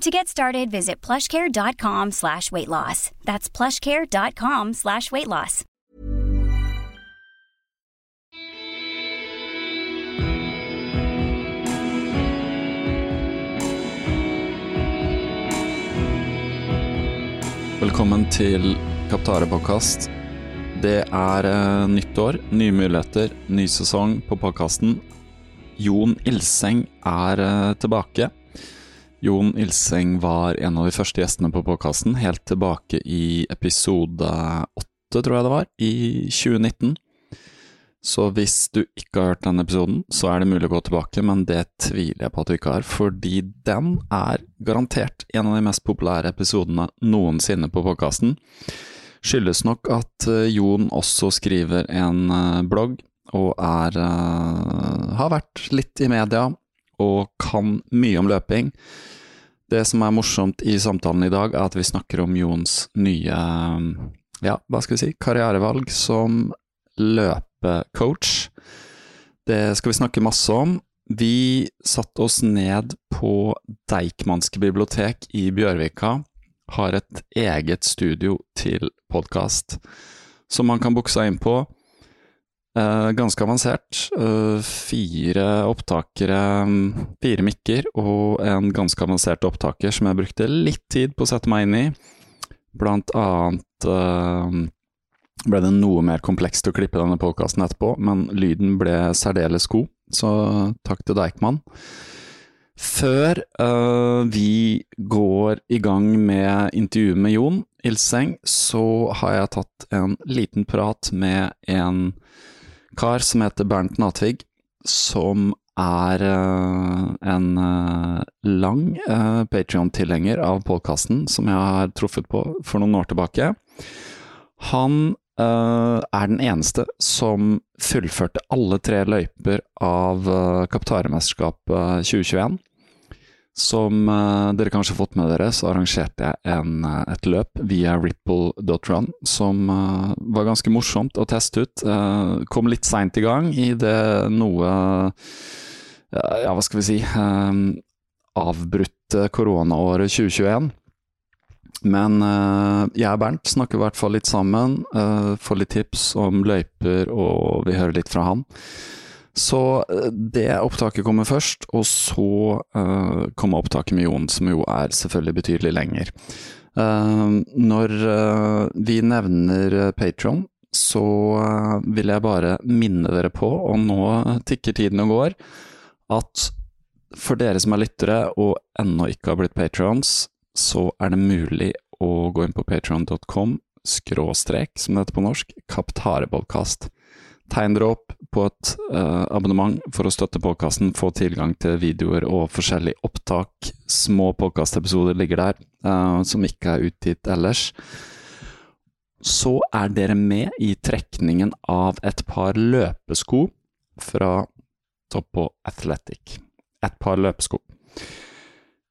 To get started, visit plushcare.com slash weight loss. That's plushcare.com slash weight loss. Velkommen til Kaptare-podkast. Det er eh, nytt år, nye muligheter, ny sesong på podkasten. Jon Ilseng er eh, tilbake. Jon Ilseng var en av de første gjestene på podkasten, helt tilbake i episode åtte, tror jeg det var, i 2019. Så hvis du ikke har hørt den episoden, så er det mulig å gå tilbake, men det tviler jeg på at du ikke har, fordi den er garantert en av de mest populære episodene noensinne på podkasten. Skyldes nok at eh, Jon også skriver en eh, blogg, og er eh, har vært litt i media, og kan mye om løping. Det som er morsomt i samtalen i dag, er at vi snakker om Jons nye, ja, hva skal vi si, karrierevalg som løpecoach. Det skal vi snakke masse om. Vi satte oss ned på Deichmanske bibliotek i Bjørvika. Har et eget studio til podkast som man kan booke seg inn på. Eh, ganske avansert. Eh, fire opptakere, fire mikker og en ganske avansert opptaker som jeg brukte litt tid på å sette meg inn i. Blant annet eh, ble det noe mer komplekst å klippe denne podkasten etterpå, men lyden ble særdeles god, så takk til Deichman. Før uh, vi går i gang med intervjuet med Jon Ilseng, så har jeg tatt en liten prat med en kar som heter Bernt Natvig, som er uh, en uh, lang uh, Patrion-tilhenger av podkasten, som jeg har truffet på for noen år tilbake. Han er den eneste som fullførte alle tre løyper av uh, Kaptaremesterskapet 2021. Som uh, dere kanskje har fått med dere, så arrangerte jeg en, uh, et løp via ripple.run som uh, var ganske morsomt å teste ut. kom litt seint i gang i det noe Ja, hva skal vi si avbrutte koronaåret 2021. Men jeg og Bernt snakker i hvert fall litt sammen, får litt tips om løyper, og vi hører litt fra han. Så det opptaket kommer først, og så uh, kommer opptaket med Jon, som jo er selvfølgelig betydelig lenger. Uh, når uh, vi nevner Patron, så vil jeg bare minne dere på, og nå tikker tiden og går, at for dere som er lyttere og ennå ikke har blitt patrons, så er det mulig å gå inn på patron.com skråstrek, som det heter på norsk, Kaptarepodkast. Tegn dere opp på et uh, abonnement for å støtte podkasten, få tilgang til videoer og forskjellige opptak. Små podkastepisoder ligger der, uh, som ikke er utgitt ellers. Så er dere med i trekningen av et par løpesko fra Toppo Athletic. Et par løpesko.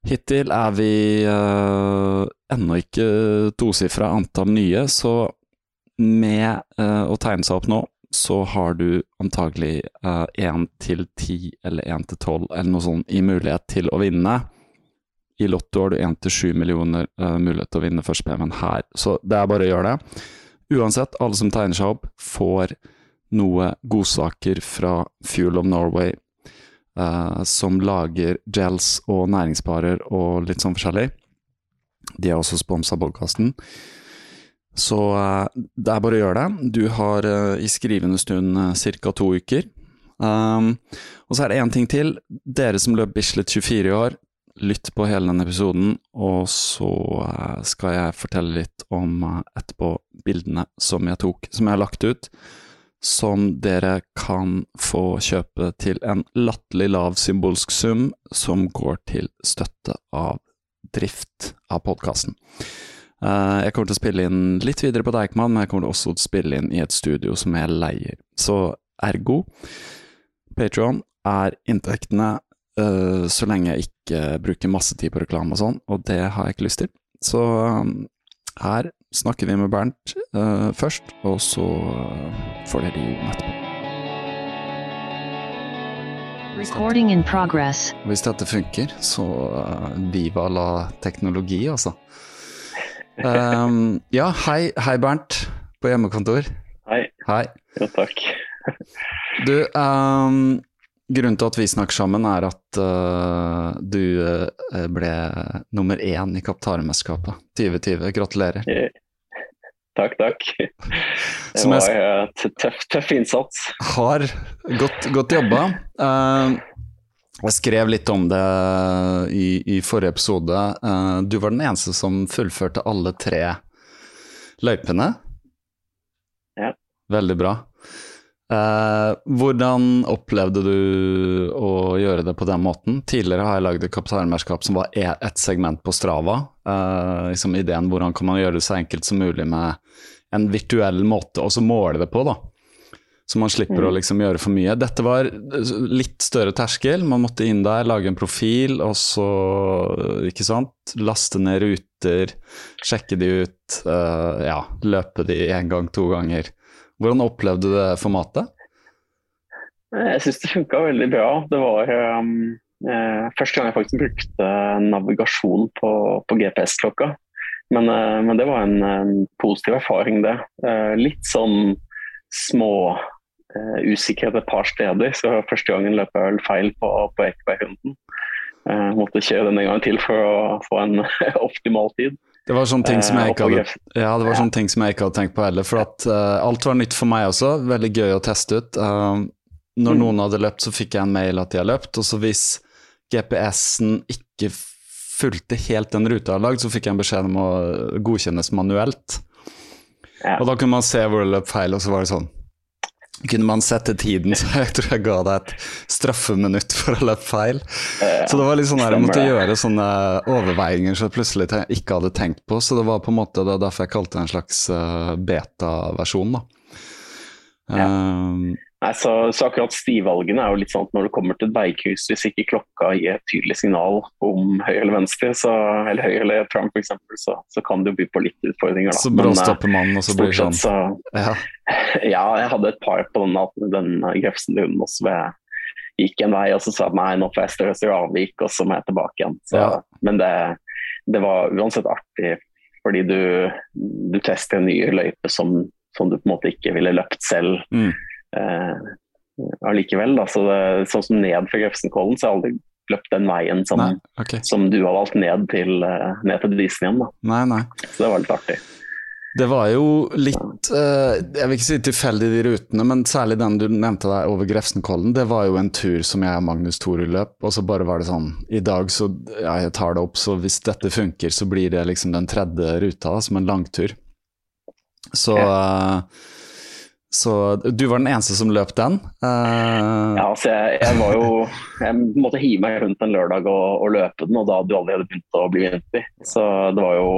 Hittil er vi uh, ennå ikke tosifra antall nye, så med uh, å tegne seg opp nå, så har du antagelig én til ti eller én til tolv eller noe sånt i mulighet til å vinne. I Lotto har du én til sju millioner uh, mulighet til å vinne førstepremien her, så det er bare å gjøre det. Uansett, alle som tegner seg opp, får noe godsaker fra Fuel of Norway, uh, som lager gels og næringsbarer og litt sånn forskjellig. De er også sponsa podkasten. Så uh, det er bare å gjøre det. Du har uh, i skrivende stund uh, ca. to uker. Um, og så er det én ting til. Dere som løp Bislett 24 i år, lytt på hele denne episoden, og så skal jeg fortelle litt om etterpå bildene som jeg tok, som jeg har lagt ut. Som dere kan få kjøpe til en latterlig lav symbolsk sum, som går til støtte av drift av podkasten. Uh, jeg kommer til å spille inn litt videre på Deichman, men jeg kommer også til å spille inn i et studio som jeg leier. Så ergo, Patron er inntektene uh, så lenge jeg ikke bruker masse tid på reklame og sånn, og det har jeg ikke lyst til. Så um, her snakker vi med Bernt uh, først, og så får dere Jon etterpå. Recording in progress. Hvis dette funker, så viva la teknologi, altså. Um, ja, hei, hei Bernt på hjemmekontor. Hei. Hei. Ja, takk. du, um, grunnen til at vi snakker sammen, er at uh, du uh, ble nummer én i Kaptarmesterskapet 2020. Gratulerer. Takk, takk. Det var jeg... tøff, tøff, innsats. Har godt, godt jobba. Uh, jeg skrev litt om det i, i forrige episode. Uh, du var den eneste som fullførte alle tre løypene. Ja. Veldig bra. Uh, hvordan opplevde du å gjøre det på den måten? Tidligere har jeg lagd et kapteinmerskap som var e, ett segment på Strava. Uh, liksom ideen hvordan kan man gjøre det så enkelt som mulig med en virtuell måte å måle det på. da. Så man slipper mm. å liksom gjøre for mye. Dette var litt større terskel. Man måtte inn der, lage en profil, og så, ikke sant, laste ned ruter, sjekke de ut, uh, ja, løpe de én gang, to ganger. Hvordan opplevde du det formatet? Jeg syns det funka veldig bra. Det var um, uh, første gang jeg faktisk brukte navigasjon på, på GPS-klokka. Men, uh, men, det var en, en positiv erfaring, det. Litt sånn små usikkerhet et par steder. Så første gangen løp jeg vel feil på, på Ekebergrunden. Uh, måtte kjøre den en gang til for å få en optimal tid. Det var sånne ting som jeg ikke hadde, ja, det var sånne ting som jeg ikke hadde tenkt på heller. For at uh, alt var nytt for meg også. Veldig gøy å teste ut. Uh, når mm. noen hadde løpt, så fikk jeg en mail at de har løpt. Og så hvis GPS-en ikke fulgte helt den ruta jeg har lagd, så fikk jeg en beskjed om å godkjennes manuelt. Ja. Og da kunne man se hvor det løp feil, og så var det sånn kunne man sette tiden, så jeg tror jeg ga deg et straffeminutt for å løpe feil. Så det var litt sånn her, jeg måtte gjøre sånne overveiinger som jeg plutselig ikke hadde tenkt på. Så det var på en måte det derfor jeg kalte det en slags uh, beta-versjon. da. Ja. Um, Nei, så, så, akkurat stivalgene er jo litt sånn at når det kommer til et veikryss, hvis ikke klokka gir et tydelig signal om høyre eller venstre, så, eller høyre eller Trump f.eks., så, så kan det jo by på litt utfordringer. Da. Så bråstopper mannen, og så blir det sånn? Så, ja. ja. jeg hadde et par på den, den Grefsenrunden også hvor jeg gikk en vei og så sa jeg nei, nå får jeg større større avvik, og så må jeg tilbake igjen. Så, ja. Men det, det, var uansett artig, fordi du, du tester en ny løype som, som, du på en måte ikke ville løpt selv. Mm eh, allikevel. Da. Så det, sånn som ned fra Grefsenkollen, så har jeg aldri løpt den veien som, nei, okay. som du har valgt ned til, uh, ned til Disen igjen. Da. Nei, nei. Så det var litt artig. Det var jo litt uh, Jeg vil ikke si tilfeldig de rutene, men særlig den du nevnte der over Grefsenkollen. Det var jo en tur som jeg og Magnus Toru løp, og så bare var det sånn I dag så ja, jeg tar det opp, så hvis dette funker, så blir det liksom den tredje ruta, da, som en langtur. Så uh, så du var den eneste som løp den? Uh... Ja, altså jeg, jeg, var jo Jeg måtte hive meg rundt en lørdag og, og løpe den, og da hadde du allerede begynt å bli vinter. Så det var jo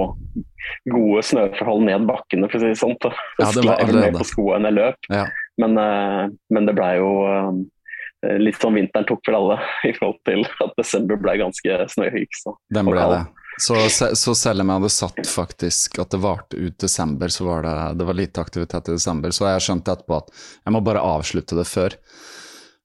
gode snøforhold ned bakkene, for å si det sånn. Ja, det var allerede. på skoene jeg løp. Ja. Men, uh, men, det blei jo litt sånn vinteren tok for alle, i forhold til at desember ble ganske snøhyk. Den ble det. Så, så, selv om jeg hadde satt faktisk at det varte ut desember, så var det, det var lite aktivitet i desember. Så jeg skjønt etterpå at jeg må bare avslutte det før.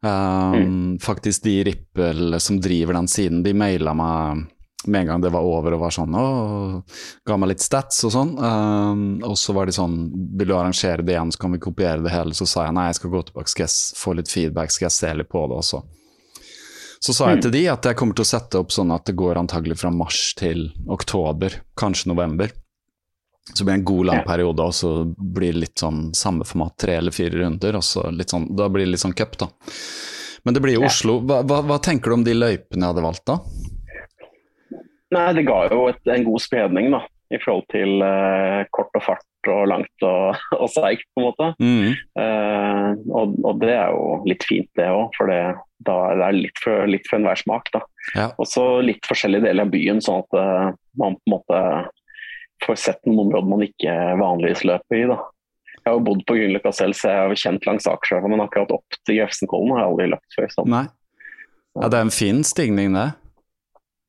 Um, mm. Faktisk de Rippel som driver den siden, de maila meg med en gang det var over og var sånn og ga meg litt stats og sånn. Um, og så var de sånn Vil du arrangere det igjen, så kan vi kopiere det hele. Så sa jeg nei, jeg skal gå tilbake, skal jeg få litt feedback, skal jeg se litt på det også. Så sa jeg mm. til de at jeg kommer til å sette opp sånn at det går antagelig fra mars til oktober, kanskje november. Så blir det en god lang periode, og så blir det litt sånn samme format, tre eller fire runder. og så litt sånn, Da blir det litt sånn cup, da. Men det blir jo Oslo. Hva, hva, hva, tenker du om de løypene jeg hadde valgt, da? Nei, Det ga jo et, en god spredning da, i forhold til uh, kort og fart og langt og, og seigt, på en måte. Mm. Uh, og, og, det er jo litt fint, det òg. For det, da er det litt for, litt for enhver smak. da. Ja. Og så litt forskjellige deler av byen, sånn at uh, man på en måte får sett noen områder man ikke vanligvis løper i. da. Jeg har jo bodd på Grünerløkka selv, så jeg har jo kjent langs Akerselva, men akkurat opp til Grefsenkollen har jeg aldri løpt før. Sånn. Nei. Ja, det er en fin stigning, det.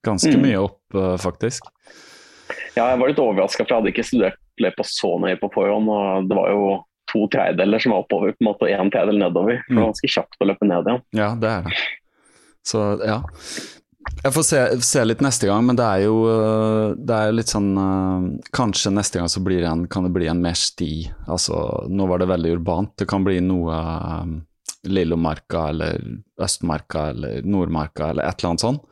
Ganske mm. mye opp, faktisk. Ja, jeg var litt overraska, for jeg hadde ikke studert løypa så nøye på forhånd. og Det var jo to tredjedeler som var oppover på en måte, og én tredjedel nedover. Det var mm. ganske kjapt å løpe ned igjen. Ja, det er det. Så ja. Jeg får se, se, litt neste gang, men det er jo øh, det er litt sånn øh, Kanskje neste gang så blir det en, kan det bli en mer sti. Altså, nå var det veldig urbant. Det kan bli noe um, Lillomarka eller Østmarka eller Nordmarka eller et eller annet sånt.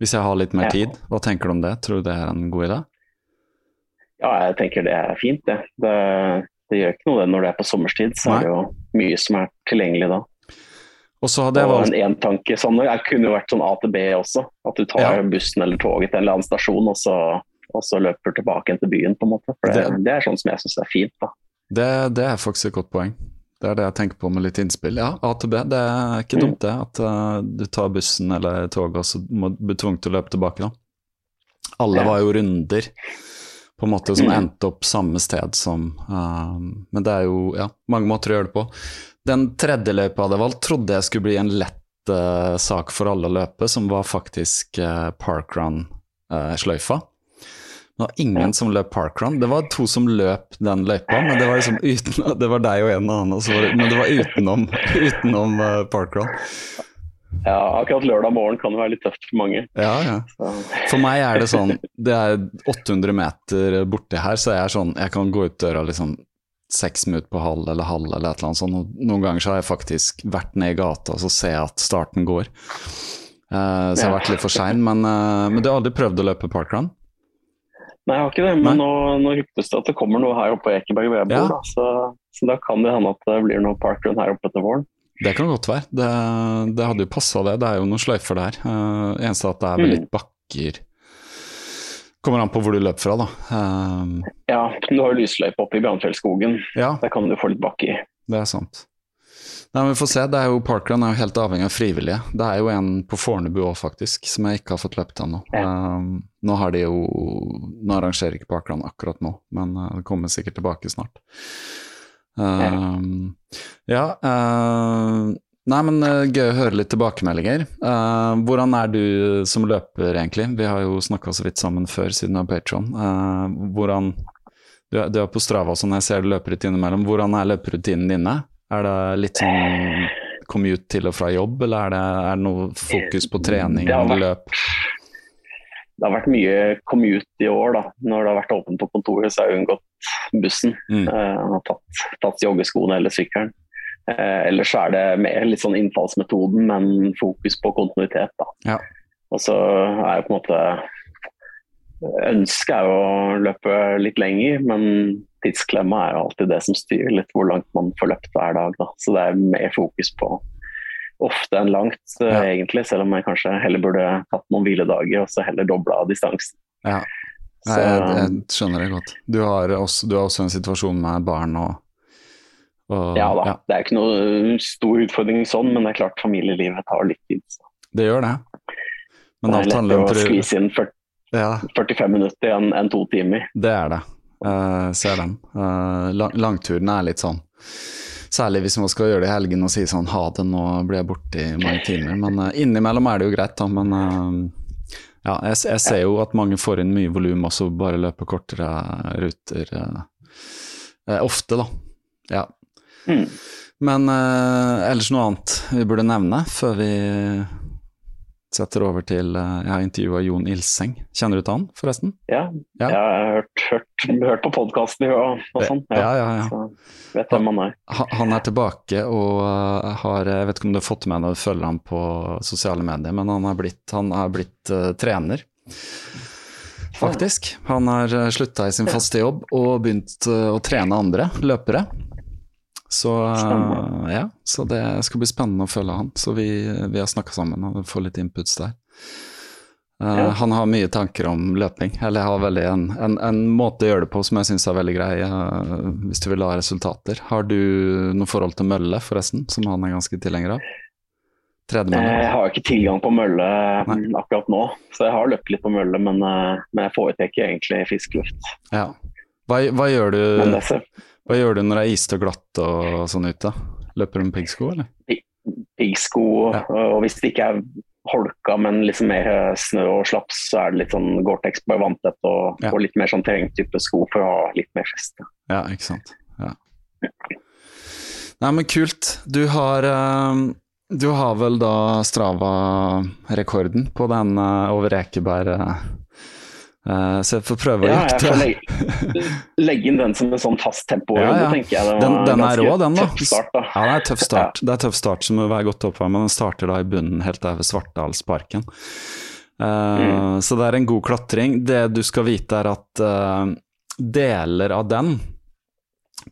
Hvis jeg har litt mer tid. Hva tenker du om det? Tror du det er en god idé? Ja, jeg tenker det er fint, det. Det, det gjør ikke noe det når det er på sommerstid. Så Nei. er det jo mye som er tilgjengelig da. Og så hadde jeg valgt... en entanke sånn, Jeg kunne jo vært sånn A til B også. At du tar ja. bussen eller toget til en eller annen stasjon, og så, og så løper tilbake til byen. på en måte. For Det, det, det er sånn som jeg syns er fint. da. Det, det, er faktisk et godt poeng. Det er det jeg tenker på med litt innspill. Ja, A til B. Det er ikke mm. dumt, det. At uh, du tar bussen eller toget og så må du bli tvunget til å løpe tilbake. da. Alle ja. var jo runder på en måte som mm. endte opp samme sted som uh, Men det er jo ja, mange måter å gjøre det på. Den tredje løypa jeg hadde valgt, trodde jeg skulle bli en lett uh, sak for alle å løpe, som var faktisk uh, parkrun-sløyfa. det var ingen som løp parkrun. Det var to som løp den løypa, men det var liksom uten, det var deg og en annen, det, men det var utenom, utenom uh, parkrun. Ja, akkurat lørdag morgen kan det være litt tøft for mange. Ja, ja. For meg er det sånn Det er 800 meter borti her, så jeg er sånn Jeg kan gå ut døra liksom seks minutter på halv eller halv eller et eller annet sånt. Noen ganger så har jeg faktisk vært ned i gata og så ser jeg at starten går. Uh, så jeg har vært litt for sein. Men, uh, men, du har aldri prøvd å løpe parkrun? Nei, jeg har ikke det. Men nå, nå ryktes det at det kommer noe her oppe på Ekeberg hvor jeg bor. Ja. Da, så, så, da kan det hende at det blir noe parkrun her oppe etter våren. Det kan godt være. Det, det hadde jo passa det. Det er jo noen sløyfer der. Uh, eneste at det er vel mm. litt bakker Kommer an på hvor du løper fra, da. Um, ja, du har jo lysløype oppe i Bjørnfjellskogen. Ja. Der kan du få litt bakke i. Det er sant. Nei, men Vi får se. det er jo Parkland er jo helt avhengig av frivillige. Det er jo en på Fornebu òg, faktisk, som jeg ikke har fått løpt ennå. Ja. Um, nå har de jo Nå arrangerer ikke Parkland akkurat nå, men det kommer sikkert tilbake snart. Um, ja, uh, Nei, men uh, Gøy å høre litt tilbakemeldinger. Uh, hvordan er du som løper, egentlig? Vi har jo snakka så vidt sammen før, siden av Patron. Uh, hvordan du, du, er på Strava, så når jeg ser du løper litt innimellom, hvordan er løperutinen dine? Er det litt sånn commute til og fra jobb, eller er det, er det noe fokus på trening og løp? Det har vært mye commute i år. da. Når det har vært åpent på kontoret, så har jeg unngått bussen. Mm. Uh, tatt, tatt joggeskoene eller sykkelen. Uh, ellers er det mer litt sånn innfallsmetoden, men fokus på kontinuitet. da. Ja. Og så er jo på en måte Ønsket er jo å løpe litt lenger, men tidsklemma er jo alltid det som styrer litt hvor langt man får løpt hver dag. Da. Så det er mer fokus på ofte enn langt, eh, ja. egentlig. Selv om jeg kanskje heller burde hatt noen hviledager og så heller dobla distansen. Ja. jeg, jeg, skjønner det godt. Du har, også, du har også en situasjon med barn og og, ja da, ja. det er ikke noe stor utfordring sånn, men det er klart familielivet tar litt tid. Så. Det gjør det. Men det er lettere å skvise inn 40, ja. 45 minutter enn en to timer. Det er det. Uh, ser den. Uh, lang, langturene er litt sånn. Særlig hvis man skal gjøre det i helgen og si sånn ha det, nå blir jeg borte i mange timer. Men uh, innimellom er det jo greit, da. Men Ja, jeg, jeg ser jo at mange får inn mye volum også, bare løper kortere ruter. Uh, ofte, da. Ja. Mm. Men ellers noe annet vi burde nevne før vi setter over til eh, Jeg har intervjua Jon Ilseng. Kjenner du til han, forresten? Ja, Ja. jeg har hørt, hørt, hørt på podkasten og, og sånn. Ja, ja, ja. Hvem han er. Han er tilbake og eh, har Jeg vet ikke om du har fått med deg du følger ham på sosiale medier, men han har blitt, han er blitt uh, trener. Faktisk. Han har slutta i sin faste jobb og begynt å trene andre løpere. Så, eh, ja, så det skal bli spennende å følge han. Så vi, vi har snakka sammen og får litt inputs der. Uh, Ja. Han har mye tanker om løping, eller har veldig en, en, en måte å gjøre det på som jeg syns er veldig grei, uh, hvis du vil ha resultater. Har du noe forhold til mølle, forresten, som han er ganske tilhenger av? Jeg har ikke tilgang på mølle Nei. mm, akkurat nå, så jeg har løpt litt på mølle, men, uh, men jeg foretrekker egentlig fiskeluft. Ja. Hva, hva, gjør du, Men det ser hva gjør du når det er ist og glatt og sånn ute? Løper du med piggsko, eller? piggsko, Ja. og hvis det ikke er holka, men liksom mer eh, snø og slaps, så er det litt sånn Gore-Tex bare vanntett og, Ja. og litt mer sånn terrengtype sko for å ha litt mer feste. Ja, ikke sant. Ja. Nei, men kult. Du har eh, Du har vel da Strava-rekorden på den eh, over Ekeberg eh, Så jeg får prøve å Ja, jakte. legge, legge inn den som en sånn fast tempo. Ja, ja. Det, jeg. Den, den er rå, den, da. Start, da. Ja, det er tøff start. Det er tøff start som må være godt oppvarmet, men den starter da i bunnen helt der ved Svartdalsparken. Uh, Mm. Så det er en god klatring. Det du skal vite, er at uh, deler av den,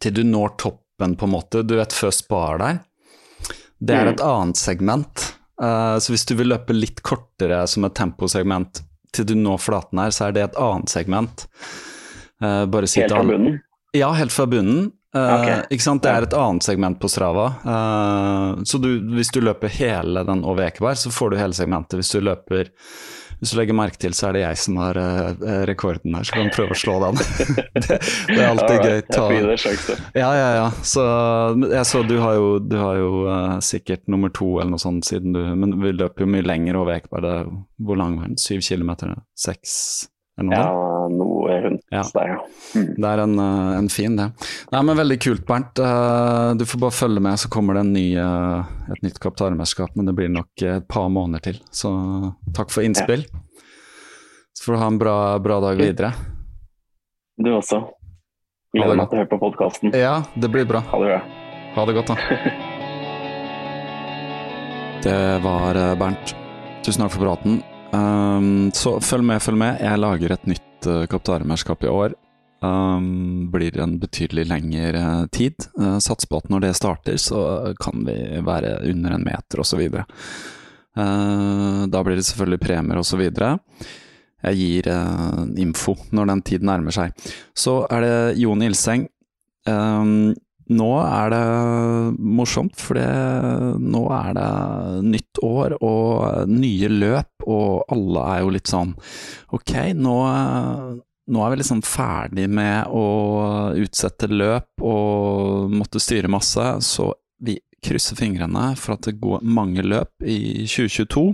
til du når toppen, på en måte, du vet før Spar der, det er Mm. et annet segment. Så hvis du vil løpe litt kortere som et temposegment til du når flaten her, så er det et annet segment. Uh, Helt fra bunnen. ja, helt fra bunnen. Uh, okay. Ikke sant? Det er et annet segment på Strava. Uh, så du, hvis du løper hele den over Ekeberg, så får du hele segmentet. Hvis du løper hvis du legger merke til, så er det jeg som har eh, rekorden her, så kan prøve å slå den. det, det er alltid right. gøy. Jeg det en sjanse. Ja, ja, ja. Så jeg så du har jo, du har jo uh, sikkert nummer to eller noe sånt siden du Men vi løper jo mye lenger over Ekeberg. Er Hvor lang var den? Syv kilometer? Seks? Ja, noe rundt Ja. der, ja. Mm. Det er en, eh, en fin, det. Nei, men Veldig kult, Bernt. Eh, Du får bare følge med, så kommer det en ny, eh, et nytt Kaptarmesterskap. Men det blir nok et par måneder til. Så takk for innspill. Så får du ha en bra, bra dag videre. Du også. Gleder meg til å høre på podkasten. Ja, det blir bra. Ha det bra. Ha det godt, da. Det var Bernt. Tusen takk for praten. Um, så følg med, følg med. Jeg lager et nytt uh, Kaptarmesterskap i år. Um, blir en betydelig lengre eh, tid. Uh, Sats på at når det starter, så kan vi være under en meter osv. Uh, da blir det selvfølgelig premier osv. Jeg gir uh, info når den tiden nærmer seg. Så er det Jon Ilseng. Um, nå er det morsomt, for nå er det nytt år og nye løp, og alle er jo litt sånn Ok, nå, nå er vi liksom ferdig med å utsette løp og måtte styre masse, så vi krysser fingrene for at det går mange løp i 2022.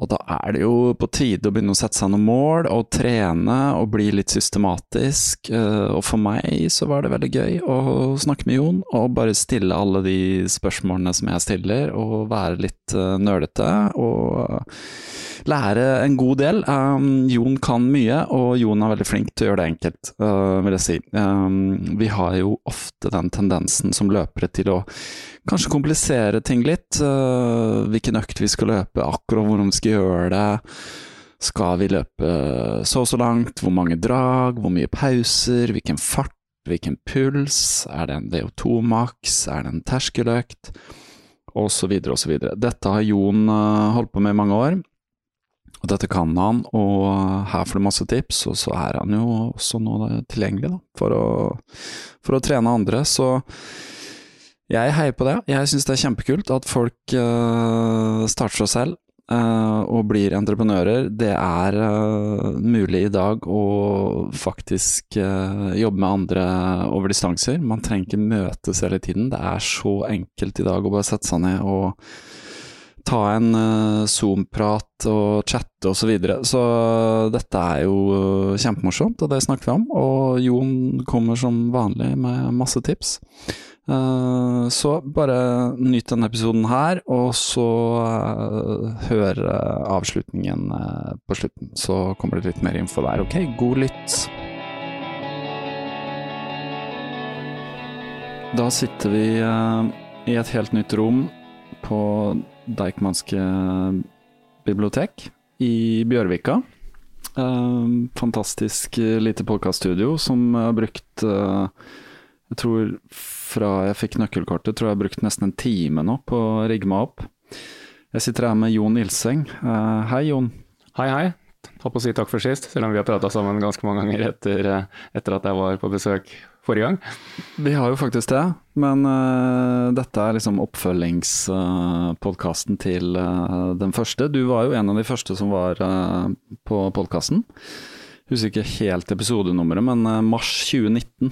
Og da er det jo på tide å begynne å sette seg noen mål, og trene og bli litt systematisk. Eh, Og for meg så var det veldig gøy å snakke med Jon, og bare stille alle de spørsmålene som jeg stiller, og være litt nølete. Og lære en god del. Um, Jon kan mye, og Jon er veldig flink til å gjøre det enkelt, uh, vil jeg si. Um, vi har jo ofte den tendensen som løpere til å kanskje komplisere ting litt. Uh, hvilken økt vi skal løpe, akkurat hvordan vi skal gjøre det. Skal vi løpe så og så langt, hvor mange drag, hvor mye pauser, hvilken fart, hvilken puls, er det en VO2-maks, er det en terskeløkt, Og så videre og så videre. Dette har Jon uh, holdt på med i mange år. Og dette kan han, og her får du masse tips, og så er han jo også nå tilgjengelig da, for å, for å trene andre. Så jeg heier på det. Jeg syns det er kjempekult at folk uh, starter seg selv uh, og blir entreprenører. Det er uh, mulig i dag å faktisk jobbe med andre over distanser. Man trenger ikke møtes hele tiden. Det er så enkelt i dag å bare sette seg ned og ta en Zoom-prat og chatte osv. Så, videre. så dette er jo kjempemorsomt, og det snakker vi om. Og Jon kommer som vanlig med masse tips. Uh, så bare nyt denne episoden her, og så hør avslutningen på slutten. Så kommer det litt mer info der. Ok, god lytt. Da sitter vi i et helt nytt rom på Deichmanske bibliotek i Bjørvika. Fantastisk lite podkaststudio som har brukt Jeg tror fra jeg fikk nøkkelkortet, tror jeg har brukt nesten en time nå på å rigge meg opp. Jeg sitter her med Jon Ilseng. Uh, hei, Jon. Hei, hei. Håper å si takk for sist, selv om vi har prata sammen ganske mange ganger etter, etter at jeg var på besøk forrige gang. Vi har jo faktisk det, men uh, dette er liksom oppfølgingspodkasten uh, til den første. Du var jo en av de første som var på podkasten. Husker ikke helt episodenummeret, men mars 2019.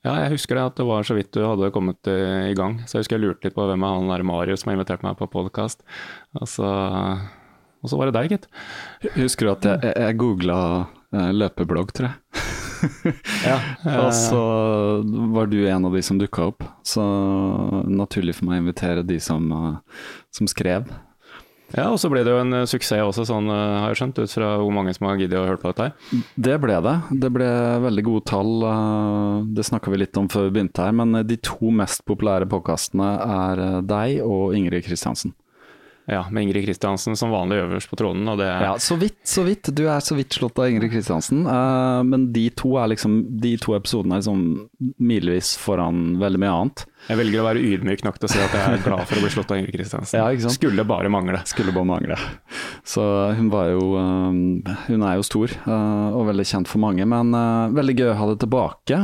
Ja, jeg husker det at det var så vidt du hadde kommet i gang. Så jeg husker jeg lurte litt på hvem er han der Marius som har invitert meg på podkast. Og, og, så var det deg, gitt. Husker du at jeg, jeg googla løpeblogg, tror jeg. ja, og så var du en av de som dukka opp, så naturlig for meg å invitere de som, uh, som skrev. Ja, og så ble det jo en uh, suksess også, sånn uh, har jeg skjønt, ut fra hvor mange som har giddet å høre på dette her. Det ble det. Det ble veldig gode tall. Det snakka vi litt om før vi begynte her, men de to mest populære podkastene er deg og Ingrid Kristiansen. Ja, med Ingrid Kristiansen som vanlig øverst på tronen. Og det ja, så vidt, så vidt. Du er så vidt slått av Ingrid Kristiansen. Uh, men de to, er liksom, de to episodene er liksom milevis foran veldig mye annet. Jeg velger å være ydmyk nok til å si at jeg er glad for å bli slått av Ingrid Kristiansen. Ja, Skulle bare mangle. Skulle bare mangle. Så hun var jo uh, Hun er jo stor uh, og veldig kjent for mange, men veldig gøy å ha det tilbake.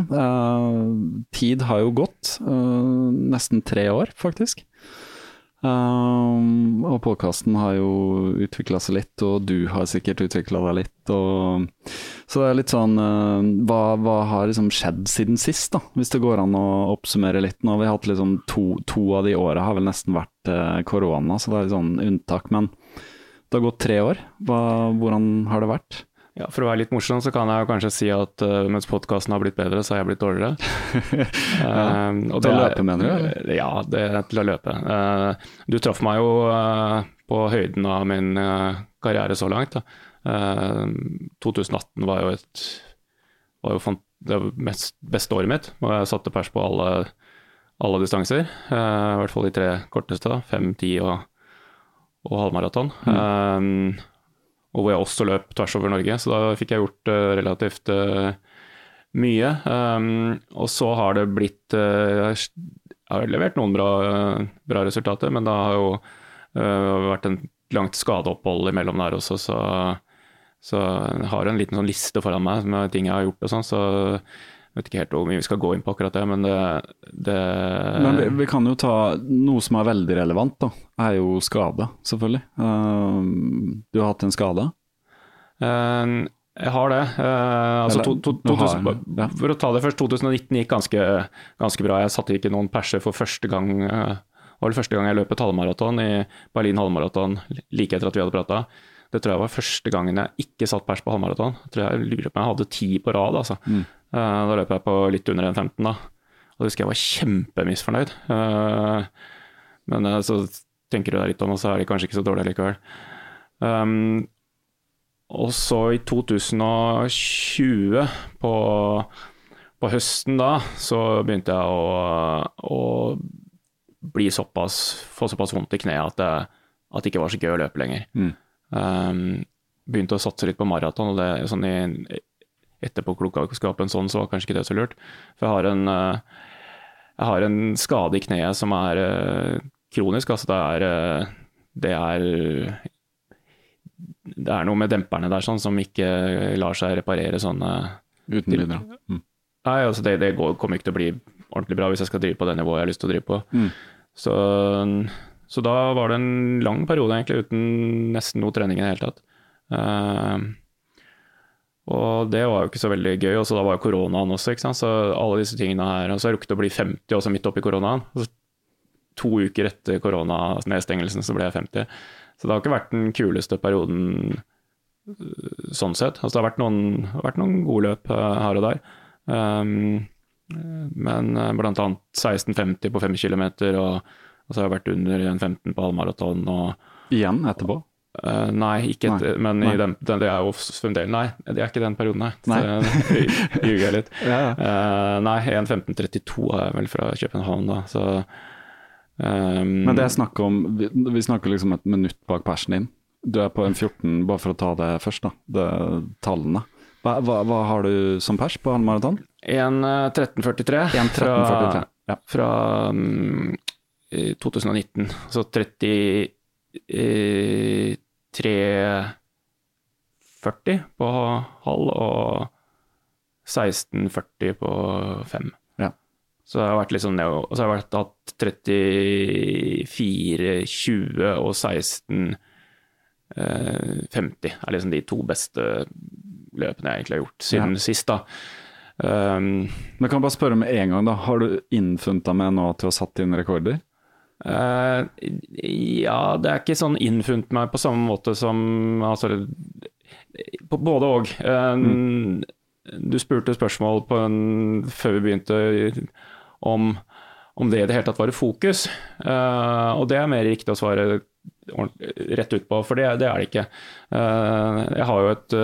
tid har jo gått. nesten tre år, faktisk. Um, og podkasten har jo utvikla seg litt, og du har sikkert utvikla deg litt. Og, så det er litt sånn uh, hva, hva, har liksom skjedd siden sist, da? Hvis det går an å oppsummere litt. Nå har vi hatt liksom to, to av de åra har vel nesten vært uh, korona, så det er litt sånn unntak. Men det har gått tre år. Hva, hvordan har det vært? Ja, For å være litt morsom, så kan jeg jo kanskje si at uh, mens podkasten har blitt bedre, så har jeg blitt dårligere. ja, uh, til å løpe, mener du? Eller? Ja, det til å løpe. Uh, du traff meg jo på høyden av min karriere så langt. 2018 var jo, et, var jo det mest, beste året mitt, og jeg satte pers på alle, alle distanser. I hvert fall de tre korteste, fem, ti og, og halvmaraton. Mm og hvor jeg også løp tvers over Norge. Så da fikk jeg gjort uh, relativt uh, mye. Um, og så har det blitt uh, Jeg har levert noen bra, bra resultater, men det har jo vært en langt skadeopphold imellom der også, så, så jeg har en liten sånn liste foran meg med ting jeg har gjort og sånn. så vet ikke helt hvor mye vi skal gå inn på akkurat det, men det, det Men vi, vi, kan jo ta noe som er veldig relevant, da. Er jo skade, selvfølgelig. Uh, du har hatt en skade? Uh, jeg har det. Uh, altså, to, to, 2000, har, ja. For å ta det først, 2019 gikk ganske, ganske bra. Jeg satte ikke noen perser for første gang. Det var det første gang jeg løp et halvmaraton i Berlin halvmaraton like etter at vi hadde prata. Det tror jeg var første gangen jeg ikke satt pers på halvmaraton. Jeg tror jeg lurer på om jeg hadde ti på rad. altså. Mm. Eh, da løp jeg på litt under 1,15 da. Og det husker jeg var kjempemisfornøyd. Eh, men eh, så tenker du deg litt om, og så er det kanskje ikke så dårlig likevel. Um, og så i 2020, på, på, høsten da, så begynte jeg å, å bli såpass, få såpass vondt i kneet at det, at det ikke var så gøy å løpe lenger. Mm. Um, begynte å satse litt på maraton, og det sånn i etterpåklokskapen sånn, så var kanskje ikke det så lurt. For jeg har en, eh, jeg har en skade i kneet som er eh, kronisk. Altså det er, eh, det er det er noe med demperne der sånn som ikke lar seg reparere sånn Uten videre. Mm. Nei, altså det, det går, kommer ikke til å bli ordentlig bra hvis jeg skal drive på det nivået jeg har lyst til å drive på. Mm. Så, så, da var det en lang periode egentlig uten nesten noe trening i det hele tatt. Uh, og det var jo ikke så veldig gøy. Og så da var jo koronaen også, ikke sant. Så alle disse tingene her. Og så har jeg rukket å bli 50 også midt oppi koronaen. Og så to uker etter koronanedstengelsen så ble jeg 50. Så det har ikke vært den kuleste perioden eh, sånn sett. Altså det har vært noen, vært noen gode løp uh, her og der. Um, men uh, blant annet 16,50 på 5 km, og, og, så har jeg vært under 1,15 på halvmaraton. Igjen etterpå? Uh, nei, ikke et, men nei. Den, den, det er jo fremdeles Nei, det er ikke den perioden, nei. nei. Ljuger jeg litt. ja, ja. Uh, nei, 1.15,32 er jeg vel fra København, da. Så, um, men det er snakk om vi, vi, snakker liksom et minutt bak persen din. Du er på en 14, bare for å ta det først, da. Det, tallene. Hva, hva, hva, har du som pers på halvmaraton? 1.13,43 fra, ja. fra um, 2019. Så 30 eh, 3,40 på halv og 16,40 på fem. Ja. Så jeg har vært liksom ned, og så har jeg vært hatt 34,20 og 16,50 eh, er liksom de to beste løpene jeg egentlig har gjort siden ja. sist. da. Um, Men kan jeg bare spørre med en gang, da. Har du innfunnet deg med nå til å ha satt inn rekorder? Uh, ja, det er ikke sånn innfunnet meg på samme måte som altså, Både og. Uh, mm. Du spurte spørsmål en, før vi begynte om, om det i det hele tatt var i fokus. Uh, og det er mer riktig å svare rett ut på, for det, det er det ikke. jeg har jo et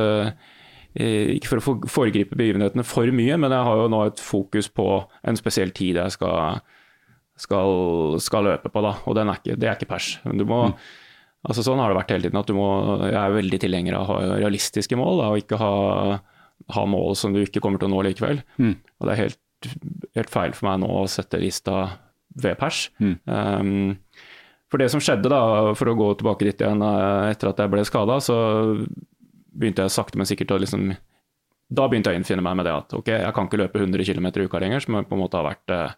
ikke for å foregripe begivenhetene for mye, men jeg har jo nå et fokus på en spesiell tid jeg skal skal, skal løpe på, da. Og er ikke, det er ikke pers. Du må, mm. altså Sånn har det vært hele tiden. at du må, Jeg er veldig tilhenger av å ha realistiske mål, da, og ikke ha, ha, mål som du ikke kommer til å nå likevel. Mm. Og Det er helt, helt, feil for meg nå å sette lista ved pers. Mm. Um, for det som skjedde, da, for å gå tilbake dit igjen eh, etter at jeg ble skada, så begynte jeg sakte, men sikkert å liksom Da begynte jeg å innfinne meg med det at ok, jeg kan ikke løpe 100 km i uka lenger, som på en måte har vært eh,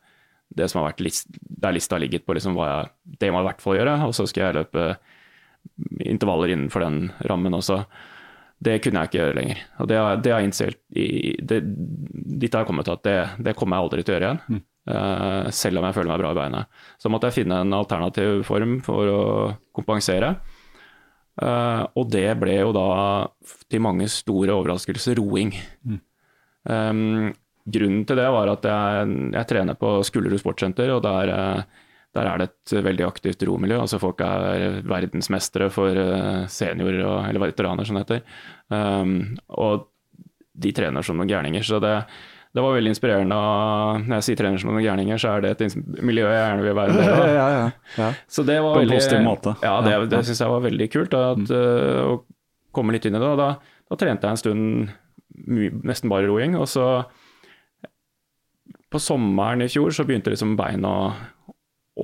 det som har vært list, der lista har ligget på liksom hva jeg, det må jeg i hvert fall gjøre, og så skal jeg løpe intervaller innenfor den rammen også. Det kunne jeg ikke gjøre lenger. Og det det har jeg innsett Dit har jeg kommet til at det, det, kommer jeg aldri til å gjøre igjen. Mm. Uh, selv om jeg føler meg bra i beinet. Så måtte jeg finne en alternativ form for å kompensere. Uh, og det ble jo da til mange store overraskelser roing. Mm. Um, Grunnen til det var at jeg, jeg trener på Skullerud sportssenter, og der, eh, der, er det et veldig aktivt romiljø. Altså folk er verdensmestere for seniorer, seniorer, eller veteraner som det heter. Um, og de trener som noen gærninger. Så det, det var veldig inspirerende. Og når jeg sier trener som noen gærninger, så er det et miljø jeg gjerne vil være en del av. Ja, ja, ja. Så det var På en positiv måte. Ja, det, det syns jeg var veldig kult. At, mm. uh, å komme litt inn i det. Og da, da trente jeg en stund nesten bare roing. og så på sommeren i fjor så begynte liksom beina å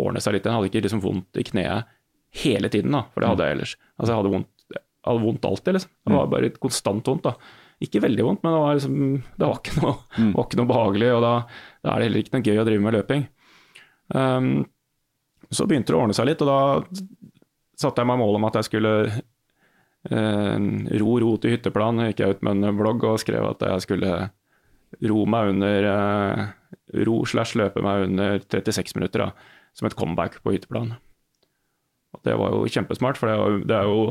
ordne seg litt. Jeg hadde ikke liksom vondt i kneet hele tiden, da, for det hadde jeg ellers. Altså, jeg hadde vondt, jeg hadde vondt alltid, liksom. Det var bare konstant vondt. da. Ikke veldig vondt, men det var, liksom, det var, ikke, noe, mm. var ikke, noe, behagelig. Og da, da, er det heller ikke noe gøy å drive med løping. Um, så begynte det å ordne seg litt, og da satte jeg meg mål om at jeg skulle uh, ro ro til hytteplan. Gikk jeg ut med en blogg og skrev at jeg skulle ro meg under uh, ro slash løpe meg under 36 minutter da, som et comeback på hytteplan. Og det var jo kjempesmart, for det er jo, det er jo,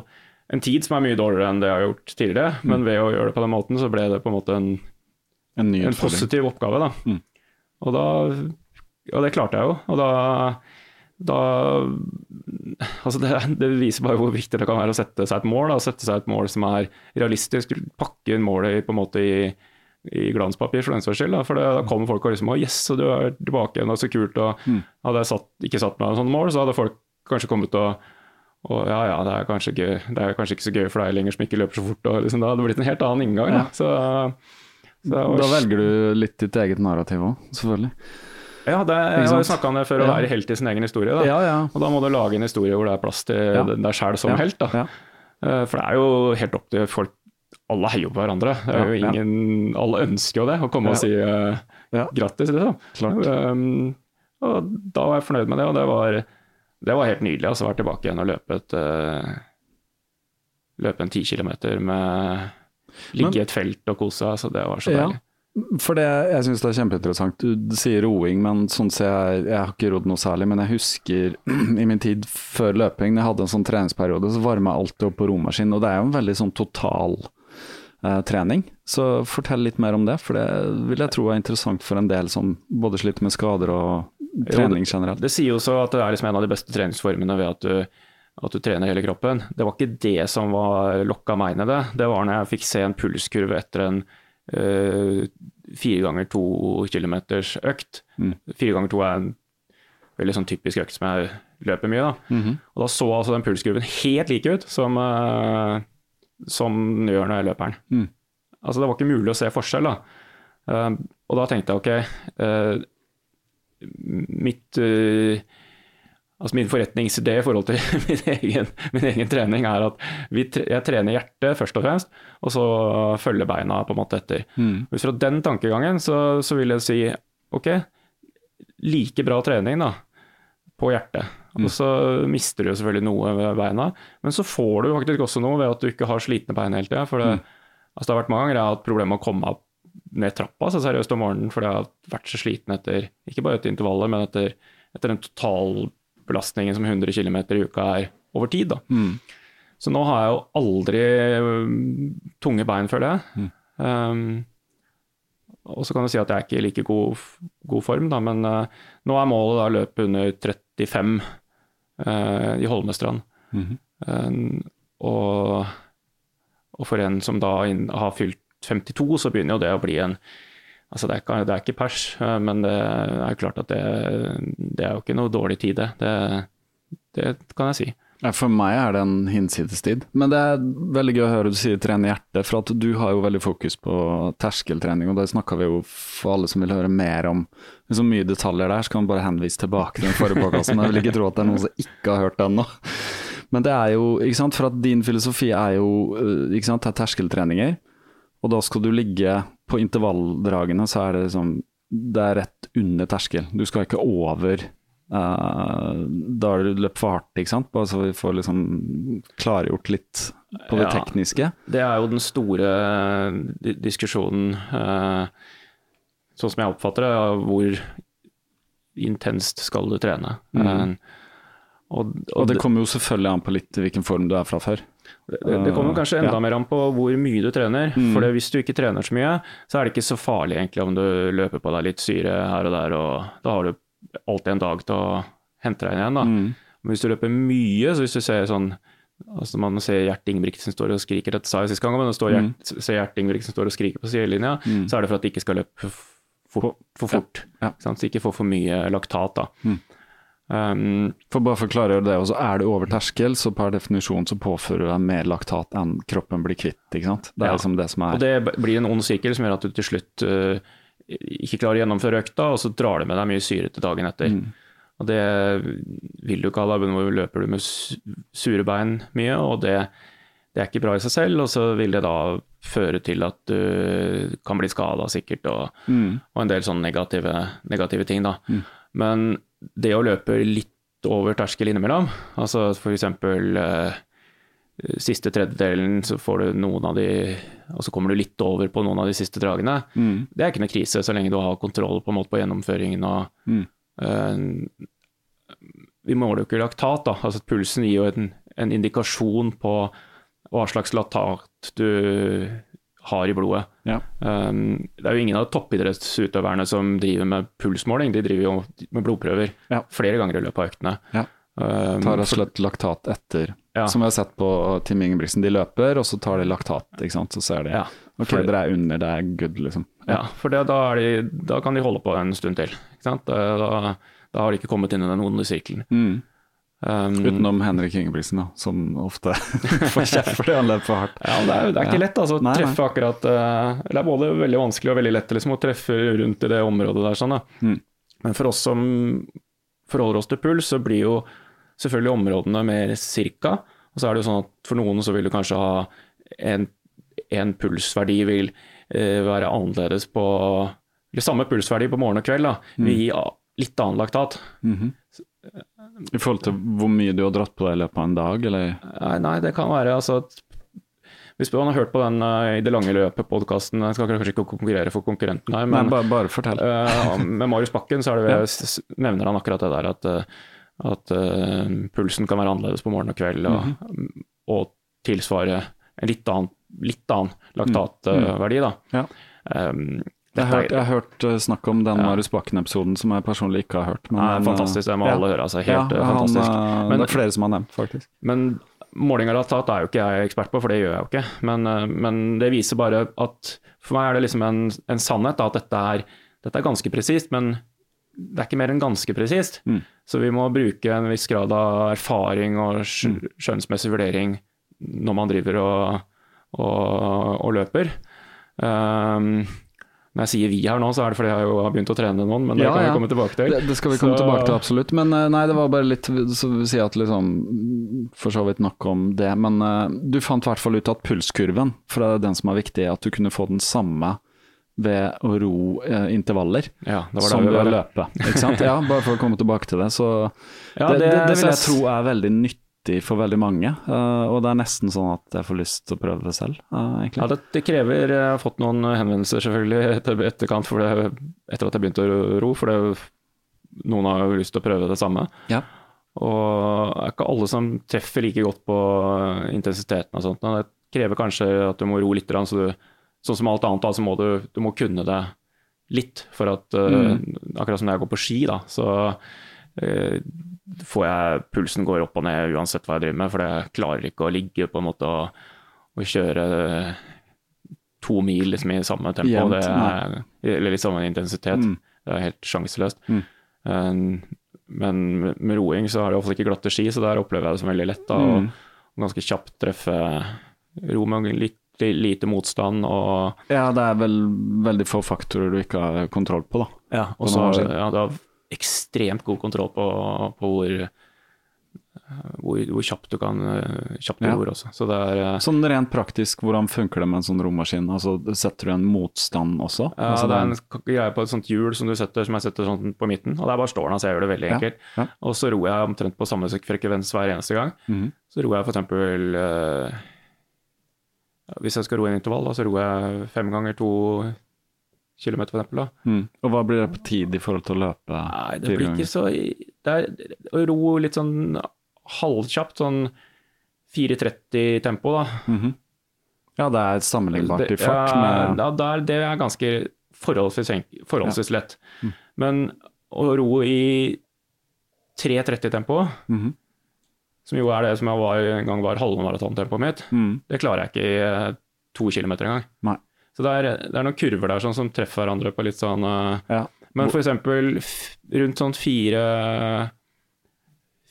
en tid som er mye dårligere enn det jeg har gjort tidligere. Mm. Men ved å gjøre det på den måten, så ble det på en måte en, en, en positiv oppgave. da. Mm. Og da Og det klarte jeg jo. Og da, da altså det, det, viser bare hvor viktig det kan være å sette seg et mål. Da. Sette seg et mål som er realistisk. Pakke inn målet på en måte i i glanspapir for den saks skyld. Da. For det, da kommer folk og liksom 'Å, yes, så du er tilbake igjen, og så kult'. Og mm. Hadde jeg satt, ikke satt meg sånne sånn mål, så hadde folk kanskje kommet og og ja, ja, det er, kanskje gøy. det er kanskje ikke så gøy for deg lenger som ikke løper så fort. Og liksom, da hadde det blitt en helt annen inngang. Ja. Så, så var... Da velger du litt ditt eget narrativ òg, selvfølgelig. Ja, det, jeg har snakka om det før, å være helt i sin egen historie. Da. Ja, ja. Og da må du lage en historie hvor det er plass til deg sjæl som helt. Da. Eh, for det er jo helt opp til folk alle heier på hverandre. Er ingen. Alle ønsker jo det, å komme og si uh, ja. grattis. Liksom. Um, og da var jeg fornøyd med det, og det var, det var helt nydelig altså, være tilbake igjen og løpe, et, uh, løpe en ti kilometer med Ligge i et felt og kose seg. Så det var så deilig. For det, jeg syns det er kjempeinteressant. Du sier roing, men sånn ser jeg Jeg har ikke rodd noe særlig, men jeg husker i min tid før løping, da jeg hadde en sånn treningsperiode, så varma jeg alltid opp på romaskin. Og det er jo en veldig sånn total eh, trening. Så fortell litt mer om det, for det vil jeg tro er interessant for en del som både sliter med skader og trening generelt. Det sier jo så at det er liksom en av de beste treningsformene ved at du, at du trener hele kroppen. Det var ikke det som var lokka meg ned det. Det var når jeg fikk se en pulskurve etter en uh, fire ganger to kilometers økt. Mm. Fire ganger to er en veldig sånn typisk økt som jeg løper mye. da. Mm -hmm. Og da så altså den pulskurven helt lik ut som, uh, som den gjør når jeg løper den. Mm. Altså det var ikke mulig å se forskjell. da. Uh, og da tenkte jeg ok, uh, mitt Altså Min forretningsidé i forhold til min egen, min egen trening er at tre, jeg trener hjertet først og fremst, og så følger beina på en måte etter. Mm. Ut fra den tankegangen så, så, vil jeg si ok, like bra trening da, på hjertet. Mm. Og så mister du jo selvfølgelig noe ved beina, men så får du faktisk også noe ved at du ikke har slitne bein hele tida. For det, mm. altså det har vært mange ganger jeg har hatt problemer med å komme ned trappa så seriøst om morgenen fordi jeg har vært så sliten etter, ikke bare etter intervaller, men etter, etter den totalbelastningen som 100 km i uka er over tid. Da. Mm. Så nå har jeg jo aldri um, tunge bein, føler jeg. Mm. Um, og så kan du si at jeg er ikke i like god, god form, da, men uh, nå er målet å løpe under 35 uh, i Holmestrand. Mm -hmm. og, og, for en som da har fylt 52, så begynner jo det å bli en Altså det, er ikke, det er ikke pers, eh, men det er klart at det, det er jo ikke noe dårlig tid, det. det. det. kan jeg si. For meg er det en hinsidestid. Men det er veldig gøy å høre du sier trene hjertet, for at du har jo veldig fokus på terskeltrening, og det snakka vi jo for alle som vil høre mer om. Så mye detaljer der, så kan man bare henvise tilbake til den forrige podkasten. Jeg vil ikke tro at det er noen som ikke har hørt den nå. Men det er jo, ikke sant, for at din filosofi er jo eh, ikke sant, det er terskeltreninger. Og da skal du ligge på intervalldragene, så er det liksom Det er rett under terskel. Du skal ikke over uh, Da har du løpt for hardt, ikke sant? Bare så vi får liksom klargjort litt på det ja, tekniske. Det er jo den store uh, diskusjonen, uh, sånn som jeg oppfatter det, hvor intenst skal du trene. Mm. Og, og, og, det kommer jo selvfølgelig an på litt hvilken form du er fra før. Det, det kommer kanskje enda ja. mer an på hvor mye du trener. Mm. For hvis du ikke trener så mye, så er det ikke så farlig egentlig om du løper på deg litt syre her og der, og da har du alltid en dag til å hente deg inn igjen. da. Mm. Men hvis du løper mye, så hvis du ser sånn altså Man ser Gjert Ingebrigtsen står og skriker, dette sa jeg sist gang, men står Gjert, mm. ser Gjert Ingebrigtsen står og skriker på sidelinja, mm. så er det for at de ikke skal løpe for, for fort. Ja. Ja. Så ikke får for mye laktat. da. Mm. Um, for bare å forklare det, og så Er du over terskel, så per definisjon så påfører du deg mer laktat enn kroppen blir kvitt. ikke sant? Det er ja. liksom det som er Og det blir en ond sirkel som gjør at du til slutt uh, ikke klarer å gjennomføre økta, og så drar det med deg mye syre til dagen etter. Mm. Og det vil du ikke ha, da løper du med sure bein mye, og det, det, er ikke bra i seg selv. Og så vil det da føre til at du kan bli skada sikkert, og, mm. og, en del sånne negative, negative ting, da. Mm. Men det å løpe litt over terskel innimellom, altså f.eks. Eh, siste tredjedelen så får du noen av de Og så kommer du litt over på noen av de siste dragene. Mm. Det er ikke noe krise så lenge du har kontroll på, måte på gjennomføringen. og mm. uh, Vi måler jo ikke laktat, da. altså Pulsen gir jo en, en indikasjon på hva slags laktat du har i blodet. Ja. Um, det er jo ingen av toppidrettsutøverne som driver med pulsmåling, de driver jo med blodprøver ja. flere ganger i løpet av øktene. Ja. Um, tar rett og slett laktat etter, ja. som vi har sett på Tim Ingebrigtsen. De løper, og så tar de laktat, ikke sant? så ser de ja. ok, dere er under, det er good, liksom. Ja, for det, da, de, da, kan de holde på en stund til. Ikke sant? Da, da, har de ikke kommet inn i den onde sirkelen. Mm. Um, Utenom Henrik Ingebrigtsen, da, som ofte får kjeft fordi han løper for hardt. Ja, det er, det er ikke lett altså, å treffe akkurat uh, Det er både veldig vanskelig og veldig lett liksom, å treffe rundt i det området der. Sånn, mm. Men for oss som forholder oss til puls, så blir jo selvfølgelig områdene mer cirka. Og så er det jo sånn at for noen så vil du kanskje ha en, en pulsverdi vil uh, være annerledes på Eller samme pulsverdi på morgen og kveld, da, mm. vil gi litt annen laktat. Mm -hmm. I forhold til hvor mye du har dratt på deg i løpet av en dag, eller? Nei, det kan være altså Hvis man har hørt på den uh, I det lange løpet-podkasten, jeg skal kanskje ikke konkurrere for konkurrenten her, men Nei, bare, bare fortell. Uh, med Marius Bakken så er det, ja. nevner han akkurat det der at, at uh, pulsen kan være annerledes på morgen og kveld, og, mm -hmm. og tilsvare en litt annen, litt annen laktatverdi. da. Ja. Um, jeg har, hørt, jeg har hørt snakk om den ja. Marius Bakken-episoden som jeg personlig ikke har hørt. Men, Nei, fantastisk, det må ja. alle høre. Altså, helt ja, fantastisk. Men, det er flere som har nevnt, faktisk. Men Måling av laktat er jo ikke jeg ekspert på, for det gjør jeg jo ikke. Men, eh, men det viser bare at for meg er det liksom en, en sannhet da, at dette er, dette er ganske presist, men det er ikke mer enn ganske presist. Mm. Så vi må bruke en viss grad av erfaring og mm. skjønnsmessig vurdering når man driver og, og, og løper. Um, når jeg sier vi her nå, så er det fordi jeg jo har begynt å trene noen, men det ja, kan vi komme tilbake til. Det, det skal vi komme så... tilbake til, absolutt. Men eh, nei, det var bare litt så vi sier at liksom For så vidt nok om det. Men uh, du fant i hvert fall ut at pulskurven, for det er den som er viktig, at du kunne få den samme ved å ro eh, intervaller ja, det var som ved å løpe. Ikke sant? Ja, bare for å komme tilbake til det. Så ja, det, det, det, vil jeg tro er veldig nyttig for veldig mange. Uh, og det er nesten sånn at jeg får lyst til å prøve det selv, uh, Ja, det, det, krever Jeg har fått noen henvendelser selvfølgelig etter, etterkant det, etter at jeg begynte å ro, for det, noen har jo lyst til å prøve det samme. Ja. Og det er ikke alle som treffer like godt på intensiteten og sånt. Det krever kanskje at du må ro litt, så du, sånn som alt annet, da, så må du, du må kunne det litt. For at uh, mm. akkurat som når jeg går på ski, da, så får jeg Pulsen går opp og ned uansett hva jeg driver med, for jeg klarer ikke å ligge på en måte og, og kjøre to mil liksom, i samme tempo, Jent, det er, eller i samme intensitet. Mm. Det er helt sjanseløst. Mm. Um, men med roing så har det iallfall ikke glatte ski, så der opplever jeg det som veldig lett. Da, mm. og ganske kjapt treffe ro med litt lite motstand og Ja, det er vel veldig få faktorer du ikke har kontroll på, da. Ja, og så ja, det ekstremt god kontroll på, på hvor, hvor, hvor, kjapt du kan kjapt ja. ord også. Så det er, eh, sånn rent praktisk, hvordan funker det med en sånn romaskin? Altså, setter du en motstand også? Ja, altså, det er en greie på et sånt hjul som du setter, som jeg setter sånn på midten, og der bare står den, så jeg gjør det veldig enkelt. Ja. Ja. Og så ror jeg omtrent på samme frekvens hver eneste gang. Mm -hmm. Så ror jeg f.eks. Hvis jeg skal ro en intervall, da, så ror jeg fem ganger to km, for eksempel. Mm. Og hva blir det på tid i forhold til å løpe? Nei, det blir ikke så Det er å ro litt sånn halvkjapt, sånn 4.30-tempo, da. Mm -hmm. Ja, det er sammenlignbart i fart med Ja, der, det er ganske forholdsvis, forholdsvis lett. Mm. Men å ro i 3.30-tempo, mm -hmm. Som jo er det som jeg var, en gang var halvmaratontempoet mitt, mm. det klarer jeg ikke i eh, to kilometer engang. Nei. Så det er, det er, noen kurver der sånn, som treffer hverandre på litt sånn uh, ja. Men f.eks. rundt sånn fire,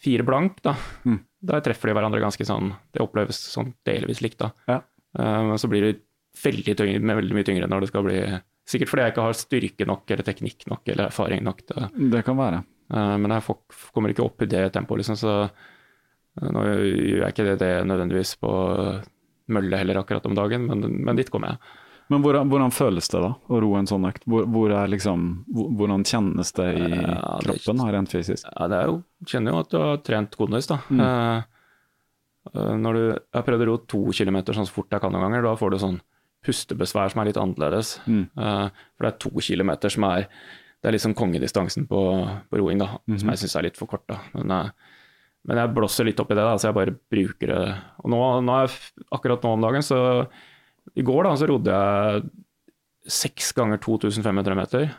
fire blank, da. Mm. Der treffer de hverandre ganske sånn Det oppleves sånn delvis likt, da. Ja. Uh, så blir det veldig, tyngre, veldig mye tyngre når det skal bli Sikkert fordi jeg ikke har styrke nok eller teknikk nok eller erfaring nok. Til, det kan være. Uh, men jeg får, kommer ikke opp i det tempoet, liksom. Så nå gjør jeg ikke det, det nødvendigvis på mølle heller akkurat om dagen, men, men dit kommer jeg. Men hvordan, hvordan, føles det da, å ro en sånn økt? Hvor, hvor liksom, hvordan kjennes det i ja, kroppen rent fysisk? Ja, det er jo, kjenner jo at du har trent godnøys, da. Mm. Uh, du, jeg har prøvd å ro to kilometer sånn så fort jeg kan noen ganger, da får du sånn pustebesvær som er litt annerledes. Mm. Uh, for det er to kilometer som er det er liksom kongedistansen på, på roing, da, mm -hmm. som jeg syns er litt for kort. da. Men, uh, men, jeg blåser litt opp i det, da, så jeg bare bruker det. Og nå, nå akkurat nå om dagen så i går da, så rodde jeg seks ganger 2500 meter,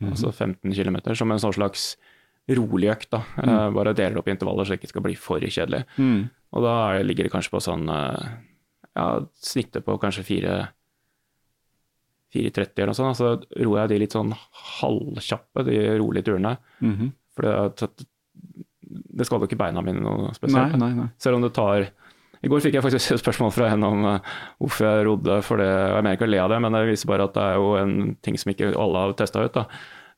mm. altså 15 km, som en sånn slags rolig økt. da. Mm. Bare deler opp i intervaller så det ikke skal bli for kjedelig. Mm. Og da ligger det kanskje på sånn uh, ja, snittet på kanskje 4.30 eller noe sånt. Så roer jeg de litt sånn halvkjappe, de rolige turene. -hmm. For det, det skader jo ikke beina mine noe spesielt. Nei, nei, nei. Selv om det tar i går fikk jeg faktisk et spørsmål fra en om uh, hvorfor jeg rodde. for det, Jeg mener ikke å le av det, men det viser bare at det er jo en ting som ikke alle har testa ut. da.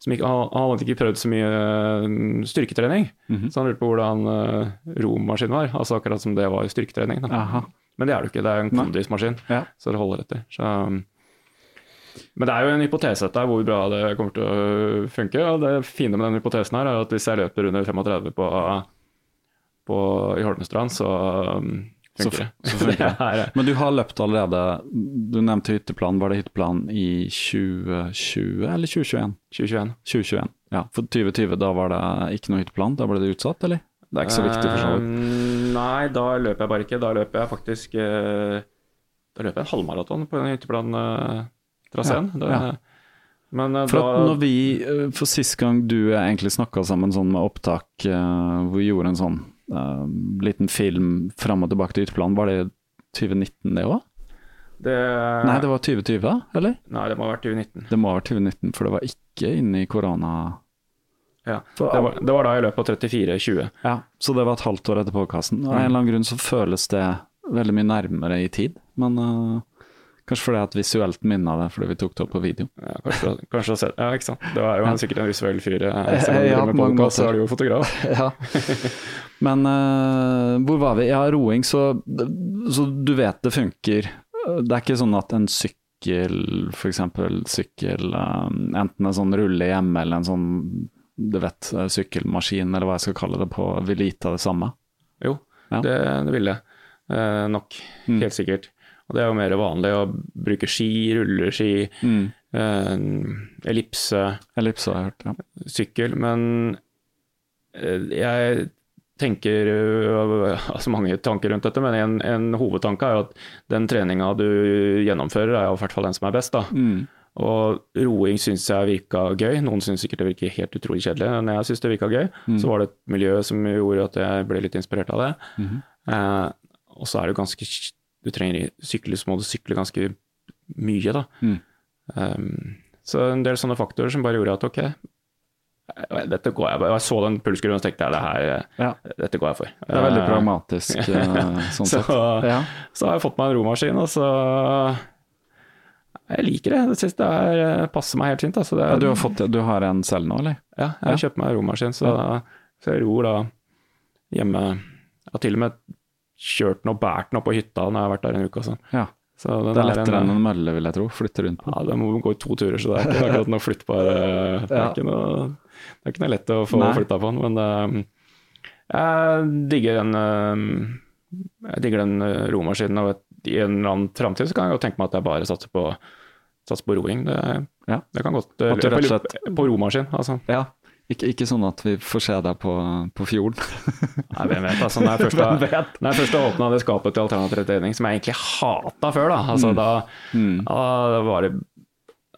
som Ikke, han, hadde ikke prøvd så mye uh, styrketrening, mm -hmm. så han lurte på hvordan uh, romaskin var. altså Akkurat som det var styrketrening. Men det er det jo ikke, det er en kondismaskin, ja. så det holder etter. Så, um, men det er jo en hypotese dette, hvor bra det kommer til å funke. og Det fine med den hypotesen her er at hvis jeg løper under 35 på, på, i Holmestrand, så um, det. Så, funker det. Men du har løpt allerede. Du nevnte hytteplan. Var det hytteplan i 2020 eller 2021? 2021. 2021. Ja, For 2020, da var det ikke noe hytteplan? Da ble det utsatt, eller? Det er ikke så viktig for så vidt. Uh, nei, da løper jeg bare ikke. Da løper jeg faktisk uh, Da løper jeg en halvmaraton på den hytteplan-traseen. Uh, ja. Men uh, for da når vi, for sist gang du egentlig snakka sammen sånn med opptak, hvor vi gjorde en sånn liten film fram og tilbake til hytteplanen, var det 2019 det òg? Det, Nei, det var 2020, da? Eller? Nei, det må ha vært 2019. Det må ha vært 2019, for det var ikke inne i korona... Ja, det var, det var da i løpet av 34-20. Ja, så det var et halvt år etter podkasten. Av en eller annen grunn så føles det veldig mye nærmere i tid, men uh, kanskje fordi at visuelt minna det fordi vi tok det opp på video. Ja, kanskje, kanskje sett, ja ikke sant. Det var jo en sikkert en visuell fyr. eh, Ja, på mange så er du jo fotograf. ja. Men uh, hvor var vi? Ja, roing, så, så du vet det funker. Det er ikke sånn at en sykkel, f.eks. sykkel, um, enten en sånn rulle hjemme eller en sånn du vet, sykkelmaskin, eller hva jeg skal kalle det, på, vil gitt av det samme? Jo, Ja. det, det ville jeg. Eh, nok. Mm. Helt sikkert. Og det er jo mer vanlig å bruke ski, rulleski, Mm. eh, ellipse, Ellipse har jeg hørt, ja. sykkel. Men eh, jeg tenker øh, altså mange tanker rundt dette, men en, en hovedtanke er jo at den treninga du gjennomfører, er jo i hvert fall den som er best. da. Mm. Og roing syns jeg virka gøy. Noen syns sikkert det virker helt utrolig kjedelig, men jeg syns det virka gøy. Mm. Så var det et miljø som gjorde at jeg ble litt inspirert av det. Mm. Eh, og så er det jo ganske Du trenger sykle, så må du sykle ganske mye, da. Mm. Um, så en del sånne faktorer som bare gjorde at ok, dette går jeg for. Jeg så den pulskurven og tenkte det her, Ja. dette går jeg for. Det er veldig Eh, pragmatisk eh, sånn så, sett. Ja. så har jeg fått meg en romaskin, og så Jeg liker det. Jeg synes det er, eh, passer meg helt fint. Altså. Er, Ja, du, har fått, du har en selv nå, eller? Ja, jeg har kjøpt meg en romaskin, så, så jeg ror da hjemme. Har til og med kjørt den og båret den opp på hytta når jeg har vært der en uke og sånn. Ja. Så den Det er er lettere enn en mølle, vil jeg tro. Flytte rundt på. Ja, det må gå i to turer, så det er ikke akkurat noe flyttbar Det er Ja. ikke noe, det er ikke noe lett å få flytta på den, men det, jeg digger den eh, Jeg digger den eh, romaskinen, og i en eller annen framtid kan jeg jo tenke meg at jeg bare satser på, satser på roing. Det, Ja. det kan godt At du rett og På, slett- på romaskin, altså. Ja. Ikke, ikke sånn at vi får se deg på, på fjorden. Nei, hvem vet. Altså, når jeg først har, åpna det skapet til alternativ trening, som jeg egentlig hata før, da, altså, da, Mm. da var det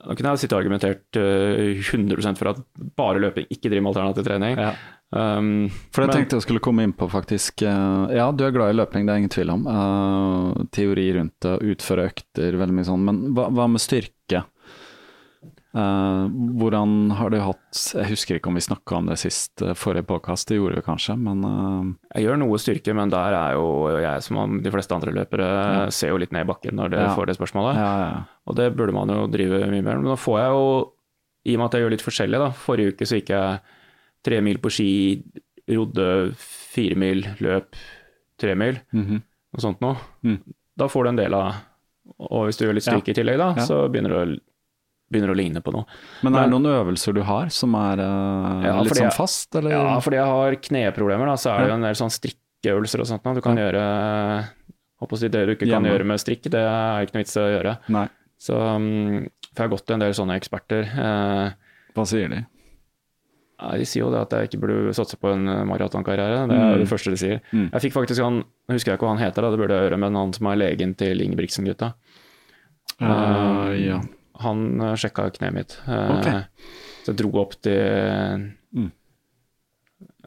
Da kunne jeg sitte og argumentert uh, 100 for at bare løping ikke driver med alternativ trening. Ja. Um, For det men- tenkte jeg skulle komme inn på, faktisk. Uh, Ja, du er glad i løping, det er ingen tvil om. Uh, teori rundt det, utføre økter, veldig mye sånn. Men hva, hva med styrke? Eh, hvordan har du hatt Jeg husker ikke om vi snakka om det sist, eh, forrige påkast, det gjorde vi kanskje, men uh... Jeg gjør noe styrke, men der er jo jeg, som de fleste andre løpere, ser jo litt ned i bakken når dere Ja. får det spørsmålet. ja, ja. Og det burde man jo drive mye mer. Men nå får jeg jo, i og med at jeg gjør litt forskjellig, da. Forrige uke så gikk jeg tre mil på ski, rodde fire mil, løp tre mil, mm -hmm. og sånt noe. Mm. Da får du en del av Og hvis du gjør litt Ja. styrke i tillegg, da, Ja. så begynner du å begynner å ligne på noe. Men er det noen øvelser du har som er uh, Ja, litt sånn fast, eller? Ja, fordi jeg har kneproblemer, da, så er det jo en del sånn strikkeøvelser og sånt. nå. Du kan gjøre håper å si Det du ikke kan Hjemme. gjøre med strikk, det er ikke noe vits i å gjøre. Nei, Så um, For jeg har gått til en del sånne eksperter. Uh, hva sier de? Nei, de sier jo det at jeg ikke burde satse på en eh, maratonkarriere. Det er Mm. det første de sier. Mm. Jeg fikk faktisk han Jeg husker jeg ikke hva han heter, da, det burde jeg gjøre, men han som er legen til Ingebrigtsen-gutta. Uh, ja. Han uh, sjekka kneet mitt. Okay. Så jeg dro opp til Mm.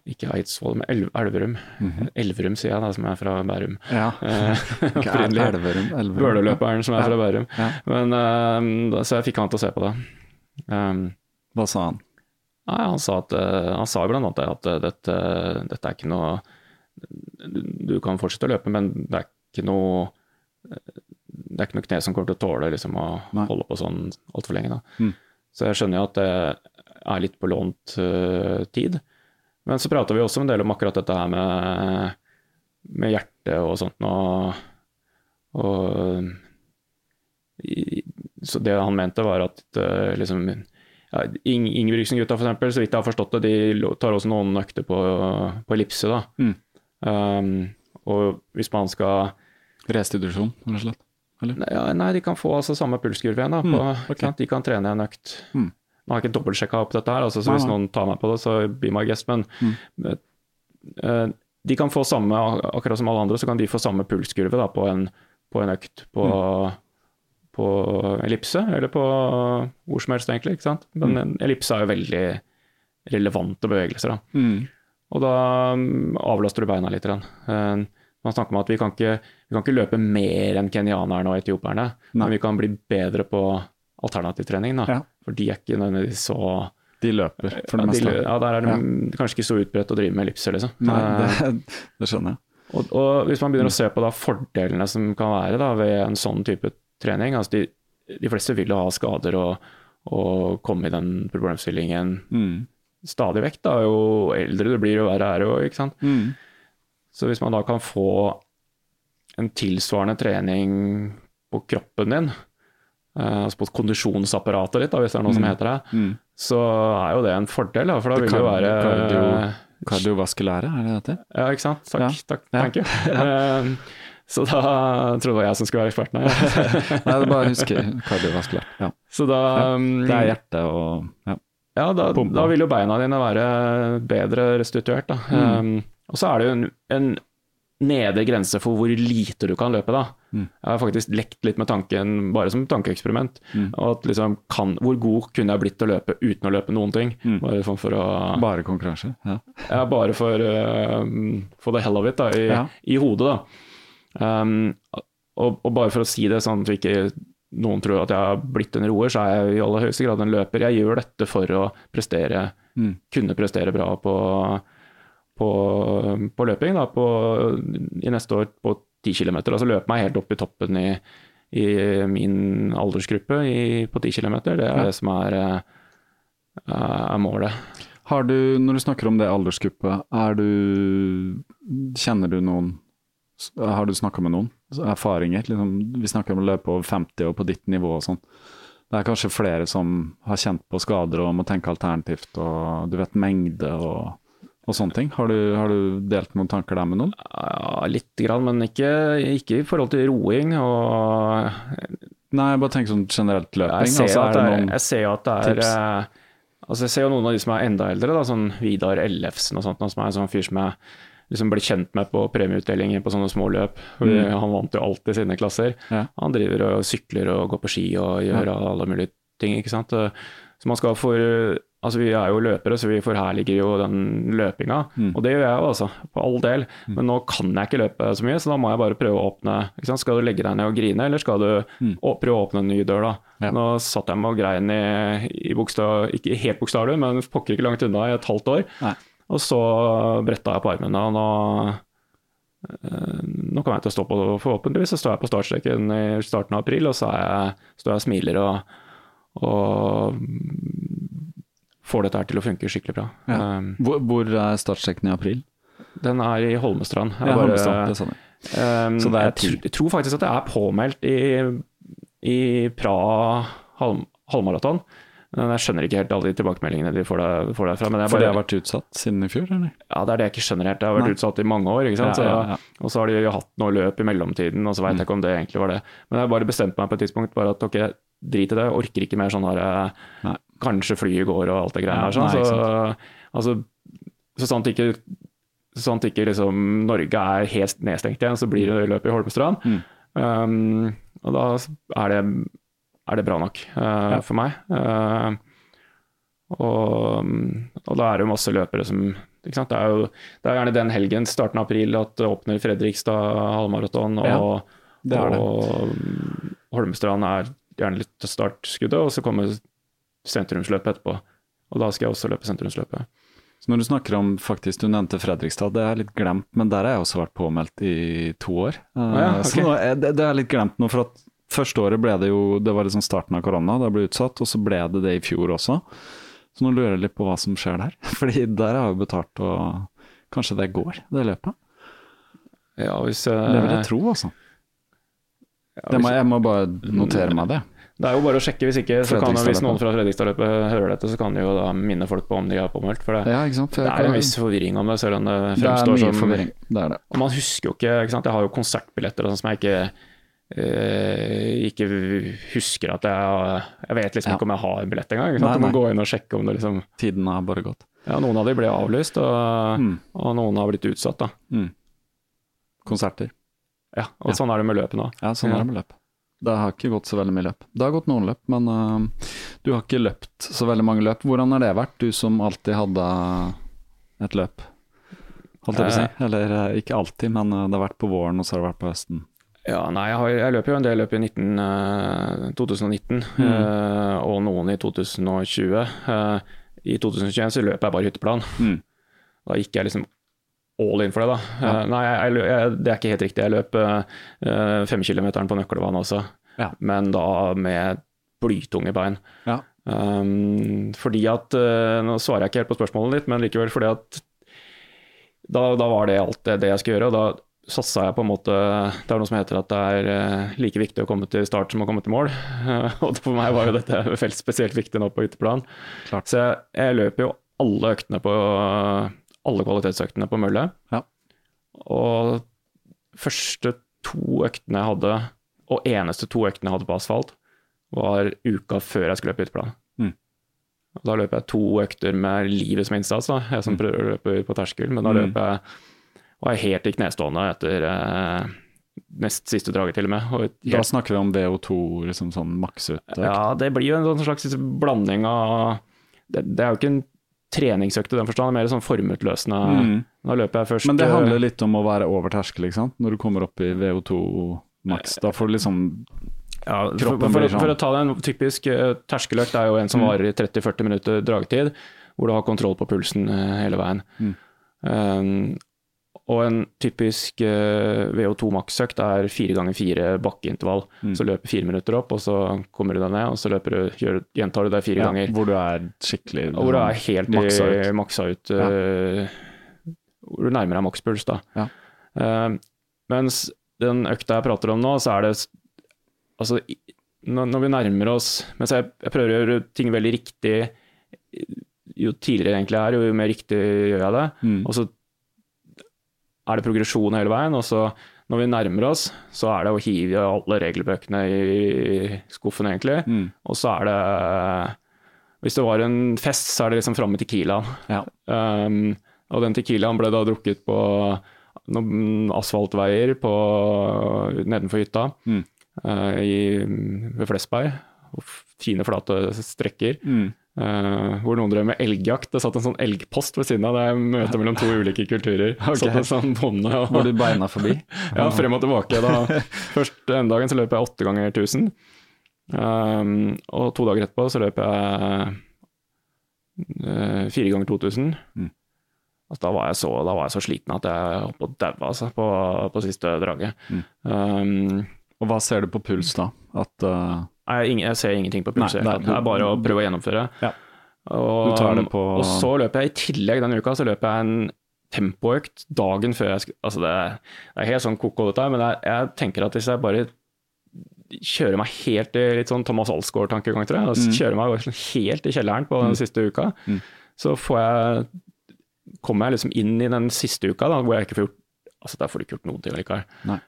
Ikke Eidsvoll, men El Elverum. Mhm. Elverum, sier jeg, da, som er fra Bærum. ja. Eh, opprinnelig. Bøleløperen som er Ja. fra Bærum. Ja. Men, uh, så jeg fikk han til å se på det. Um, Hva sa han? Nei, han sa, at, eh, han sa blant annet at eh, dette, dette er ikke noe du, du kan fortsette å løpe, men det er ikke noe det er ikke noe kne som kommer til å tåle liksom, å Nei. holde på sånn altfor lenge. Mm. Så jeg skjønner jo at det er litt på lånt uh, tid. Men så prater vi også en del om akkurat dette her med, med hjertet og sånt. Og, og i, så det han mente, var at uh, liksom ja, Ing Ingebrigtsen-gutta, eksempel, så vidt jeg har forstått det, de tar også noen økter på, på ellipse. da. Mm. Um, og hvis man skal Restitusjon, rett og slett? Ja, nei, de kan få altså samme pulskurve igjen. Da, på, Mm, okay. De kan trene en økt. Mm. Nå har jeg ikke dobbeltsjekka opp dette, her, altså, så Nei, hvis nei. noen tar meg på det, så be my guest. Men Mm. uh, de kan få samme, akkurat som alle andre, så kan de få samme pulskurve da, på, en, på en økt på, Mm. på ellipse, eller på hvor som helst, egentlig. ikke sant? Mm. Men en ellipse er jo veldig relevante bevegelser. da. Mm. Og da mm, avlaster du beina litt. Eh, Man snakker om at vi kan ikke, vi kan ikke løpe mer enn kenyanerne og etioperne, Nei. men vi kan bli bedre på alternativtrening. Ja. For de er ikke nødvendigvis så De løper, for ja, det de, meste. ja, Der er det kanskje ikke så utbredt å drive med ellipser, liksom. Nei, Eh, det, det skjønner jeg. og, og hvis man begynner å se på da fordelene som kan være da, ved en sånn type trening altså de, de fleste vil jo ha skader og, og komme i den problemstillingen Mm. stadig vekk. Da. Jo eldre du blir, jo verre er det jo. ikke sant? Mm. Så hvis man da kan få en tilsvarende trening på kroppen din, eh, altså på kondisjonsapparatet ditt, hvis det er noe som Mm. heter det, Mm. så er jo det en fordel. Da, for da Det vil det jo være kardio- Kardiovaskulære, er det det heter? Ja, ikke sant. Takk. Ja. takk, Ja. Thank you. Eh, Så da trodde det var jeg som skulle være eksperten her. Nei, det bare å huske kardiovaskulært. Ja. Så da ja, Det er hjertet og ja. Ja, da, da vil jo beina dine være bedre restituert. Da. Mm. Um, og så er det jo en, en nedre grense for hvor lite du kan løpe. Da. Mm. Jeg har faktisk lekt litt med tanken, bare som tankeeksperiment. Mm. At liksom kan, hvor god kunne jeg blitt til å løpe uten å løpe noen ting? Mm. Bare for, for å Bare konkurranse. Ja. Ja, bare for, uh, for the hell of it, da, i, Ja. i hodet. da. Um, og, og bare for å si det sånn at ikke noen tror at jeg har blitt en roer, så er jeg i aller høyeste grad en løper. Jeg gjør dette for å prestere, Mm. kunne prestere bra på, på, på løping da, på, i neste år på 10 km. Altså løpe meg helt opp i toppen i, i min aldersgruppe i, på 10 km. Det er Ja. det som er, eh, er målet. Har du, når du snakker om det aldersgruppe, er du Kjenner du noen Har du snakka med noen? Erfaringer? Liksom, vi snakker om å løpe over 50 og på ditt nivå og sånn. Det er kanskje flere som har kjent på skader og må tenke alternativt, og du vet mengde og, og sånne ting. Har du, har du delt noen tanker der med noen? Ja, litt grann, men ikke, ikke i forhold til roing. Og Nei, jeg bare tenker sånn generelt løping. jeg ser, altså, at jeg ser jo at det er tips? eh, Altså jeg ser jo noen av de som er enda eldre, da, sånn Vidar Ellefsen og sånt, som er en sånn fyr som jeg liksom ble kjent med på premieutdelinger på sånne små løp. Mm. Han vant jo alltid sine klasser. Ja. Han driver og sykler og går på ski og gjør alle mulige ting, ikke sant. Så man skal for Altså vi er jo løpere, så vi forherliger jo den løpinga. Mm. Og det gjør jeg jo, altså. På all del. Men nå kan jeg ikke løpe så mye, så da må jeg bare prøve å åpne. Skal du legge deg ned og grine, eller skal du Mm. å, prøve å åpne en ny dør, da? Ja. Nå satt jeg med og grein i, i bokstav, ikke helt bokstavelig, men pokker ikke langt unna i et halvt år. Nei. Og så bretta jeg på armene, og nå eh, nå kommer jeg til å stå på, forhåpentligvis så står jeg på startstreken i starten av april, og så jeg, står jeg og smiler og, og får dette her til å funke skikkelig bra. Ja. Um, Hvor, hvor er startsjekken i april? den er i Holmestrand. Jeg Ja, bare- Holmestrand, det sa. Um, Så det er jeg, tr jeg tror faktisk at det er påmeldt i, i Praha halv halvmaraton. Men jeg skjønner ikke helt alle de tilbakemeldingene de får, der, får derfra. Men jeg For det bare, har vært utsatt siden i fjor, eller? ja, det er det jeg ikke skjønner helt. Det har vært Nei. utsatt i mange år. ikke sant? Ja, ja, Så- ja. Og så har de jo hatt noe løp i mellomtiden, og så veit jeg ikke om det egentlig var det. Men jeg bare bestemte meg på et tidspunkt bare at ok, drit i det, jeg orker ikke mer sånn her Nei. Kanskje flyet går og alt det greiene her. Sånn. nei, Så, altså, så sant ikke Sånn at ikke liksom Norge er helt nedstengt igjen, så blir det løp i Holmestrand. Mm. Um, og da er det, er det bra nok uh, Ja. for meg. Uh, og, og da er det jo masse løpere som? Det, er jo, det er gjerne den helgen, starten av april, at det åpner Fredrikstad halvmaraton. Og, Ja, det er det. og Holmestrand er gjerne litt til startskuddet, og så kommer sentrumsløpet etterpå. Og da skal jeg også løpe sentrumsløpet. Så når du snakker om faktisk, du nevnte Fredrikstad, det er litt glemt, men der har jeg også vært påmeldt i to år. Ah, ja, okay. Så det, det er litt glemt nå, for at første året ble det jo, det var liksom starten av korona, det ble utsatt, og så ble det det i fjor også. Så nå lurer jeg litt på hva som skjer der, fordi der har jeg jo betalt og kanskje det går, det løpet. Ja, hvis, jeg... Det vil jeg tro, altså. ja, må, hvis- jeg må bare notere meg det. Det er jo bare å sjekke, hvis ikke så kan hvis noen fra Fredrikstadløpet hører dette, så kan de jo da minne folk på om de er påmeldt. For det, ja, for det er en viss forvirring om det, selv om det fremstår det som forvirring. Det er det. Man husker jo ikke, ikke sant? Jeg har jo konsertbilletter og sånn som jeg ikke øh, ikke husker at jeg Jeg vet liksom ja. ikke om jeg har en billett engang. Du må gå inn og sjekke om det liksom Tiden har bare gått. Ja, noen av de ble avlyst, og, mm. og noen har blitt utsatt, da. Mm. Konserter. Ja, og ja. sånn er det med løpet nå. Ja, sånn ja. er det med løp. Det har ikke gått så veldig mye løp. Det har gått noen løp, men uh, du har ikke løpt så veldig mange løp. Hvordan har det vært, du som alltid hadde et løp? Holdt jeg på å si. Eh. Eller uh, ikke alltid, men uh, det har vært på våren, og så har det vært på høsten. Ja, nei, jeg, har, jeg løper jo en del løp i 19, 2019, mm. og noen i 2020. I 2021 så løper jeg bare hytteplan. Mm. Da gikk jeg liksom all in for det, da. Ja. Uh, nei, jeg, jeg, det er ikke helt riktig. Jeg løp uh, femkilometeren på Nøkkelvann også, ja. men da med blytunge bein. Ja. Um, fordi at uh, Nå svarer jeg ikke helt på spørsmålet ditt, men likevel fordi at da, da var det alt det, det, jeg skulle gjøre. og da satsa jeg på en måte Det er noe som heter at det er like viktig å komme til start som å komme til mål. og for meg var jo dette felt spesielt viktig nå på hytteplan. Så jeg, jeg løper jo alle øktene på alle kvalitetsøktene på mølle. Ja. Og første to øktene jeg hadde, og eneste to øktene jeg hadde på asfalt, var uka før jeg skulle løpe ytterplan. Mm. Da løper jeg to økter med livet som innsats, da. jeg som mm. prøver å løpe på terskel. Men da mm. løper jeg og er helt i knestående etter eh, nest siste draget, til og med. Og helt, da snakker vi om VO2, liksom sånn maksuttak? Ja, det blir jo en sånn slags blanding av det, det, er jo ikke en treningsøkt i den forstand, mer sånn formutløsende. Mm. Da løper jeg først Men det handler litt om å være over terskel, ikke sant? Når du kommer opp i VO2 maks. Da får du liksom ja, for, for, for, for, å ta det en typisk uh, terskeløkt er jo en som mm. varer i 30-40 minutter dragetid, hvor du har kontroll på pulsen uh, hele veien. Mm. Um, og en typisk uh, eh, VO2 maksøkt er fire ganger fire bakkeintervall. Mm. Så løper fire minutter opp, og så kommer du deg ned, og så du, gjør, gjentar du det fire ja, ganger. Hvor du er skikkelig og Hvor du er helt maksa ut. Maksa ut ja. uh, hvor du nærmer deg makspuls, da. Ja. Uh, mens den økta jeg prater om nå, så er det Altså, når, vi nærmer oss Mens jeg, jeg prøver å gjøre ting veldig riktig jo tidligere egentlig er, jo mer riktig gjør jeg det. Mm. Og så er det progresjon hele veien. Og så når vi nærmer oss, så er det å hive alle regelbøkene i skuffen, egentlig. Mm. Og så er det Hvis det var en fest, så er det liksom framme Tequilaen. Ja. Um, og den Tequilaen ble da drukket på noen asfaltveier på, nedenfor hytta mm. uh, i, ved Flesberg. Fine, flate strekker. Mm. Uh, hvor noen drev med elgjakt. Det satt en sånn elgpost ved siden av. Det er møte mellom to ulike kulturer. Okay. Satt en sånn bonde og... Hvor du beina forbi? ja, frem og tilbake. Da. Først den dagen så løp jeg åtte ganger 1000. Um, og to dager etterpå så løp jeg uh, fire ganger 2000. Mm. Altså, da, var så, da, var jeg så, sliten at jeg holdt på å daue altså, på, på, siste draget. Mm. Um, og hva ser du på puls da? At uh jeg, jeg, ser ingenting på puls. det er bare å prøve å gjennomføre. Ja. Og, og, så løper jeg i tillegg denne uka så løper jeg en tempoøkt dagen før jeg skal Altså det, det er helt sånn koko dette, men jeg, jeg, tenker at hvis jeg bare kjører meg helt i litt sånn Thomas Alsgaard-tankegang, tror jeg, altså, mm. kjører meg helt i kjelleren på den mm. siste uka, mm. så får jeg kommer jeg liksom inn i den siste uka da, hvor jeg ikke får gjort Altså, Der får du ikke gjort noen ting likevel.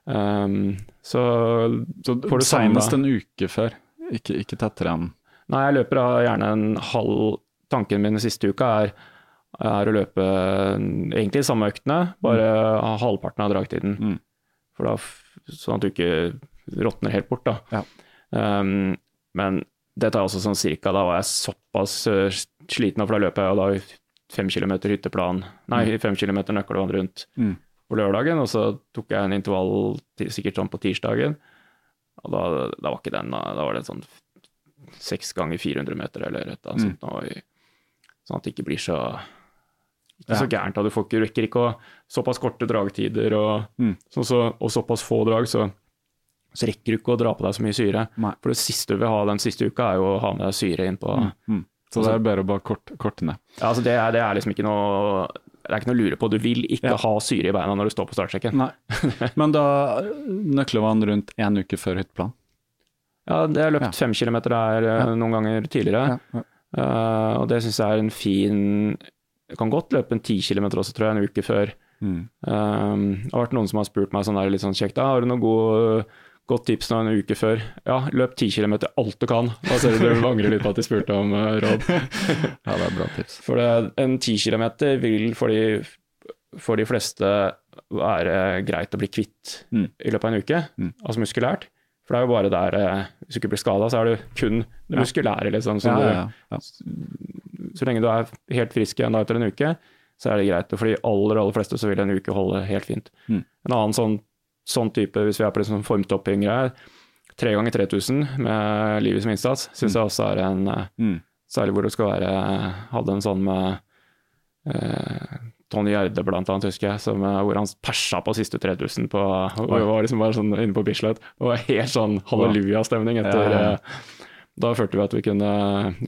Um, så, så får du Senest en uke før? Ikke, ikke tettere enn Nei, jeg løper gjerne en halv Tanken min den siste uka er, er å løpe egentlig de samme øktene, bare mm. halvparten av dragtiden. Mm. For da, sånn at du ikke råtner helt bort, da. Ja. Um, men det tar også sånn cirka Da var jeg såpass uh, sliten, for da løper jeg da fem kilometer hytteplan, nei, mm. fem kilometer nøkkelvann rundt mm. på lørdagen, og så tok jeg en intervall sikkert sånn på tirsdagen. Og da, da, var ikke den, da var det sånn seks ganger 400 meter eller et eller annet mm. sånn at det ikke blir så ikke ja. så gærent. Du får ikke, rekker ikke å Såpass korte dragtider og, mm. så, så, og såpass få drag, så, så, rekker du ikke å dra på deg så mye syre. Nei. For det siste du vil ha den siste uka, er jo å ha med deg syre inn på mm. mm. Så det er bedre å bare kort, ned? Ja, altså det, er, det er liksom ikke noe det er ikke noe å lure på. Du vil ikke ja. ha syre i beina når du står på startsjekken. Nei. Men da nøkler man rundt én uke før hytteplan? Ja, det har løpt Ja. fem kilometer der eh, Ja. noen ganger tidligere. Eh, og det syns jeg er en fin Jeg kan godt løpe en ti kilometer også, tror jeg, en uke før. Mm. Um, det har vært noen som har spurt meg sånn der litt sånn kjekt ah, Har du noe god, godt tips nå en uke før? Ja, løp 10 kilometer alt du kan. Da ser du du angrer litt på at de spurte om uh, råd. Ja, det er bra tips. For det, en 10 kilometer vil for de, for de fleste være greit å bli kvitt Mm. i løpet av en uke, Mm. altså muskulært. For det er jo bare der, eh, hvis du ikke blir skada, så er det kun det muskulære, liksom. Som ja, ja, ja. ja. så lenge du er helt frisk igjen da etter en uke, så er det greit. Og for de aller, aller fleste så vil en uke holde helt fint. Mm. En annen sånn, sånn type, hvis vi er på liksom formtopping-greier, tre ganger 3000 med livet som innsats, syns jeg også er en eh, Mm. Særlig hvor det skal være Hadde en sånn med eh, Tony Gjerde, blant annet, husker jeg, som, eh, hvor han persa på siste 3000 på og var liksom bare sånn inne på Bislett. Og var helt sånn hallelujastemning etter Ja, eh, Da følte vi at vi kunne,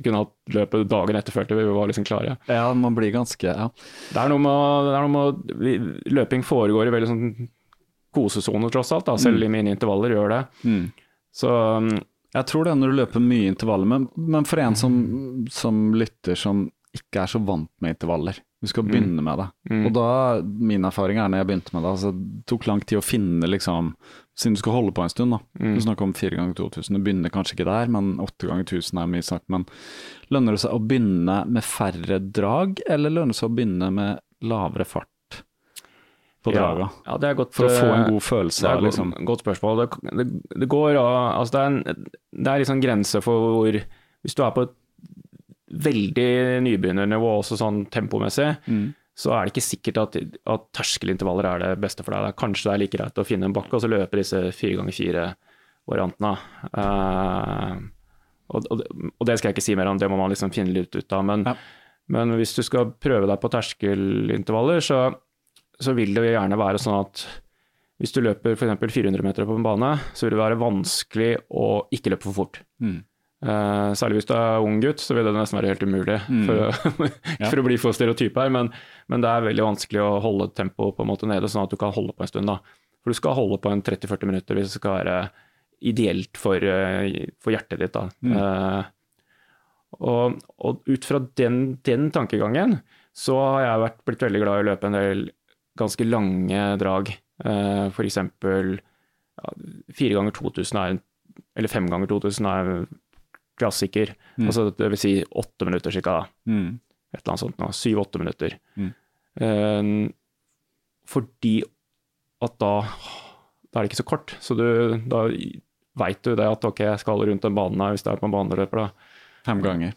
kunne hatt løpet dagen etter, følte vi. Vi var liksom klare. ja, man blir ganske Ja. Det er noe med, det er noe med Løping foregår i veldig sånn kosesone, tross alt. Da. Selv i mine intervaller gjør det. Mm. Så um, Jeg tror det er når du løper mye intervaller, men, men for en som, som lytter som ikke er så vant med intervaller, du skal begynne med det. mm. Og da, min erfaring er når jeg begynte med det, altså, det tok lang tid å finne liksom, siden du skal holde på en stund da. Mm. Du snakker om 4 ganger 2000, du begynner kanskje ikke der, men 8 ganger 1000 er mye sagt. Men lønner det seg å begynne med færre drag, eller lønner det seg å begynne med lavere fart på draga? Ja, ja, godt, For å få en eh, god følelse Det er liksom godt, spørsmål. Det, det, det går av altså det, er en, det er liksom grense for hvor Hvis du er på et veldig nybegynnernivå også sånn tempomessig, Mm. så er det ikke sikkert at, at terskelintervaller er det beste for deg. Det kanskje det er like greit å finne en bakke og så løpe disse fire ganger fire-variantene. Uh, det- og det skal jeg ikke si mer om, det må man liksom finne litt ut av. Men, Ja. men hvis du skal prøve deg på terskelintervaller, så, så vil det jo gjerne være sånn at hvis du løper f.eks. 400 meter på en bane, så vil det være vanskelig å ikke løpe for fort. Mm. Uh, særlig hvis du er ung gutt, så vil det nesten være helt umulig. Mm. For, å, Ja. for å bli for stereotyp her, men, men det er veldig vanskelig å holde tempoet på en måte nede, sånn at du kan holde på en stund. da. For du skal holde på en 30-40 minutter hvis det skal være ideelt for, eh, for hjertet ditt. da. Mm. Uh, og, og ut fra den, den tankegangen så har jeg vært, blitt veldig glad i å løpe en del ganske lange drag. Uh, for eksempel ja, fire ganger 2000 er eller fem ganger 2000 er klassiker. Mm. Altså, det vil si åtte minutter ca. Mm. Et eller annet sånt. Syv-åtte minutter. Mm. Uh, fordi at da, da er det ikke så kort. Så du, da veit du det at ok, jeg skal rundt den banen her hvis det er på en baneløper. da. Fem ganger.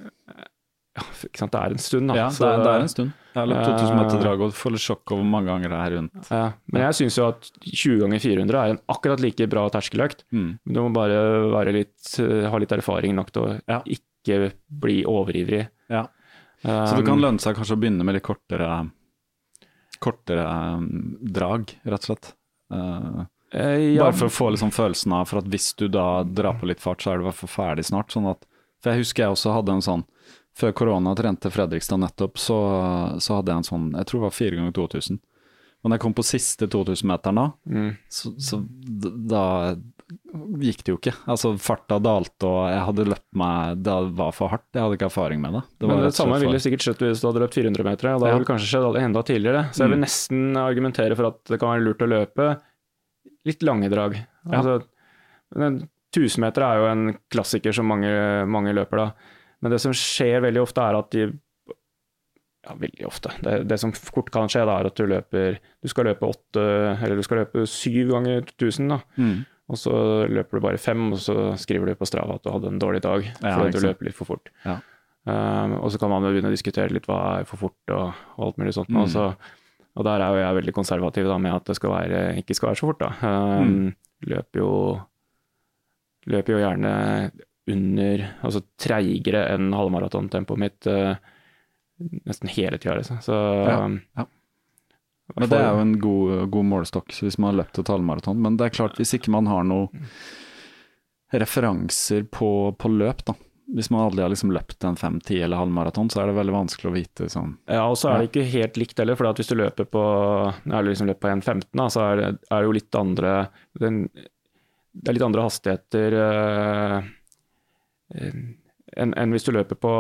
Ja, ikke sant? Det er en stund, da. Ja, Så- det er, det er en stund. Jeg har løpt 2000 meter Eh, drag og får sjokk over hvor mange ganger det er rundt. Ja, men jeg syns jo at 20 ganger 400 er en akkurat like bra terskeløkt. Mm. Du må bare være litt, eh, ha litt erfaring nok til å Ja. ikke bli overivrig. Ja. Så det kan Um, lønne seg kanskje å begynne med litt kortere, kortere um, drag, rett og slett. Eh, ja, Bare for å få liksom følelsen av for at hvis du da drar på litt fart, så er du i hvert fall ferdig snart. Sånn at, for jeg husker jeg også hadde en sånn Før korona trente Fredrikstad nettopp, så, så hadde jeg en sånn Jeg tror det var fire ganger 2000. Og når jeg kom på siste 2000-meteren da, mm. så, så da gikk det jo ikke. Altså farta dalte, og jeg hadde løpt meg Det var for hardt. Jeg hadde ikke erfaring med det. det var Men det samme ville sikkert skjedd hvis du hadde løpt 400 meter, og da Ja. ville det kanskje skjedd enda tidligere. Så jeg vil Mm. nesten argumentere for at det kan være lurt å løpe litt lange drag. Altså, men 1000 meter er jo en klassiker som mange, mange løper da. Men det som skjer veldig ofte er at de ja, veldig ofte. Det, det som fort kan skje, da, er at du løper Du skal løpe åtte, eller du skal løpe syv ganger 1000, da. Mm. Og så løper du bare fem, og så skriver du på Strava at du hadde en dårlig dag Ja, fordi du løper litt for fort. Ja. Um, og så kan man begynne å diskutere litt hva er for fort og, og alt mulig sånt. Mm. Og, så, og der er jo jeg veldig konservativ da, med at det skal være, ikke skal være så fort. da. Um, Mm. Løper jo løper jo gjerne under, altså treigere enn halvmaratontempoet mitt uh, nesten hele tida, liksom. Så Ja, ja. Men det er jo en god, god målestokk hvis man har løpt et halvmaraton. Men det er klart, hvis ikke man har noen referanser på, på løp, da. Hvis man aldri har liksom løpt en fem, ti eller halvmaraton, så er det veldig vanskelig å vite sånn Ja, og så er det ikke helt likt heller, for hvis du løper på liksom på 1,15, så er det, er det jo litt andre den, det er litt andre hastigheter uh, enn en hvis du løper på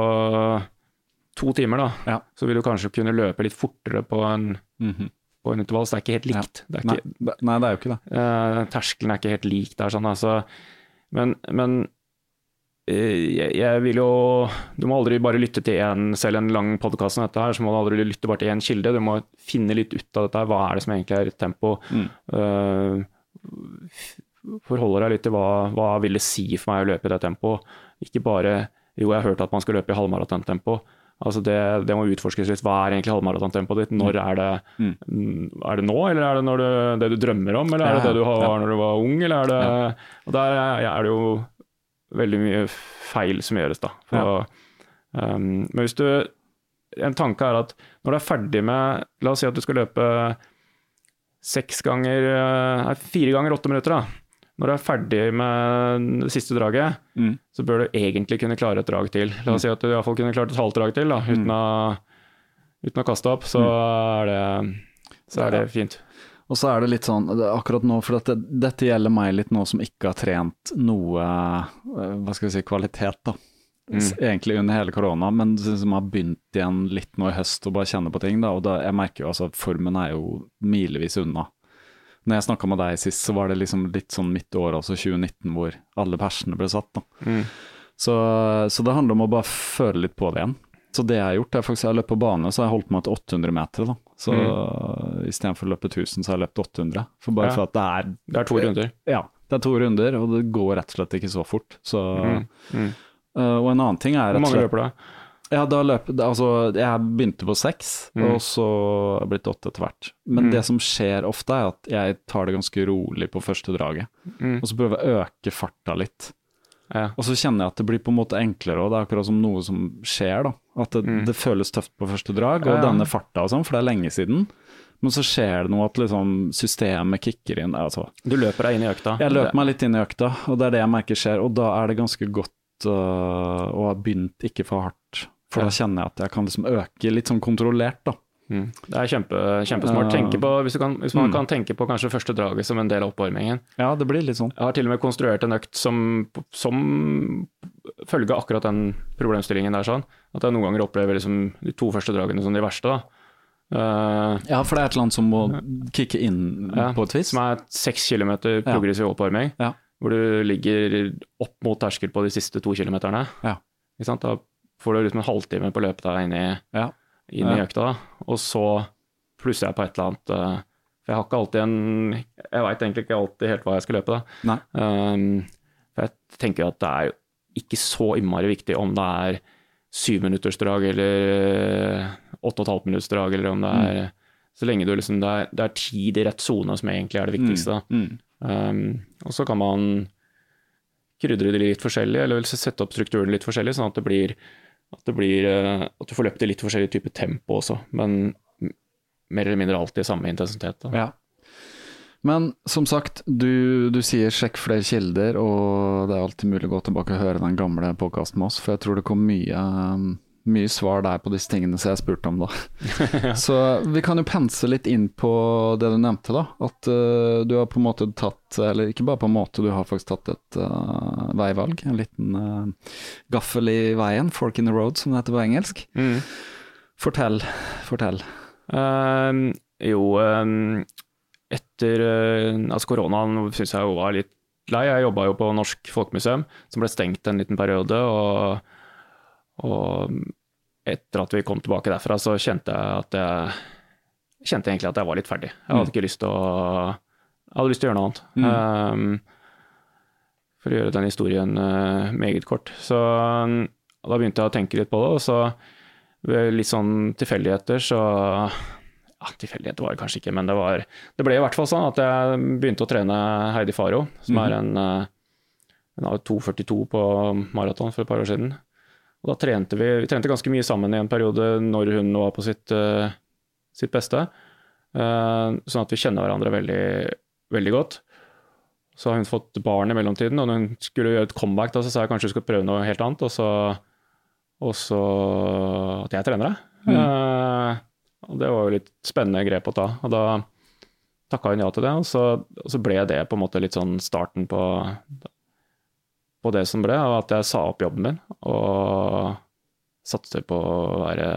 to timer, da. Ja. Så vil du kanskje kunne løpe litt fortere på en, mm -hmm. på en intervall. Så det er ikke helt likt. Ja. Det er ikke, nei, nei, det er jo ikke det. Uh, terskelen er ikke helt lik der, sånn altså. Men, men jeg, jeg, vil jo Du må aldri bare lytte til én, selv en lang podkast som dette her, så må du aldri lytte bare til én kilde. Du må finne litt ut av dette her. Hva er det som egentlig er tempo? Mm. Uh, forholder deg litt til hva, hva vil det si for meg å løpe i det tempoet. Ikke bare jo, jeg har hørt at man skal løpe i halvmaratontempo. Altså det, det, må utforskes litt. Hva er egentlig halvmaratontempoet ditt? Når er det, mm. er det nå, eller er det du, det du drømmer om, eller er det det du har ja. når du var ung? Eller er det, ja. og Der er det jo veldig mye feil som gjøres, da. For, um, men hvis du En tanke er at når du er ferdig med La oss si at du skal løpe seks ganger Nei, fire ganger åtte minutter, da når du er ferdig med det siste draget, mm. så bør du egentlig kunne klare et drag til. La oss si at du iallfall kunne klart et halvt drag til, da, uten, mm. å, uten, å, kaste opp. Så, mm. er det, så er det fint. Og så er det litt sånn, akkurat nå, for dette, dette, gjelder meg litt nå som ikke har trent noe eh, hva skal vi si, kvalitet, da. Mm. Egentlig under hele korona, men som har begynt igjen litt nå i høst og bare kjenner på ting. da, og da, Jeg merker jo altså formen er jo milevis unna når jeg snakka med deg sist, så var det liksom litt sånn midt i året, altså 2019, hvor alle persene ble satt. Mm. Så, så, det handler om å bare føle litt på det igjen. Så det jeg har gjort, er faktisk jeg har løpt på bane, så har jeg holdt meg til 800 meter. da. Så mm. istedenfor å løpe 1000, så har jeg løpt 800. For bare ja. for at det er Det er to runder? Ja, det er to runder, og det går rett og slett ikke så fort. Så, mm. Mm. Uh, og en annen ting er Hvor mange løper du? Ja, da løp, altså, jeg begynte på seks, mm. og så har jeg blitt åtte etter hvert. Men mm. det som skjer ofte, er at jeg tar det ganske rolig på første draget. Mm. Og så prøver jeg å øke farta litt. Ja. Og så kjenner jeg at det blir på en måte enklere, og det er akkurat som noe som skjer. da. At det, mm. det føles tøft på første drag, og ja, ja. denne farta og sånn, for det er lenge siden. Men så skjer det noe at liksom systemet kicker inn. Altså. Du løper deg inn i økta? Jeg løper meg litt inn i økta, og det er det jeg merker skjer. Og da er det ganske godt uh, å ha begynt ikke for hardt for da kjenner jeg at jeg kan liksom øke litt sånn kontrollert, da. Mm. Det er kjempe, kjempesmart. På, hvis, kan, hvis, man mm. kan tenke på kanskje første draget som en del av oppvarmingen. Ja, det blir litt sånn. Jeg har til og med konstruert en økt som, som følge akkurat den problemstillingen der. sånn. At jeg noen ganger opplever liksom de to første dragene som de verste. da. Uh, ja, for det er et eller annet som må kicke inn ja, på et vis? Som er seks kilometer progressiv ja. oppvarming. Ja. Hvor du ligger opp mot terskel på de siste to kilometerne. Da får du liksom en halvtime på løpet deg inn i, ja. inn i økta, og så plusser jeg på et eller annet uh, For jeg har ikke alltid en Jeg veit egentlig ikke alltid helt hva jeg skal løpe, da. Um, for jeg tenker at det er jo ikke så innmari viktig om det er syvminuttersdrag eller åtte og et halvt minuttsdrag, eller om det er mm. Så lenge du liksom, det, er, det er tid i rett sone som egentlig er det viktigste. Mm. Mm. Um, og så kan man krydre det litt forskjellig, eller sette opp strukturen litt forskjellig, sånn at det blir at, blir, eh, at du får løpt i litt forskjellig type tempo også, men mer eller mindre alltid samme intensitet. Da. Ja. Men som sagt, du, du, sier sjekk flere kilder, og det er alltid mulig å gå tilbake og høre den gamle podkasten med oss, for jeg tror det kom mye mye svar der på disse tingene som jeg spurte om, da. Så vi kan jo pense litt inn på det du nevnte, da. At uh, du har på en måte tatt, eller ikke bare på en måte, du har faktisk tatt et uh, veivalg. En liten uh, gaffel i veien, 'fork in the road', som det heter på engelsk. Mm. Fortell. Fortell. Um, jo, um, etter altså koronaen syns jeg jo var litt lei. Jeg jobba jo på Norsk Folkemuseum, som ble stengt en liten periode. og og etter at vi kom tilbake derfra, så kjente jeg at jeg kjente egentlig at jeg var litt ferdig. Jeg hadde mm. ikke lyst til å Jeg hadde lyst til å gjøre noe annet. Mm. Um, for å gjøre den historien uh, meget kort. Så um, da begynte jeg å tenke litt på det, og så ved litt sånn tilfeldigheter så ja, Tilfeldigheter var det kanskje ikke, men det, var, det ble i hvert fall sånn at jeg begynte å trene Heidi Faro, som mm. er en uh, Hun har 2,42 på maraton for et par år siden. Og da trente vi, vi trente ganske mye sammen i en periode når hun var på sitt, uh, sitt beste. Uh, sånn at vi kjenner hverandre veldig, veldig godt. Så har hun fått barn i mellomtiden, og når hun skulle gjøre et comeback, da, så sa jeg kanskje hun skulle prøve noe helt annet, og så, og så at jeg trener deg. Mm. Uh, og det var jo litt spennende grep å ta. Og da takka hun ja til det, og så, og så, ble det på en måte litt sånn starten på, på det som ble, og at jeg sa opp jobben min og satser på å være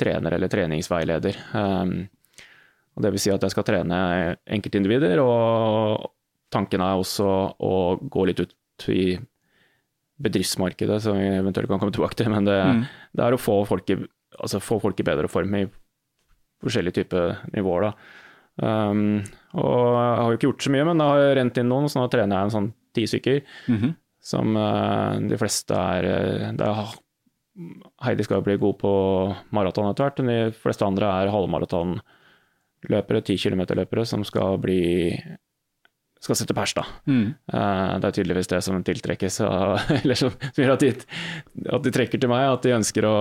trener eller treningsveileder. Um, og det vil si at jeg skal trene enkeltindivider, og tanken er også å gå litt ut i bedriftsmarkedet, som vi eventuelt kan komme tilbake til. Men det, mm. det er å få folk, i, altså få folk, i, bedre form i forskjellige typer nivåer. Da. Um, og jeg har jo ikke gjort så mye, men det har rent inn noen, så nå trener jeg en sånn ti stykker. Mm -hmm. Som uh, de fleste er, eh, er Heidi skal jo bli god på maraton etter hvert, men de fleste andre er halvmaratonløpere, ti kilometer-løpere, som skal bli skal sette pers, da. Mm. Uh, det er tydeligvis det som tiltrekkes, eller som, som gjør at de, at de, trekker til meg, at de ønsker å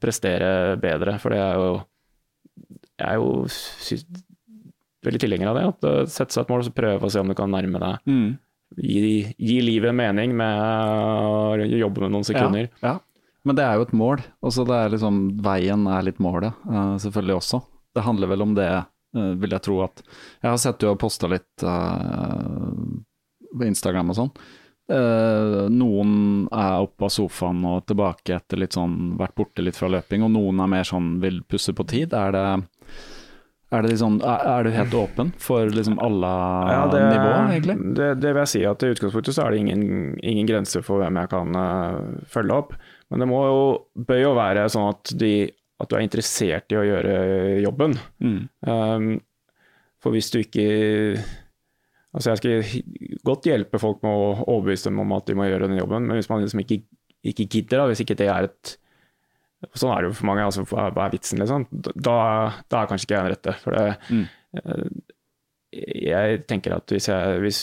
prestere bedre. For det er jo Jeg er jo veldig tilhenger av det. At Sette seg et mål og prøve å se om du kan nærme deg. Mm. Gi, gi, livet mening med å jobbe med noen sekunder. Ja, ja. Men det er jo et mål. Også det er liksom, veien er litt målet, uh, selvfølgelig også. Det handler vel om det, uh, vil jeg tro at Jeg har sett du har posta litt uh, på Instagram og sånn. noen er oppe av sofaen og tilbake etter litt sånn vært borte litt fra løping, og noen er mer sånn vil pusse på tid. Er det er, det liksom, er, du helt åpen for liksom alle ja, det, nivåer, egentlig? Det, det, vil jeg si at i utgangspunktet så er det ingen, ingen grenser for hvem jeg kan uh, følge opp. Men det må jo, bør jo være sånn at, de, at, du er interessert i å gjøre jobben. Mm. Um, for hvis du ikke Altså jeg skal godt hjelpe folk med å overbevise dem om at de må gjøre den jobben, men hvis man liksom ikke, ikke gidder, da, hvis ikke det er et Sånn er det jo for mange. altså Hva er vitsen, liksom? Da, da er kanskje ikke jeg den rette. For det, mm. Eh, jeg tenker at hvis jeg, hvis,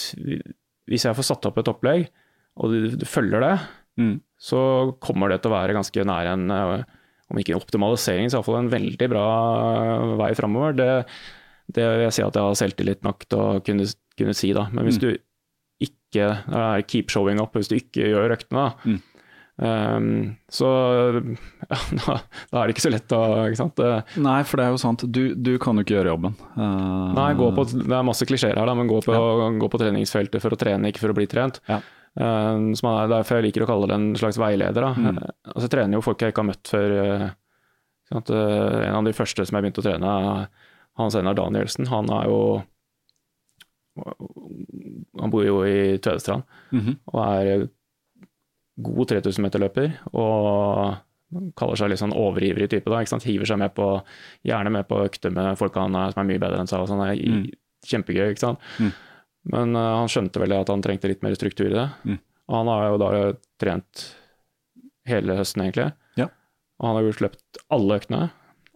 hvis jeg, får satt opp et opplegg, og du, du følger det, mm. så kommer det til å være ganske nær en eh, om ikke en optimalisering, så iallfall en veldig bra vei framover. Det, det vil jeg si at jeg har selvtillit nok til å kunne, kunne si, da. Men hvis mm. du ikke keep showing up, hvis du ikke gjør øktene, da, mm Um, så ja, da, da, er det ikke så lett å sant? Nei, for det er jo sant. Du, du kan jo ikke gjøre jobben. Uh, Nei, på, det er masse klisjeer her, da, men gå på, ja. gå på, treningsfeltet for å trene, ikke for å bli trent. Ja. Um, som er derfor jeg liker å kalle det en slags veileder. Da. Mm. Uh, altså, jeg trener jo folk jeg ikke har møtt før. Uh, en av de første som jeg begynte å trene, Hans Einar Danielsen. Han er jo Han bor jo i Tvedestrand mm -hmm. og er god 3000 meter-løper og kaller seg litt sånn overivrig type. da, ikke sant? Hiver seg med på, gjerne med på økter med folk han er, som er mye bedre enn seg. og sånn, mm. Kjempegøy. ikke sant? Mm. Men uh, han skjønte vel at han trengte litt mer struktur i det. Mm. Og han har jo da trent hele høsten, egentlig. Ja. Og han har jo løpt alle øktene.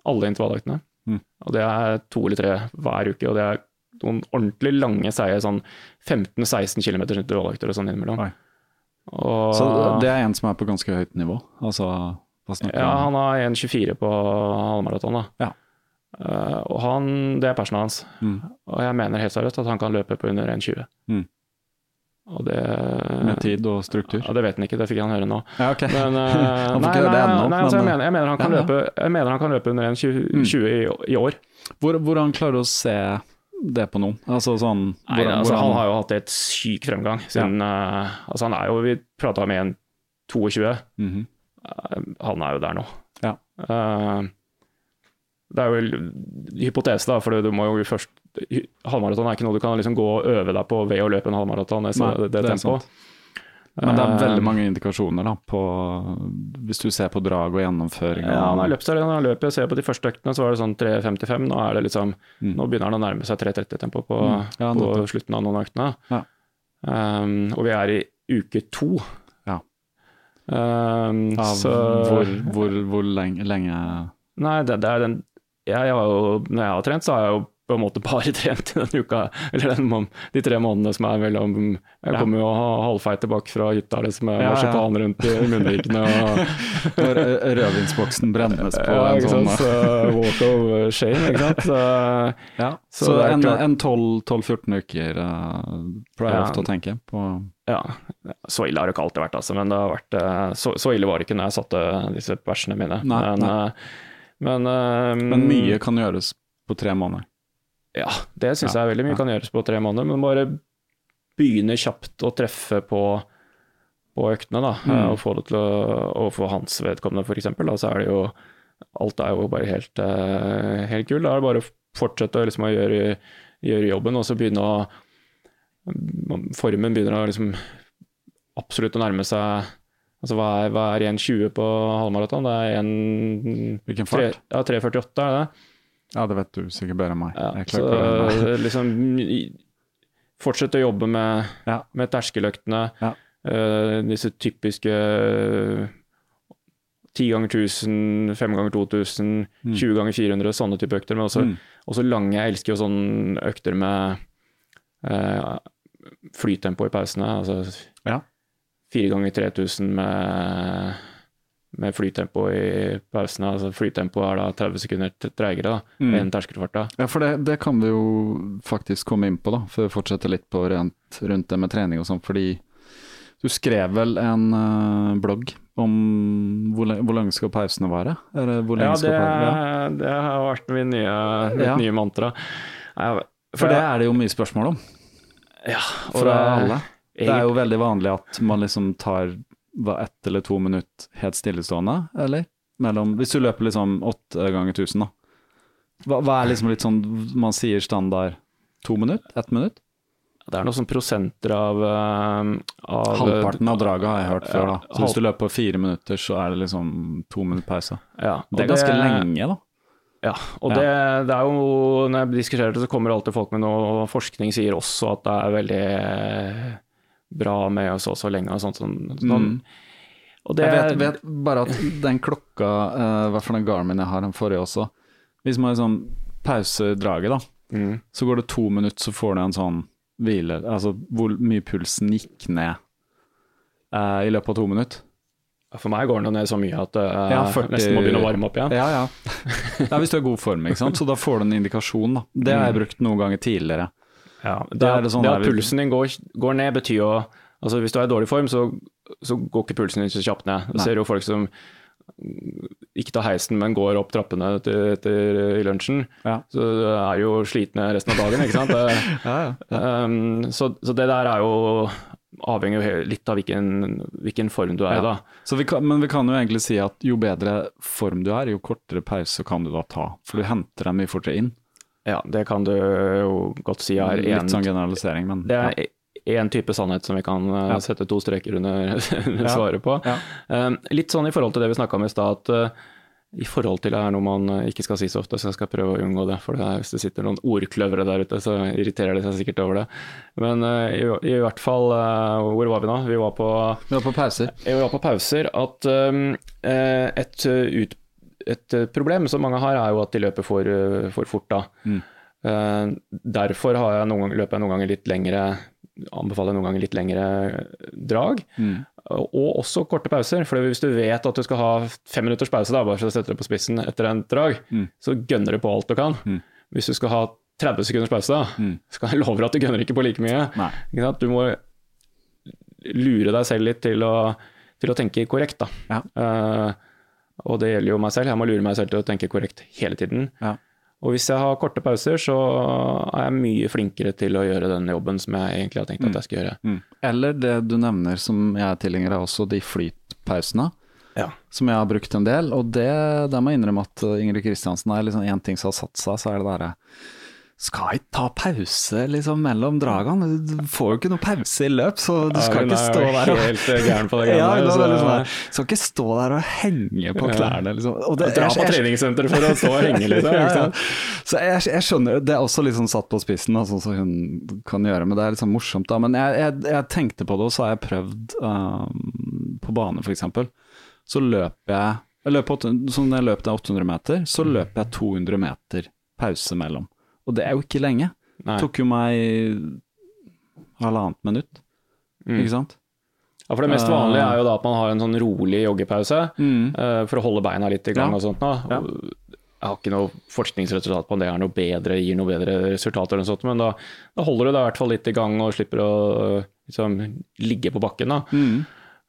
Alle intervalløktene. Mm. Og det er to eller tre hver uke. Og det er noen ordentlig lange seier, sånn 15-16 km intervalløkter og sånn innimellom. Oi. Og, så det er en som er på ganske høyt nivå? Altså, ja, han har 1,24 på halvmaraton. Ja. Uh, og han, det er personen hans. Mm. Og jeg mener helt seriøst at han kan løpe på under 1,20. Mm. Og det, Med tid og struktur? Ja, Det vet han ikke, det fikk han høre nå. Ja, okay. Men, uh, han høre det ennå. Nei, altså, jeg, mener, jeg, mener han kan ja, løpe, jeg mener han kan løpe under 1,20 mm. i, i, år. Hvor, hvordan klarer du å se det på noen? Altså sånn Nei, altså, Han har jo hatt et syk fremgang. Siden, ja. uh, altså, han er jo, Vi prata med en 22. Mm -hmm. uh, han er jo der nå. Ja. Uh, det er jo hypotese, da, for du må jo først Halvmaraton er ikke noe du kan liksom gå og øve deg på ved å løpe en halvmaraton. Det, det, det, det tempoet. Men det er veldig mange indikasjoner da, på hvis du ser på drag og gjennomføring. Ja, når jeg, løpt når han løper og jeg ser på de første øktene så var det sånn 3.55. Nå, er det liksom, mm. nå begynner han å nærme seg 3.30-tempo på, mm. ja, på slutten av noen øktene. Ja. Um, og vi er i uke to. Ja. Um, Av så, hvor, hvor, hvor lenge, lenge, Nei, det, det er den jeg, jeg jo, Når jeg har trent, så har jeg jo på en måte bare trent i denne uka, eller den, de tre månedene som er mellom Jeg kommer jo halvfeit tilbake fra hytta liksom, med ja, marsipan ja. rundt i munnvikene. Når rødvinsboksen brennes på ja, en sånn Walk of shame, ikke sant. Så, ja. så, så en 12-14 uker uh, pleier jeg ofte å tenke på. Ja, så ille har det ikke alltid vært, altså. Men det har vært, uh, så, så, ille var det ikke når jeg satte disse versene mine. Nei, men, nei. Uh, men, uh, men mye kan gjøres på tre måneder? Ja, det syns jeg er veldig mye kan gjøres på tre måneder, men bare begynne kjapt å treffe på, på øktene, da. Mm. Og få det til å Og for hans vedkommende, da, så er det jo Alt er jo bare helt, uh, helt kult. Da er det bare å fortsette liksom, å gjøre, gjøre jobben, og så begynne å Formen begynner å liksom absolutt å nærme seg Altså hva er, hva er 1,20 på halvmaraton? Det er 1 Hvilken fart? fart? Ja, 3,48 er det. Ja, det vet du sikkert bedre enn meg. Ja, så liksom Fortsette å jobbe med, Ja. med terskeløktene. Ja. Uh, disse typiske ti 10 ganger 1000, 5 ganger 2000, 20 ganger 400, sånne type økter. Men også, Mm. også lange. Jeg elsker jo sånne økter med uh, flytempo i pausene. Altså Ja. 4 ganger 3000 med, med flytempo i pausene. Altså flytempo er da 30 sekunder treigere Mm. enn terskelfarta. Ja, for det, det kan vi jo faktisk komme inn på, da, før vi fortsetter litt på rent, rundt det med trening og sånn. Fordi du skrev vel en uh, blogg om hvor, hvor lenge skal pausene være? Eller hvor lenge Ja, skal det, ja, det har vært min nye, mitt Ja. nye mantra. Nei, For det er det jo mye spørsmål om ja, og fra det- alle. Det er jo veldig vanlig at man liksom tar hva, ett eller to minutter helt stillestående, eller? Mellom, hvis du løper liksom åtte ganger tusen, da. Hva, hva er liksom litt sånn man sier standard to minutter? Ett minutt? Det er noen sånn prosenter av, eh, av Halvparten av draget har jeg hørt før, da. Ja, Så hvis du løper på fire minutter, så er det liksom to minutter pause. Ja, Det er ganske lenge, da. Ja, og Det, det er jo Når jeg diskuterer det, så kommer alltid folk med noe og Forskning sier også at det er veldig bra med så og så lenge og sånt. sånn, sånn. Mm. Og det Jeg vet, vet bare at den klokka, eh, i hvert fall den Garmin jeg har, den forrige også Hvis man liksom pauser draget, da, Mm. så går det to minutter, så får du en sånn hvile Altså hvor mye pulsen gikk ned uh, i løpet av to minutter. For meg går den ned så mye at jeg Ja, 40 nesten må begynne å varme opp igjen. Ja, ja. ja hvis du er i god form, ikke sant. Så da får du en indikasjon, da. Det har jeg brukt noen ganger tidligere. Ja, det, det sånn det at pulsen din går, går ned, betyr jo altså Hvis du er i dårlig form, så, så går ikke pulsen din så kjapt ned. Du ser jo folk som ikke tar heisen, men går opp trappene etter, etter i lunsjen. Ja. Så er jo slitne resten av dagen, ikke sant. Det, Ja, ja. um, så, så det der er jo avhenger jo litt av hvilken, hvilken form du er i, da. Vi kan, men vi kan jo egentlig si at jo bedre form du er, jo kortere pause kan du da ta. For du henter dem mye fortere inn. Ja, det kan du jo godt si er en, Litt sånn generalisering, men Det er én type sannhet som vi kan uh, Ja. sette to streker under, svaret på. Um, litt sånn i forhold til det vi snakka om i stad, at uh, i forhold til det er noe man uh, ikke skal si så ofte, så jeg skal prøve å unngå det. For det er, hvis det sitter noen ordkløvere der ute, så irriterer de seg sikkert over det. Men uh, i, i hvert fall, uh, hvor var vi nå? Vi var på, Vi var på pauser. vi var på pauser. At um, et, utpå... ut, et uh, problem som mange har, er jo at de løper for, uh, for fort. da. Mm. Uh, derfor har jeg noen ganger, løper jeg noen ganger litt lengre anbefaler jeg noen ganger litt lengre drag, Mm. og også korte pauser. For hvis du vet at du skal ha fem minutters pause, da, bare for å sette det på spissen etter en drag, Mm. så gønner du på alt du kan. Mm. Hvis du skal ha 30 sekunders pause, da, Mm. skal jeg love deg at du gønner ikke på like mye. Du må lure deg selv litt til å, til å tenke korrekt. Da. Ja. Eh, og det gjelder jo meg selv. Jeg må lure meg selv til å tenke korrekt hele tiden. Ja. Og hvis jeg har korte pauser, så er jeg mye flinkere til å gjøre den jobben som jeg egentlig har tenkt at jeg skal gjøre. Mm. Eller det du nevner som jeg er tilhenger av også, de flytpausene. Ja. Som jeg har brukt en del, og det, der må jeg innrømme at Ingrid Kristiansen er liksom en ting som har satt seg, så er det derre Skal ikke ta pause liksom mellom dragene, du får jo ikke noe pause i løp, så du skal ikke stå der og Helt eh, gæren på det ja, der. veldig sånn så- der, Skal ikke stå der og henge på klærne, liksom. Og det- Dra på jeg- treningssenter for å stå og henge litt. Ja. Så jeg, jeg skjønner, det er også sånn satt på spissen, sånn som hun kan gjøre, men det er litt sånn morsomt da. Men jeg, jeg, tenkte på det, og så har jeg prøvd um, på bane eksempel. Så løper jeg, jeg løper, åtte- så når jeg løp 800 meter, så løper jeg 200 meter pause mellom. Og det er jo ikke lenge. Nei. Det tok jo meg halvannet minutt, Mm. ikke sant? Ja, for Det mest vanlige er jo da at man har en sånn rolig joggepause eh, for å holde beina litt i gang Ja. og sånt. Da. Ja. Jeg har ikke noe forskningsresultat på om det er noe bedre, gir noe bedre resultater, sånt, men da, da holder du deg i hvert fall litt i gang og slipper å liksom, ligge på bakken. Da. Mm.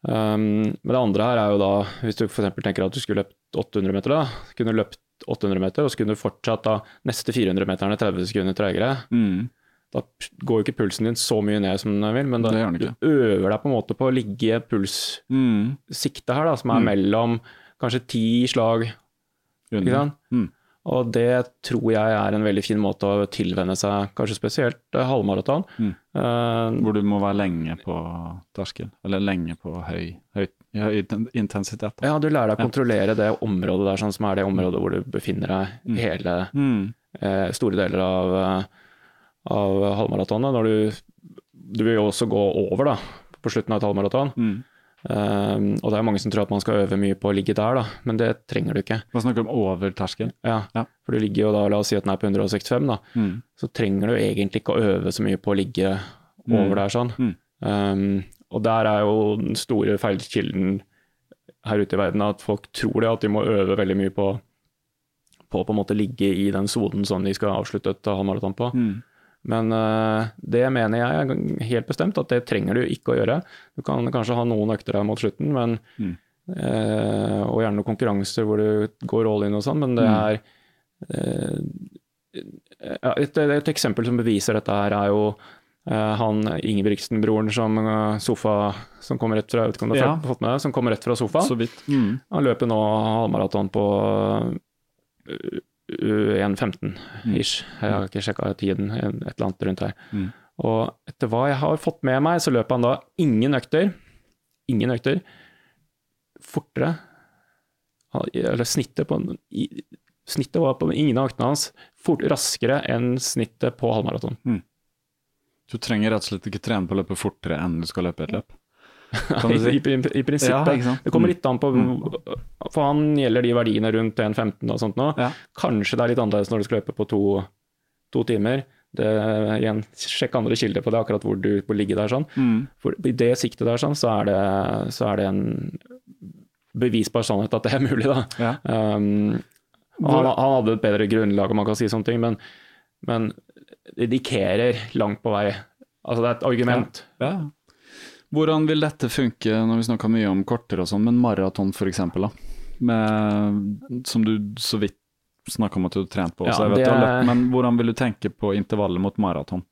Um, men det andre her er jo da, hvis du f.eks. tenker at du skulle løpt 800 meter, da, kunne løpt 800 meter, og så kunne du fortsatt da neste 400 meterne 30 sekunder tregere. Mm. Da går jo ikke pulsen din så mye ned som den vil, men da du øver deg på en måte på å ligge i pulssiktet Mm. her, da, som er mellom kanskje ti slag, ikke sant. Mm. Og det tror jeg er en veldig fin måte å tilvenne seg, kanskje spesielt eh, halvmaraton. Mm. Uh, Hvor du må være lenge på terskel, eller lenge på høy, høy, høy intensitet. Da. ja, du lærer deg å Ja. kontrollere det området der, sånn som er det området hvor du befinner deg Mm. hele Mm. eh, store deler av, eh, av halvmaratonet. Du, du vil jo også gå over da, på slutten av et halvmaraton. Mm. Um, og det er mange som tror at man skal øve mye på å ligge der, da, men det trenger du ikke. Hva snakker du om over terskelen? Ja, Ja. For du ligger jo da, la oss si at den er på 165, da, Mm. så trenger du egentlig ikke å øve så mye på å ligge over Mm. der sånn. Mm. Um, og der er jo den store feilkilden her ute i verden at folk tror det, at de må øve veldig mye på på på en måte ligge i den sonen som de skal avslutte et halvmaraton på. Mm. Men uh, det mener jeg helt bestemt at det trenger du ikke å gjøre. Du kan kanskje ha noen økter her mot slutten, men, Mm. uh, og gjerne noen konkurranser hvor du går all in og sånn, men det Mm. er uh, et, et eksempel som beviser dette her, er jo han Ingebrigtsen-broren som eh, sofa som kommer rett fra, jeg vet ikke om du har Ja. fått med som kommer rett fra sofaen. Mm. Han løper nå halvmaraton på uh, 1.15 ish. Jeg har ikke sjekka tiden, et eller annet rundt her. Mm. Og etter hva jeg har fått med meg, så løper han da ingen økter. Ingen økter. Fortere. Eller snittet på Snittet var på ingen av øktene hans fort, raskere enn snittet på halvmaraton. Du trenger rett og slett ikke trene på å løpe fortere enn du skal løpe et løp. Kan I, du si? i, i prinsippet. Ja? Det kommer Mm. litt an på For han gjelder de verdiene rundt 1,15 og sånt nå. Ja. Kanskje det er litt annerledes når du skal løpe på to, to timer. Det, igjen, sjekk andre kilder på det, akkurat hvor du bør ligge der. sånn. Mm. For I det siktet der sånn, så er det, så er det en bevisbar sannhet at det er mulig, da. Ja. Um, han, han hadde et bedre grunnlag, om man kan si sånne ting, men, men indikerer langt på vei Altså, det er et argument. Ja. Hvordan vil dette funke når vi snakker mye om kortere og sånn, men maraton eksempel, da? Med, som du så vidt snakka om at du har trent på, Ja, så jeg vet det løpt, men hvordan vil du tenke på intervallet mot maraton?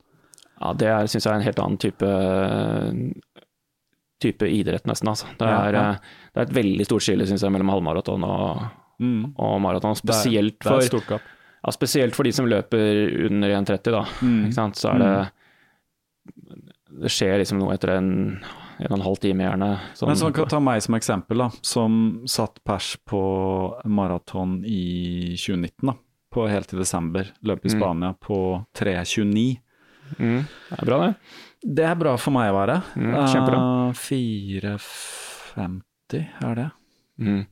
Ja, det syns jeg er en helt annen type, type idrett, nesten. Altså. Det, er, ja. det er et veldig stort skille, syns jeg, mellom halvmaraton og, Mm. og maraton. Det er- Spesielt, det er for. Ja, spesielt for de som løper under 1,30, da. Mm. Så er det Det skjer liksom noe etter en, en og en halv time, gjerne. Sånn- Men så kan ta meg som eksempel, da, som satt pers på maraton i 2019, da. På helt i desember. Løp i Mm. Spania på 3.29. mm, det er bra, det. Det er bra for meg å være. Mm, kjempebra. Uh, 4.50 er det. Mm.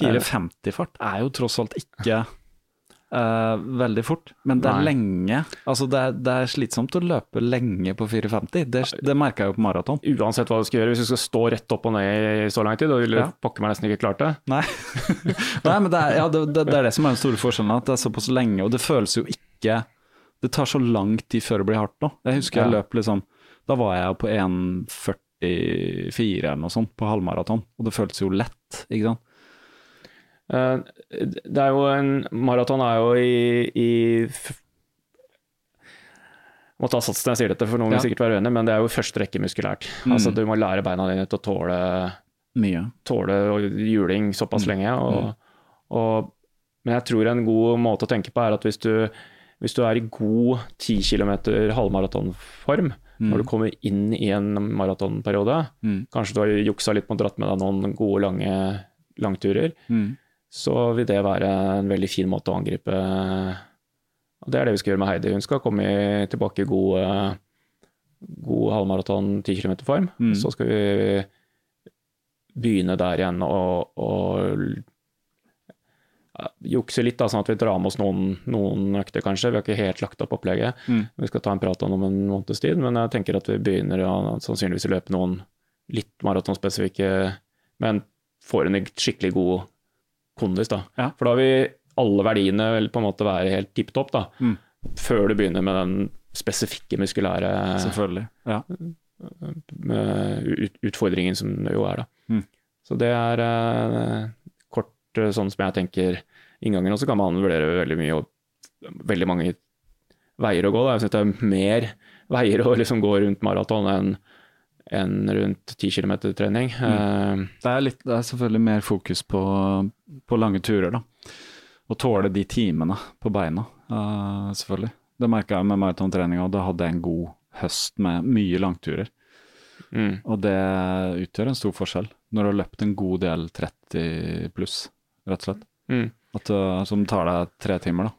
4.50 fart er jo tross alt ikke eh, veldig fort, men det er Nei. lenge. Altså det er, det er slitsomt å løpe lenge på 4.50. Det, det merka jeg jo på maraton. Uansett hva du skal gjøre, hvis du skal stå rett opp og ned i så lang tid, da ville Ja. pokker meg nesten ikke klart det. Nei, Nei men det er, ja, det, det, det er det som er den store forskjellen, at det er såpass lenge. Og det føles jo ikke Det tar så lang tid før det blir hardt nå. Jeg husker jeg Ja. løp liksom Da var jeg på 1,44 eller noe sånt på halvmaraton, og det føltes jo lett, ikke sant. Eh, Det er jo en Maraton er jo i, i må ta sats når jeg sier dette, for noen vil sikkert være uenig, men det er jo første rekke muskulært. Mm. Altså, du må lære beina dine til å tåle, Mye. tåle juling såpass Mm. lenge. Og, og, men jeg tror en god måte å tenke på er at hvis du, hvis du er i god 10 km halvmaratonform når du kommer inn i en maratonperiode, Mm. kanskje du har juksa litt med å dratt med deg noen gode lange langturer, Mm. Så vil det være en veldig fin måte å angripe og Det er det vi skal gjøre med Heidi. Hun skal komme tilbake i god, eh, god halvmaraton 10 km-form. Mm. Så skal vi begynne der igjen og, og jukse litt, da, sånn at vi drar med oss noen, noen økter, kanskje. Vi har ikke helt lagt opp opplegget. Mm. Vi skal ta en prat om det om en måneds tid, men jeg tenker at vi begynner å sannsynligvis løpe noen litt maratonspesifikke, men får en skikkelig god kondis. da. Ja. For da vil alle verdiene vel på en måte være helt tipp topp, da. Mm. Før du begynner med den spesifikke muskulære Selvfølgelig. Ja. med utfordringen som det jo er, da. Mm. Så det er eh, kort eh, sånn som jeg tenker innganger. Og så kan man vurdere veldig mye og veldig mange veier å gå. Da. Jeg syns det er mer veier å liksom gå rundt maraton enn enn rundt 10 km trening. Mm. Uh, det, er litt, det, er selvfølgelig mer fokus på, på lange turer, da. Å tåle de timene på beina, uh, selvfølgelig. Det merka jeg med maratontreninga, da hadde jeg en god høst med mye langturer. Mm. Og det utgjør en stor forskjell når du har løpt en god del 30 pluss, rett og slett. Mm. At, uh, som tar deg tre timer, da.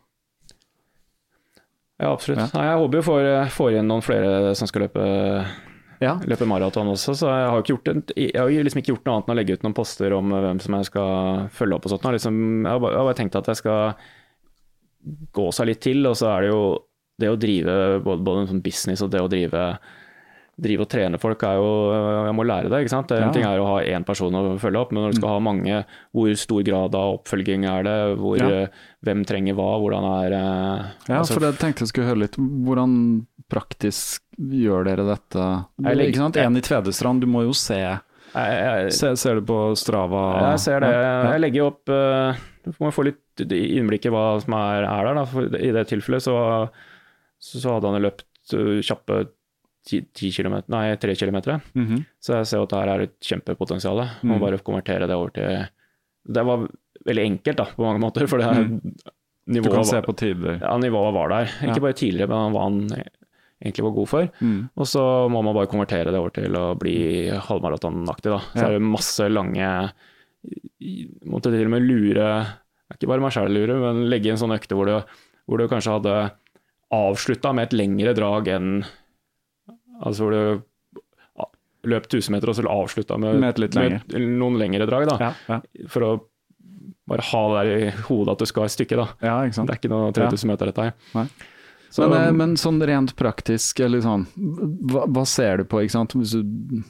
Ja, absolutt. Ja. Nei, jeg håper jo får, får igjen noen flere som skal løpe ja. Løper maraton også, så jeg har, en, jeg har liksom ikke gjort noe annet enn å legge ut noen poster om hvem som jeg skal følge opp og sånt. Liksom, jeg, har bare, jeg har bare tenkt at jeg skal gå seg litt til, og så er det jo det å drive både, både en sånn business og det å drive drive og trene folk er jo Jeg må lære det, ikke sant. En ja. ting er å ha én person å følge opp, men når du skal mm. ha mange, hvor stor grad av oppfølging er det? Hvor, ja. Hvem trenger hva? Hvordan er eh, Ja, altså, for jeg tenkte jeg skulle høre litt. Hvordan praktisk gjør dere dette? Eller, ikke sant? En i Tvedestrand, du må jo se. Jeg, jeg, ser, ser, du på Strava? Jeg ser det. Jeg legger opp uh, Du må få litt innblikk i hva som er, er der. Da. I det tilfellet så, så hadde han løpt uh, kjappe 10 km, nei, tre km. Mm -hmm. Så jeg ser at her er et kjempepotensial. Må mm. bare konvertere det over til Det var veldig enkelt da, på mange måter. for det mm. nivået, Du kan se på tider. Ja, nivået var der. Ikke ja. bare tidligere, men han egentlig var god for. Mm. Og så må man bare konvertere det over til å bli halvmaratonaktig. da. Så ja. er det masse lange Måtte til og med lure Ikke bare meg sjøl lure, men legge inn sånne økter hvor du, hvor du kanskje hadde avslutta med et lengre drag enn Altså hvor du løp 1000 meter og så avslutta med, med, med, noen lengre drag. da, ja, ja. For å bare ha det der i hodet at du skal et stykke. da. Ja, det er ikke noe 3000 meter, dette her. Så, men, eh, men, sånn rent praktisk, eller sånn, hva, hva, ser du på ikke sant? hvis du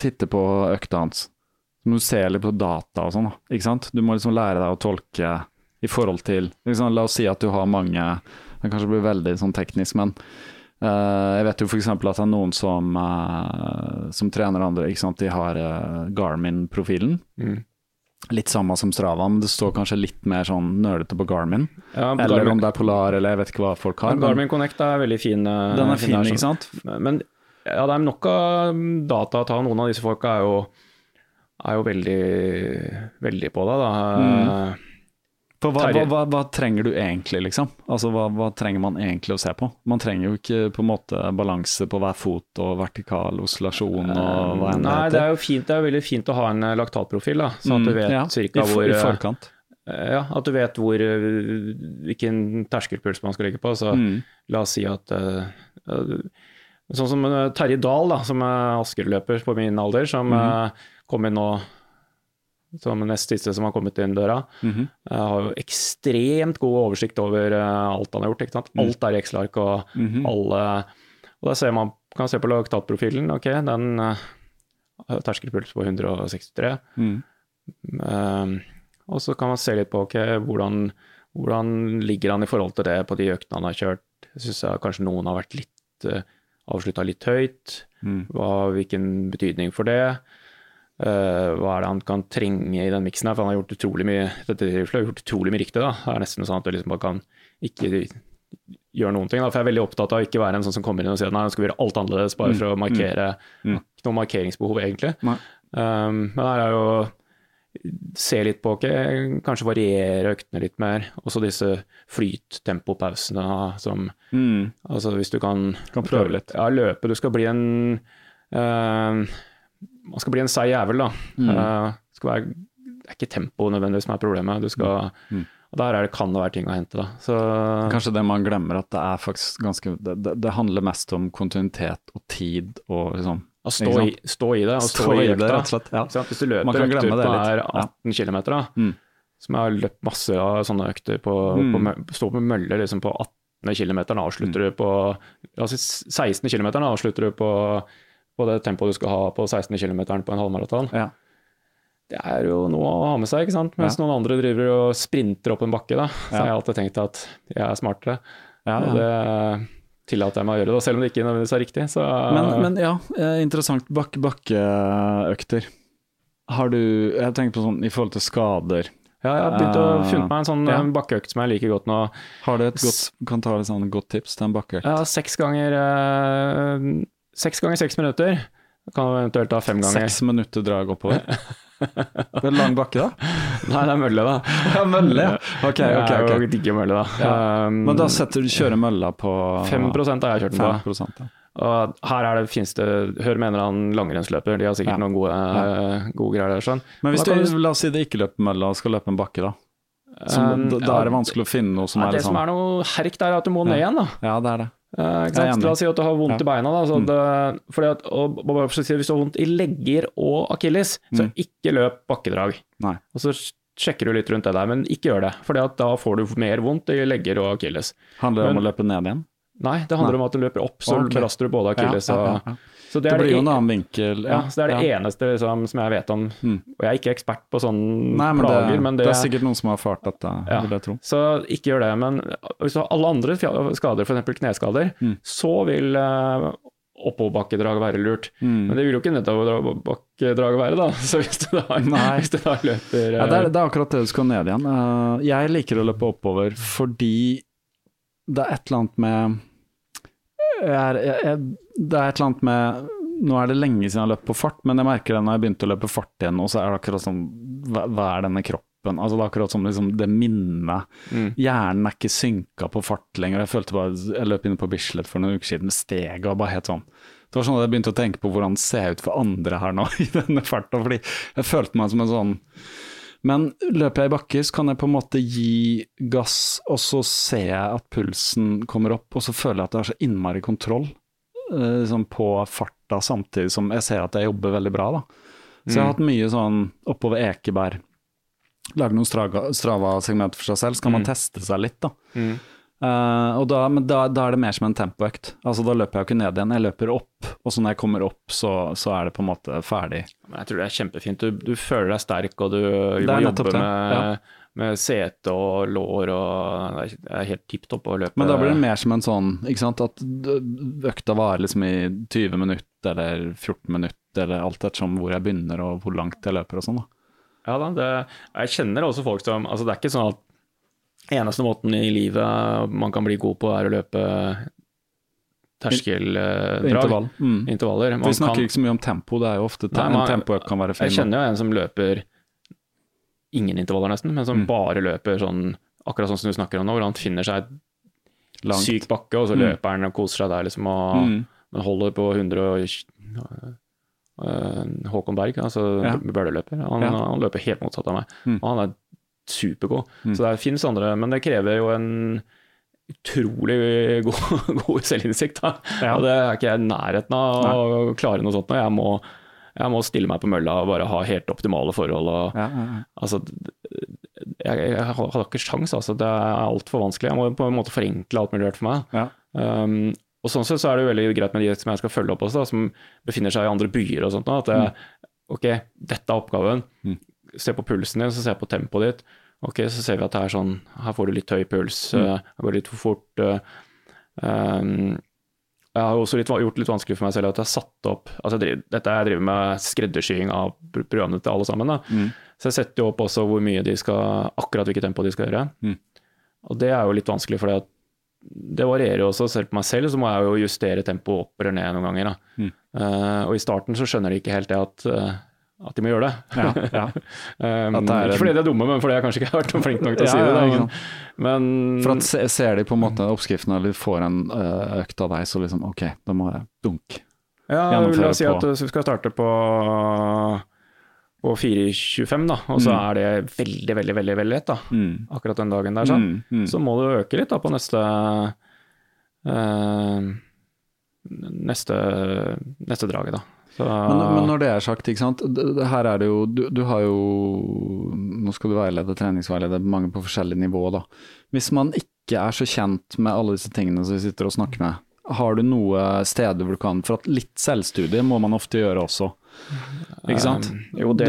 titter på økta hans? Du må se litt på data og sånn. ikke sant? Du må liksom lære deg å tolke i forhold til liksom, La oss si at du har mange Det kanskje blir veldig sånn teknisk, men Uh, jeg vet jo f.eks. at det er noen som, uh, som trener andre, ikke sant? de har uh, Garmin-profilen. Mm. Litt samme som Strava, men det står kanskje litt mer sånn nølete på Garmin. Ja, eller Garmin. om det er Polar, eller jeg vet ikke hva folk har. Men Garmin Connect er veldig fin. Den er fin, fin ikke sant? Men ja, det er nok av data å ta. Noen av disse folka er jo, er jo veldig, veldig på det. da. Mm. For hva, hva, hva, hva, trenger du egentlig, liksom? Altså, hva, trenger man egentlig å se på? Man trenger jo ikke på en måte balanse på hver fot og vertikal oscillasjon og hva enn det Nei, det er jo fint, det er veldig fint å ha en eh, laktatprofil, da, sånn at du mm, vet mm, ja, cirka hvor I eh, forkant. Ja, at du vet hvor, hvilken terskelpuls man skal ligge på. Så mm. la oss si at Sånn som Terje Dahl, da, som er Asker-løper på min alder, som mm. kom inn nå som nest siste som har kommet inn døra. Mm -hmm. har jo ekstremt god oversikt over uh, alt han har gjort. Ikke sant? Mm. Alt er i Excel-ark og mm -hmm. alle Og da ser man, kan man se på laktatprofilen. Ok, den uh, terskelpuls på 163. Mm. Uh, og så kan man se litt på ok, hvordan, hvordan ligger han i forhold til det på de øktene han har kjørt. Jeg syns kanskje noen har vært litt uh, avslutta litt høyt. Mm. Hva, hvilken betydning for det? Uh, hva er det han kan trenge i den miksen her? For han har gjort utrolig mye dette har gjort utrolig mye riktig. da. Det er nesten sånn at du liksom bare kan ikke gjøre noen ting. da. For jeg er veldig opptatt av å ikke være en sånn som kommer inn og sier at nei, nå skal gjøre alt annerledes bare mm. for å markere mm. mm. Ikke noe markeringsbehov, egentlig. Um, men her er jo se litt på, okay, kanskje variere øktene litt mer. Også disse flyttempopausene som mm. Altså hvis du kan, kan prøve litt. Ja, løpe. Du skal bli en uh, man skal bli en seig jævel, da. Mm. Uh, være, det er ikke tempo nødvendigvis som er problemet. Du skal, mm. og Der det, kan det være ting å hente. da. Så, Kanskje det man glemmer, at det er faktisk ganske Det, det, handler mest om kontinuitet og tid og liksom å stå i, stå i, det, og stå, stå i økta. Rett og slett, ja. Hvis du løper økter på er 18 km, da, mm. som jeg har løpt masse av sånne økter på, mm. på stå på mølle liksom på 18 km, avslutter mm. du på altså 16 km, avslutter du på på det tempoet du skal ha på 16 km på en halvmaraton. Ja. Det er jo noe å ha med seg, ikke sant. Mens ja. noen andre driver og sprinter opp en bakke, da. Så ja. har jeg alltid tenkt at jeg er smartere. Og det tillater jeg meg å gjøre, da, selv om det ikke nødvendigvis er riktig. Så... Men, men, ja, eh, interessant. Bakke, bakkeøkter. Har du Jeg tenker på sånn i forhold til skader. Ja, jeg har begynt å funnet meg en sånn ja. bakkeøkt som jeg liker godt nå. Har du et godt, kan ta et sånn godt tips til en bakkeøkt? Ja, seks ganger seks ganger seks minutter. Kan eventuelt ta fem ganger. Seks minutter drag oppover? Det er lang bakke, da? Nei, det er mølle, da. Ja, mølle, ja. Ok, ok. ok. Jeg digger mølle, da. Ja. Um, Men da setter du kjører mølla på 5 har jeg kjørt den på. 5%, ja. Og her er det, fineste Hør med en eller annen langrennsløper, de har sikkert ja. noen gode, ja. gode, greier der. Sånn. Men hvis du, du, la oss si det ikke løper mølla og skal løpe en bakke, da? Som, um, da, da, er det vanskelig å finne noe som er Det som sånn- er noe herk der, er at du må ned igjen, da. Ja, det er det. Uh, La oss si at du har vondt i beina. Da, mm. det, at, og, og, hvis du har vondt i legger og akilles, mm. så ikke løp bakkedrag. Nei. Og så sjekker du litt rundt det der, men ikke gjør det. For da får du mer vondt i legger og akilles. Handler det om å løpe ned igjen? Nei, det handler Nei. om at du løper opp, så okay. belaster du både akilles ja, ja, ja, og så det, det blir jo en annen vinkel. Ja, så Det er det eneste liksom, som jeg vet om. Mm. Og jeg er ikke ekspert på sånne Nei, men plager, det, men det, det er sikkert noen som har erfart dette, vil jeg tro. Så ikke gjør det. Men hvis du har alle andre skader, f.eks. kneskader, mm. så vil uh, oppoverbakkedrag være lurt. Mm. Men det vil jo ikke nedoverbakkedrag være, da. Så hvis du da, hvis du da løper uh, ja, det, er, det, er, akkurat det du skal ned igjen. Uh, jeg liker å løpe oppover fordi det er et eller annet med jeg, jeg, det er et eller annet med Nå er det lenge siden jeg har løpt på fart, men jeg merker det når jeg begynte å løpe fart igjen, og så er det akkurat som Hva, hva er denne kroppen? Altså Det er akkurat som liksom det minnet. Mm. Hjernen er ikke synka på fart lenger. Jeg følte bare Jeg løp inn på Bislett for noen uker siden, steget var bare helt sånn Det var sånn at jeg begynte å tenke på hvordan det ser ut for andre her nå i denne farta, fordi jeg følte meg som en sånn men løper jeg i bakker, så kan jeg på en måte gi gass, og så ser jeg at pulsen kommer opp, og så føler jeg at jeg har så innmari kontroll eh, liksom på farta, samtidig som jeg ser at jeg jobber veldig bra. da. Så jeg har mm. hatt mye sånn oppover Ekeberg. Lage noen Strava-segmenter for seg selv, så kan man mm. teste seg litt. da. Mm. Uh, og da, men da, da, er det mer som en tempoøkt. Altså, da løper jeg jo ikke ned igjen, jeg løper opp. Og så når jeg kommer opp, så, så er det på en måte ferdig. Jeg tror det er kjempefint. Du, du føler deg sterk, og du, du må jobbe med, ja. med sete og lår og Det er helt tipp topp å løpe. Men da blir det mer som en sånn, ikke sant, at økta varer liksom i 20 minutter eller 14 minutter, eller alt ettersom hvor jeg begynner og hvor langt jeg løper og sånn. da. Ja da, det, jeg kjenner også folk som altså Det er ikke sånn at eneste måten i livet man kan bli god på, er å løpe terskeldrag. Intervall. Mm. Intervaller. Man vi snakker kan... ikke så mye om tempo, det er jo ofte Nei, man, tempo kan være fin. Jeg kjenner jo en som løper ingen intervaller nesten, men som mm. bare løper sånn akkurat sånn som du snakker om nå, hvor han finner seg et syk bakke, og så mm. løper han og koser seg der, liksom, og mm. men holder på 100 og Uh, Håkon Berg, altså ja. bølleløper. Han, ja. han, løper helt motsatt av meg. Mm. Og han er supergod. Mm. Så det finnes andre, men det krever jo en utrolig god, god selvinnsikt. Da. Ja. Og det er ikke jeg i nærheten av Nei. å klare noe sånt. Jeg må, jeg må, stille meg på mølla og bare ha helt optimale forhold. Og, ja, ja, altså, jeg, jeg hadde ikke sjans, altså. Det er altfor vanskelig. Jeg må på en måte forenkle alt mulig rart for meg. Um, og sånn sett så er det veldig greit med de som jeg skal følge opp også, da, som befinner seg i andre byer og sånt. Da, at jeg, mm. ok, dette er oppgaven. Mm se på pulsen din, så ser jeg på tempoet ditt. Ok, så ser vi at det er sånn, her får du litt høy puls, mm. uh, går litt for fort. Uh, um, jeg har også litt, gjort det litt vanskelig for meg selv at jeg har satt opp altså jeg driver, Dette jeg driver med skreddersying av programmene til alle sammen. Mm. Så jeg setter jo opp også hvor mye de skal, akkurat hvilket tempo de skal gjøre. Mm. Og det er jo litt vanskelig, for det varierer jo også. Selv på meg selv så må jeg jo justere tempoet opp eller ned noen ganger. Mm. Uh, og i starten så skjønner de ikke helt det at at de må gjøre det. Ja, ja. um, ikke fordi de er dumme, men fordi jeg kanskje ikke har vært flink nok til å ja, si det. Men, men, For at Ser de på en måte oppskriften eller får en uh, økt av deg, så liksom ok, da må jeg dunk. Ja, la oss si at du skal starte på, på 4.25, da, og så mm. er det veldig, veldig veldig veldig lett da, mm. akkurat den dagen der. Sånn. Mm. mm. Så må du øke litt da på neste øh, neste, neste draget, da. Men, men, når det er sagt, ikke sant. Her er det jo du, du har jo Nå skal du veilede, treningsveilede mange på forskjellige nivå, da. Hvis man ikke er så kjent med alle disse tingene som vi sitter og snakker med, har du noe steder hvor du kan For at litt selvstudie må man ofte gjøre også. Ikke sant? Um, jo, det,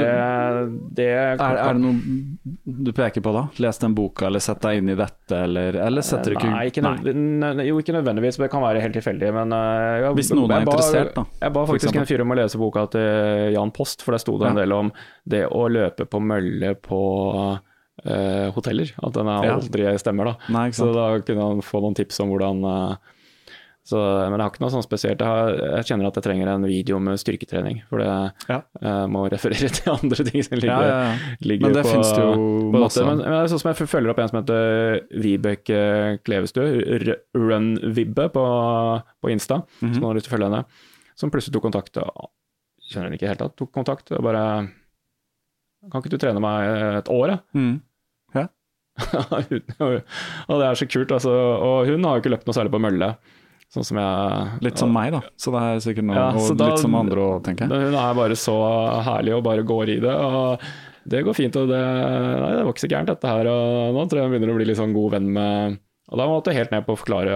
det er, er, det noe du peker på da? Les den boka, eller sett deg inn i dette, eller, eller setter du ikke Nei, ikke, nei. Jo, ikke nødvendigvis, det kan være helt tilfeldig. Men uh, jeg, Hvis noen er interessert, da. Jeg ba faktisk en fyr om å lese boka til Jan Post, for der sto det en del om det å løpe på mølle på uh, hoteller. At den aldri stemmer, da. Nei, så da kunne han få noen tips om hvordan uh, så, men jeg har ikke noe sånn spesielt. Jeg, har, jeg, kjenner at jeg trenger en video med styrketrening. For det, ja. jeg må referere til andre ting som ligger, ja, ja, ligger Men det på, det jo masse Men, Men, men sånn som jeg følger opp en som heter Vibeke Klevestø, Runvibbe på, på Insta, mm -hmm. som har lyst til å følge henne, som plutselig tok kontakt. Og, Kjenner henne ikke i det hele tatt. Tok kontakt og bare Kan ikke du trene meg et år, da? Mm. Ja. og det er så kult, altså. Og hun har jo ikke løpt noe særlig på mølle. Sånn som jeg Litt som meg, da. Så det er sikkert noe, ja, og da, litt som andre òg, tenker jeg. Hun er bare så herlig og bare går i det. og Det går fint. og det, nei, det var ikke så gærent, dette her. og Nå tror jeg hun begynner å bli litt sånn god venn med Og da måtte jeg helt ned på å forklare,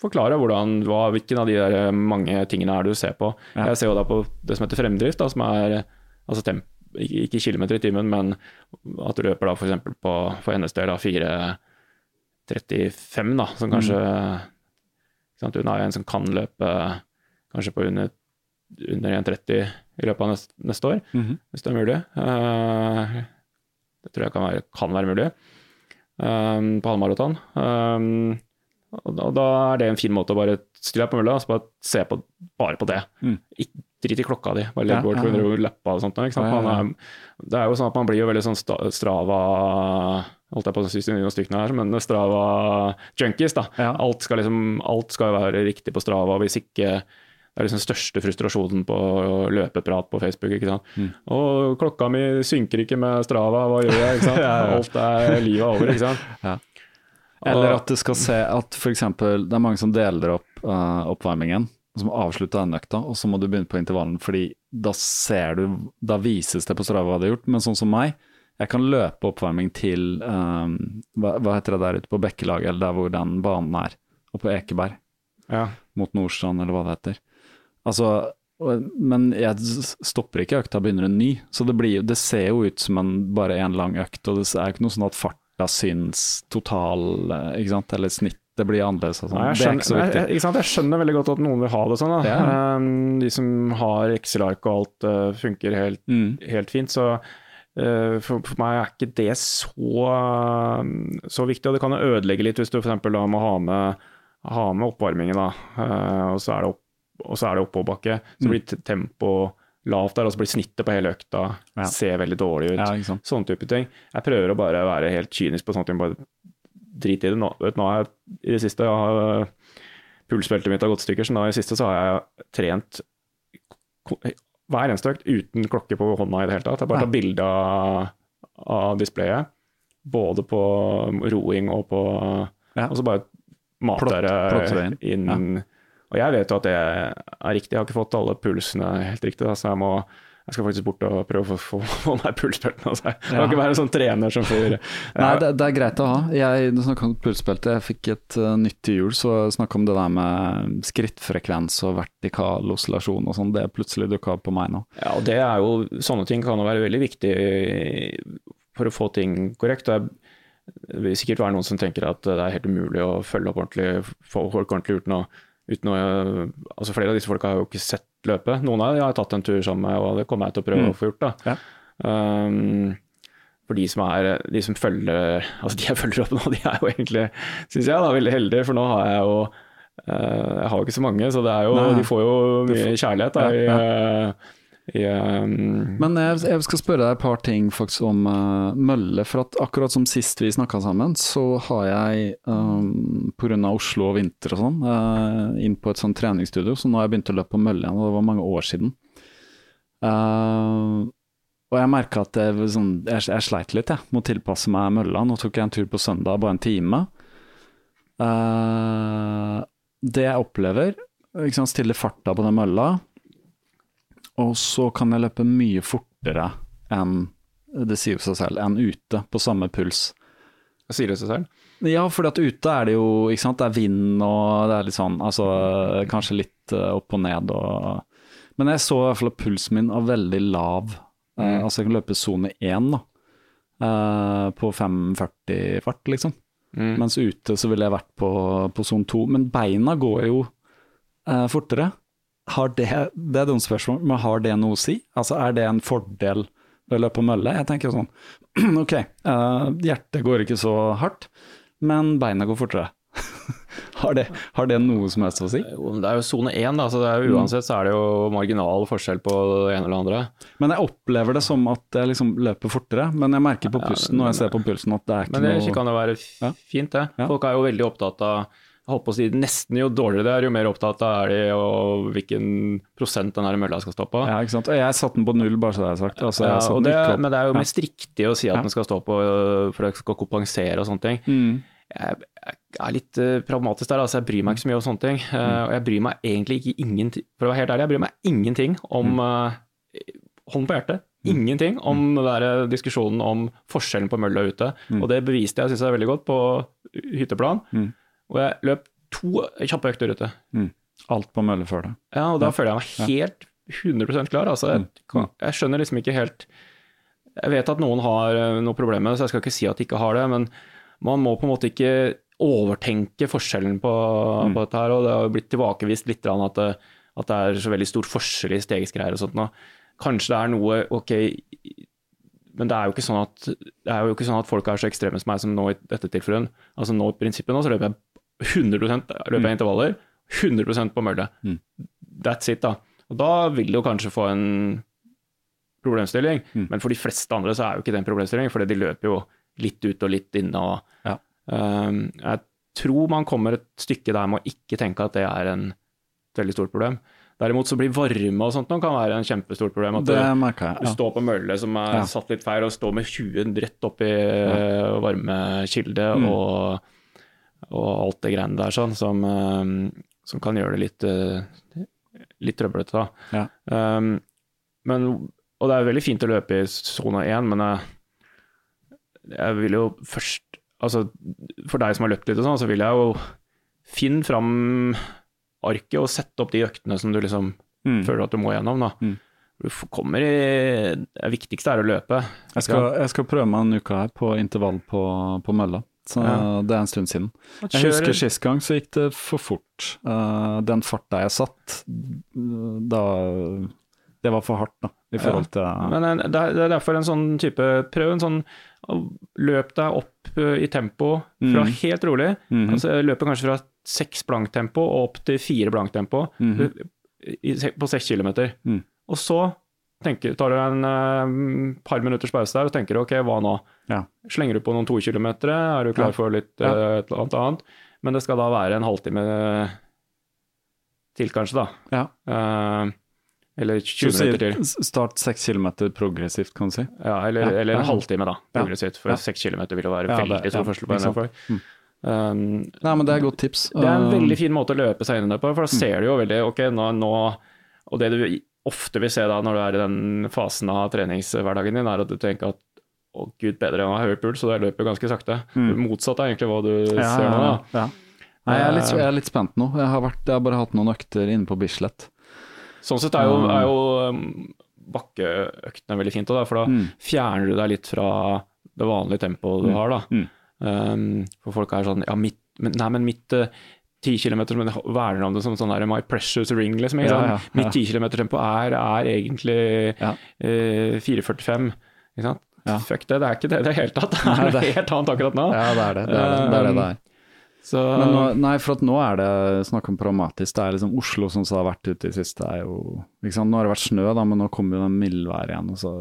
forklare hvordan, hva, hvilken av de der mange tingene er du ser på. Ja. Jeg ser jo da på det som heter fremdrift, da, som er altså temp, ikke kilometer i timen, men at du løper da f.eks. på for hennes del 4.35, da, som kanskje mm hun er en som kan løpe kanskje på under, under 1,30 i løpet av neste, neste år, mm -hmm. hvis det er mulig. Uh, det tror jeg kan være, kan være mulig um, på halvmaraton. Um, og, og, da er det en fin måte å bare stille deg på mølla og bare se på, bare på det. Mm. Ikke drit i klokka di, bare legg bort ja, ja, ja. lapper og sånt. Ikke sant? Er, det er jo sånn at man blir jo veldig sånn Strava holdt jeg på å si stykkene her, men Strava-junkies. da. Ja. Alt, skal liksom, alt skal være riktig på Strava. Hvis ikke det er liksom største frustrasjonen på løpeprat på Facebook. ikke sant? Mm. Og klokka mi synker ikke med Strava, hva gjør jeg? ikke sant? Alt er livet over, ikke sant. Ja. Eller at du skal se at f.eks. det er mange som deler opp uh, oppvarmingen, som avslutter den økta, og så må du begynne på intervallen, fordi da ser du, da vises det på Strava hva du har gjort. Men sånn som meg, jeg kan løpe oppvarming til um, hva, hva, heter det der ute på Bekkelaget, eller der hvor den banen er, og på Ekeberg. Ja. Mot Nordstrand, eller hva det heter. Altså, men jeg stopper ikke økta, begynner en ny. Så det, blir, det ser jo ut som en, bare en lang økt, og det er jo ikke noe sånn at farta syns total, eh, ikke sant, eller snitt det blir annerledes. Sånn. Nei, jeg, skjønner, jeg, jeg, jeg, skjønner, veldig godt at noen vil ha det sånn. Ja. Um, de som har Excel-ark og alt uh, funker helt, mm. helt, fint. Så for, for, meg er ikke det så, så viktig, og det kan ødelegge litt hvis du f.eks. må ha med, ha med oppvarmingen, da, eh, og så er det, opp, og så er det oppoverbakke. Så mm. blir tempo lavt der, og så blir snittet på hele økta ja. ser veldig dårlig ut. Ja, sånne type ting. Jeg prøver å bare være helt kynisk på sånne ting, bare drit i det. Nå, vet, nå har jeg i det siste jeg har, Pulsbeltet mitt har gått stykker, så nå i det siste så har jeg trent hver eneste økt uten klokke på hånda i det hele tatt. Jeg bare tar bilde av, av displayet, både på roing og på ja. Og så bare mater jeg inn. Ja. Og jeg vet jo at det er riktig, jeg har ikke fått alle pulsene helt riktig, så jeg må jeg skal faktisk bort og prøve å få, få meg pulsbelte. Altså. Jeg kan ja. ikke være en sånn trener som får Nei, det, det, er greit å ha. Jeg snakka om pulsbelte, jeg fikk et uh, nytt til jul, så snakka om det der med skrittfrekvens og vertikal oscillasjon og sånn. Det plutselig dukka opp på meg nå. Ja, og det er jo Sånne ting kan jo være veldig viktig for å få ting korrekt. Det vil sikkert være noen som tenker at det er helt umulig å følge opp ordentlig, få folk ordentlig uten å uten å, altså Flere av disse folka har jo ikke sett løpet. Noen av dem har tatt en tur sammen med, og det kommer jeg til å prøve mm. å få gjort. da. Ja. Um, for de som, er, de som følger altså de jeg følger opp nå, de er jo egentlig, syns jeg, da, veldig heldige. For nå har jeg jo uh, Jeg har jo ikke så mange, så det er jo, de får jo mye kjærlighet da, i, uh, Um... Men jeg, jeg, skal spørre deg et par ting faktisk om uh, mølle. For at akkurat som sist vi snakka sammen, så har jeg um, pga. Oslo og vinter og sånn, uh, inn på et sånt treningsstudio. Så nå har jeg begynt å løpe på mølle igjen, og det var mange år siden. Uh, og jeg merka at jeg, sånn, jeg, jeg, sleit litt jeg, med å tilpasse meg mølla. Nå tok jeg en tur på søndag, bare en time. Uh, det jeg opplever, liksom stille farta på den mølla og så kan jeg løpe mye fortere enn det sier seg selv, enn ute på samme puls. Sier det seg selv? Ja, for ute er det jo ikke sant, det er vind og det er litt sånn, altså kanskje litt uh, opp og ned og Men jeg så i hvert fall at pulsen min var veldig lav. Uh, mm. Altså jeg kan løpe sone én da, uh, på 5,40 fart, liksom. Mm. Mens ute så ville jeg vært på, på sone 2. Men beina går jo fortere har det, det er dumt spørsmål, men har det noe å si? Altså Er det en fordel ved å løpe på mølle. Jeg tenker jo sånn Ok, uh, hjertet går ikke så hardt, men beina går fortere. har, det, har, det, noe som helst å si? Det er jo sone én, da, så er jo, mm. uansett så er det jo marginal forskjell på det ene eller andre. Men jeg opplever det som at jeg liksom løper fortere, men jeg merker på pusten når jeg ser på pulsen at det er ikke noe Men det kan jo være fint, det. Folk er jo veldig opptatt av holdt på å si, Nesten jo dårligere det er, jo mer opptatt av er de og hvilken prosent den her mølla skal stå på. Ja, ikke sant. Og jeg satte den på null, bare så det er sagt. Altså, ja, det, men det er jo mest riktig å si at ja. den skal stå på for det skal kompensere og sånne ting. Mm. Jeg, jeg, er litt uh, pragmatisk der, altså jeg bryr meg ikke så mye om sånne ting. Uh, og jeg bryr meg egentlig ikke ingenting For å være helt ærlig, jeg bryr meg ingenting om uh, Hånden på hjertet. Mm. Ingenting om mm. den der diskusjonen om forskjellen på mølla ute. Mm. Og det beviste jeg, syns jeg, veldig godt på hytteplan. Mm. Og jeg løp to kjappe økter ute. Mm. Alt på mølle før det. Ja, og da ja. føler jeg meg helt 100 klar. Altså, jeg, mm. jeg, skjønner liksom ikke helt Jeg vet at noen har eh, noe problem med det, så jeg skal ikke si at de ikke har det, men man må på en måte ikke overtenke forskjellen på, mm. på dette her. Og det har blitt tilbakevist litt at det, at det er så veldig stor forskjell i stegsgreier og sånt. Og kanskje det er noe Ok, men det er jo ikke sånn at, det er jo ikke sånn at folk er så ekstreme som meg som nå i dette tilfellet. Altså nå i prinsippet nå så løper jeg 100 løper jeg intervaller, 100% på mølle. Mm. That's it, da. Og da vil du kanskje få en problemstilling, mm. men for de fleste andre så er jo ikke det en problemstilling, for de løper jo litt ut og litt inne. Og, ja. um, jeg tror man kommer et stykke der med å ikke tenke at det er en veldig stort problem. Derimot så blir varme og sånt noe kan være en kjempestort problem. At det merker jeg, ja. Du står på mølle som er ja. satt litt feil, og står med 20 rett opp i ja. varmekilde mm. og og alt det greiene der sånn, som, um, som kan gjøre det litt, uh, litt trøblete. Ja. Um, men, og det er veldig fint å løpe i sone 1, men jeg, jeg vil jo først Altså, for deg som har løpt litt og sånn, så vil jeg jo finne fram arket og sette opp de øktene som du liksom mm. føler at du må gjennom, da. Mm. Du kommer i Det viktigste er å løpe. Jeg skal, jeg skal prøve meg en uke her på intervall på, på mølla. Så ja. det er en stund siden. Jeg husker sist gang så gikk det for fort. Uh, den farta jeg satt, da Det var for hardt, da. I forhold til ja. Men eh, det er, derfor en sånn type Prøv en sånn Løp deg opp eh, i tempo fra mm. helt rolig. Mm -hmm. altså Løper kanskje fra seks blanktempo og opp til fire blanktempo mm -hmm. på seks kilometer. Mm. Og så tenker, tar du en uh, par minutters pause der og tenker ok, hva nå? Ja. Slenger du på noen to kilometer, er du klar for litt ja. uh, et eller annet? Men det skal da være en halvtime til, kanskje, da. Ja. Uh, eller 20 minutter til. Start seks kilometer progressivt, kan du si. Ja, eller, ja. eller en halvtime, da, progressivt. For seks kilometer vil jo være veldig stor forskjell på en for. Mm. Um, Nei, men Det er et godt tips. Det er en veldig fin måte å løpe seg inn i det på, for da mm. ser du jo veldig Ok, nå, nå Og det du ofte vil se da når du er i den fasen av treningshverdagen din, er at du tenker at å gud bedre, jeg har høy puls, så jeg løper ganske sakte. Mm. Motsatt er egentlig hva du ja, ser nå. da. Ja. Nei, jeg, er litt, jeg, er litt, spent nå. Jeg har, vært, jeg har, bare hatt noen økter inne på Bislett. Sånn sett er jo, er jo um, bakkeøktene veldig fint, da, for da mm. fjerner du deg litt fra det vanlige tempoet du mm. har. da. Mm. Um, for folk er sånn ja, mitt, men, nei, men mitt, uh, 10 km, men verner om det som sånn der My Precious Ring, liksom. Ja, ja, ja. Mitt 10 km-tempo er, er, egentlig eh, 4,45. Ikke sant? Fuck det, det er ikke det i det hele tatt. Det er noe helt annet akkurat nå. Ja, det er det. Det er det det er. Det det er. Så, nå, nei, for at nå er det snakk om problematisk. Det er liksom Oslo som har vært ute i siste, er jo ikke sant? Nå har det vært snø, da, men nå kommer jo den mildværet igjen. Og så,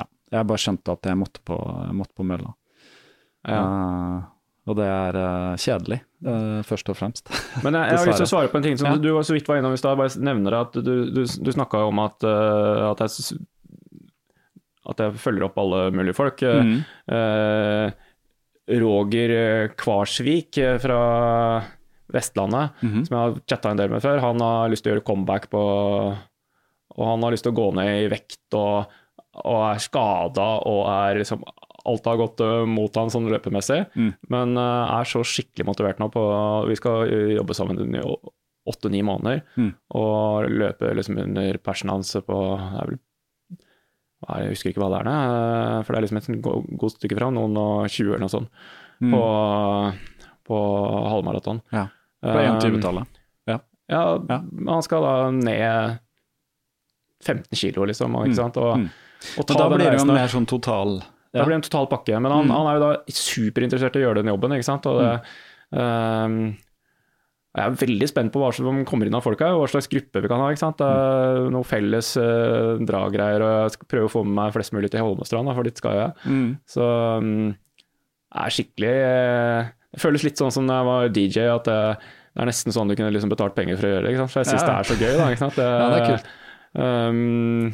ja. Jeg bare skjønte at jeg måtte på, jeg måtte på mølla. Ja. Uh, og det er uh, kjedelig, uh, først og fremst. Men jeg, jeg har lyst til å svare på en ting som ja. du, var så vidt var innom i stad. Bare nevner at du, du, du snakka om at, uh, at, jeg, at, jeg, følger opp alle mulige folk. Mm. Roger Kvarsvik fra Vestlandet, mm -hmm. som jeg har chatta en del med før, han har lyst til å gjøre comeback på Og han har lyst til å gå ned i vekt og, og er skada og er liksom alt har gått uh, mot han sånn løpemessig, mm. men uh, er så skikkelig motivert nå på Vi skal jobbe sammen i åtte-ni måneder mm. og løpe liksom under persen hans på jeg, jeg husker ikke hva det er, uh, for det er liksom et godt stykke fram, noen og 20 eller noe sånt, mm. på, på halvmaraton. Ja. På 21-tallet. Ja. ja. ja. Han skal da ned 15 kilo, liksom. Ikke mm. sant? Og, mm. Og da blir det jo en mer sånn total. Da blir det en total pakke. Men han, mm. han, er jo da superinteressert i å gjøre den jobben, ikke sant. Og det, mm. um, jeg er veldig spent på hva som kommer inn av folk her, hva slags gruppe vi kan ha. ikke sant? Mm. Noen felles uh, draggreier, og jeg skal prøve å få med meg flest mulig til Holmestrand, for dit skal jeg. Mm. Så um, er skikkelig uh, Det føles litt sånn som da jeg var DJ, at uh, det er nesten sånn du kunne liksom betalt penger for å gjøre det. ikke sant? For jeg syns ja. det er så gøy. da, ikke sant? Det, ja, det er kult. Um,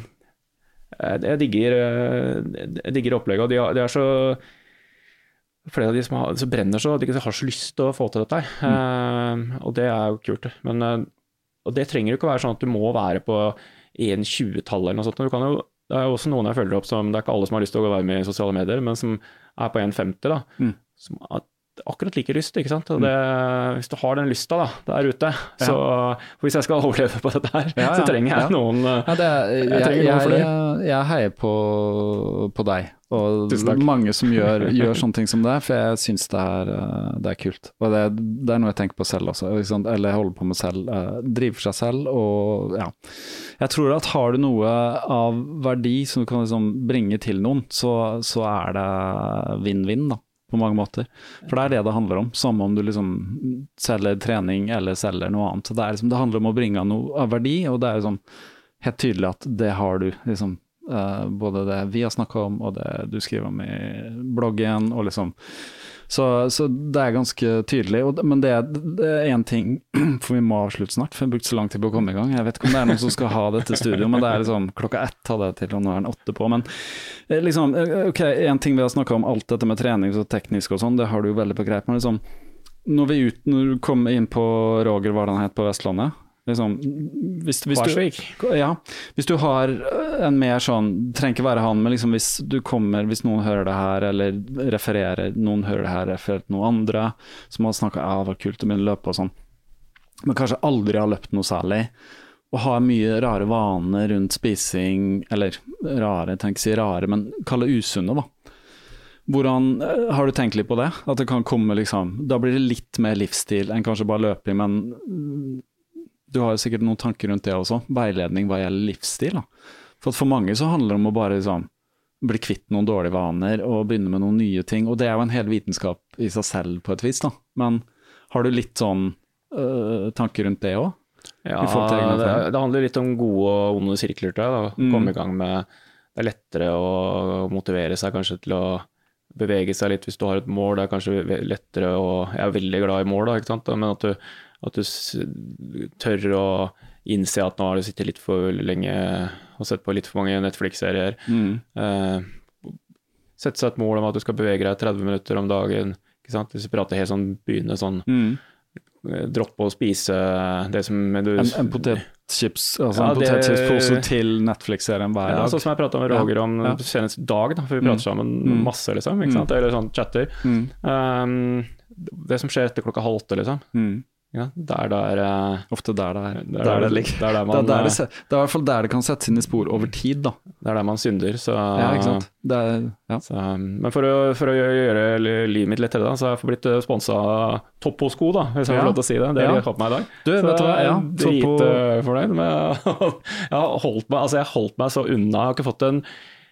jeg, digger, jeg digger opplegget, og de, de er så flere av de som har, så brenner så, de har så lyst til å få til dette. Mm. Uh, og det er jo kult. Men, uh, og det trenger jo ikke å være sånn at du må være på 1,20-tallet eller noe sånt. Du kan jo, det er jo også noen jeg følger opp som Det er ikke alle som har lyst til å være med i sosiale medier, men som er på 1,50, da. Mm. Som akkurat like lyst, ikke sant. Det, hvis du har den lysta da, der ute, ja. så Hvis jeg skal overleve på dette her, ja, ja, så trenger jeg noen det, jeg, jeg, trenger noen det. Jeg, jeg heier på, på, deg, og mange som gjør, gjør, sånne ting som det, for jeg syns det, det, er kult. Og det, det, er noe jeg tenker på selv også, eller holder på med selv. Uh, driver for seg selv og ja. Jeg tror at har du noe av verdi som du kan liksom bringe til noen, så, så er det vinn-vinn, da på mange måter. For det er det det handler om, samme om du liksom selger trening eller selger noe annet. Så det, liksom, det handler om å bringe noe av verdi, og det er liksom helt tydelig at det har du. liksom uh, Både det vi har snakka om, og det du skriver om i bloggen, og liksom så, så, det er ganske tydelig. Og, men det er én ting, for vi må avslutte snart, for vi har brukt så lang tid på å komme i gang. Jeg vet ikke om det er noen som skal ha dette studioet, men det er liksom klokka ett hadde jeg til, og nå er den åtte på. Men eh, liksom, eh, ok, en ting vi har snakka om, alt dette med trening og teknisk og sånn, det har du jo veldig på greip. Men liksom, når vi ut, når du kom inn på Roger, hva han het på Vestlandet Liksom, hvis, hvis, du, ja, hvis, du, har en mer sånn Trenger ikke være han, men liksom hvis du kommer Hvis noen hører det her, eller refererer Noen hører det her, refererer til noen andre som har snakka ja, det var kult å begynne å løpe og sånn, men kanskje aldri har løpt noe særlig, og har mye rare vaner rundt spising Eller rare, jeg ikke si rare, men kall det usunne, da. Hvordan, eh, Har du tenkt litt på det? At det kan komme liksom Da blir det litt mer livsstil enn kanskje bare løping, men du har jo sikkert noen tanker rundt det også. Veiledning hva gjelder livsstil. Da. For for mange så handler det om å bare liksom, bli kvitt noen dårlige vaner og begynne med noen nye ting. Og det er jo en hel vitenskap i seg selv på et vis, da. Men har du litt sånn øh, tanker rundt det òg? Ja, det, det, handler litt om gode og onde sirkler, tror jeg. Da. Mm. Komme i gang med Det er lettere å motivere seg kanskje til å bevege seg litt hvis du har et mål. Det er kanskje lettere å Jeg er veldig glad i mål, da, ikke sant? men at du at du tør å innse at nå har du sittet litt for lenge og sett på litt for mange Netflix-serier. Mm. Uh, sette seg et mål om at du skal bevege deg 30 minutter om dagen. Ikke sant? Hvis vi prater helt sånn begynne sånn mm. Eh, droppe å spise det som du, En, en potetchips, altså ja, potetchipspose til Netflix-serien hver ja, dag? Sånn som jeg prata med Roger om ja. senest dag, da, for vi prater mm. sammen mm. masse, liksom. Ikke sant? Mm. Eller sånn chatter. Um, det som skjer etter klokka halv åtte, liksom. Ja, der der uh, Ofte der der, der, der det ligger. Der, der man, det, er det, det, er i hvert fall der det kan settes inn i spor over tid, da. Det er der man synder, så Ja, ikke sant. Er, ja. så, men for å, for å, gjøre livet mitt lettere, da, så har jeg blitt sponsa Toppo-sko, da, hvis jeg får lov til å si det. Det har jeg hatt på meg i dag. Du, så vet du hva, ja, dritfornøyd med Jeg har holdt meg, altså, jeg har holdt meg så unna. Jeg har ikke fått en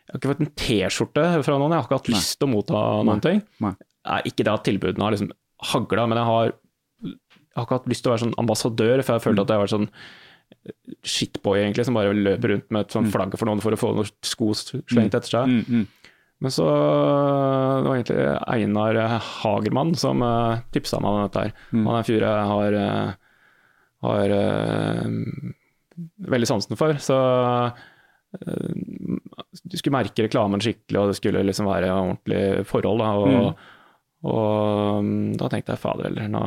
jeg har ikke fått en T-skjorte fra noen, jeg har ikke hatt lyst til å motta noen Nei. ting. Nei. Ikke det at tilbudene har liksom hagla, men jeg har har ikke hatt lyst til å være sånn ambassadør, for jeg følte at jeg var sånn shitboy, egentlig, som bare løper rundt med et sånn mm. flagg for noen for å få noen sko slengt mm. etter seg. Mm, mm. Men så det var egentlig Einar Hagermann som uh, tipsa meg om dette her. Mm. Han er en fyr jeg har, uh, har uh, veldig sansen for. Så uh, du skulle merke reklamen skikkelig, og det skulle liksom være ordentlig forhold. Da, og, mm. og, og da tenkte jeg fader heller, nå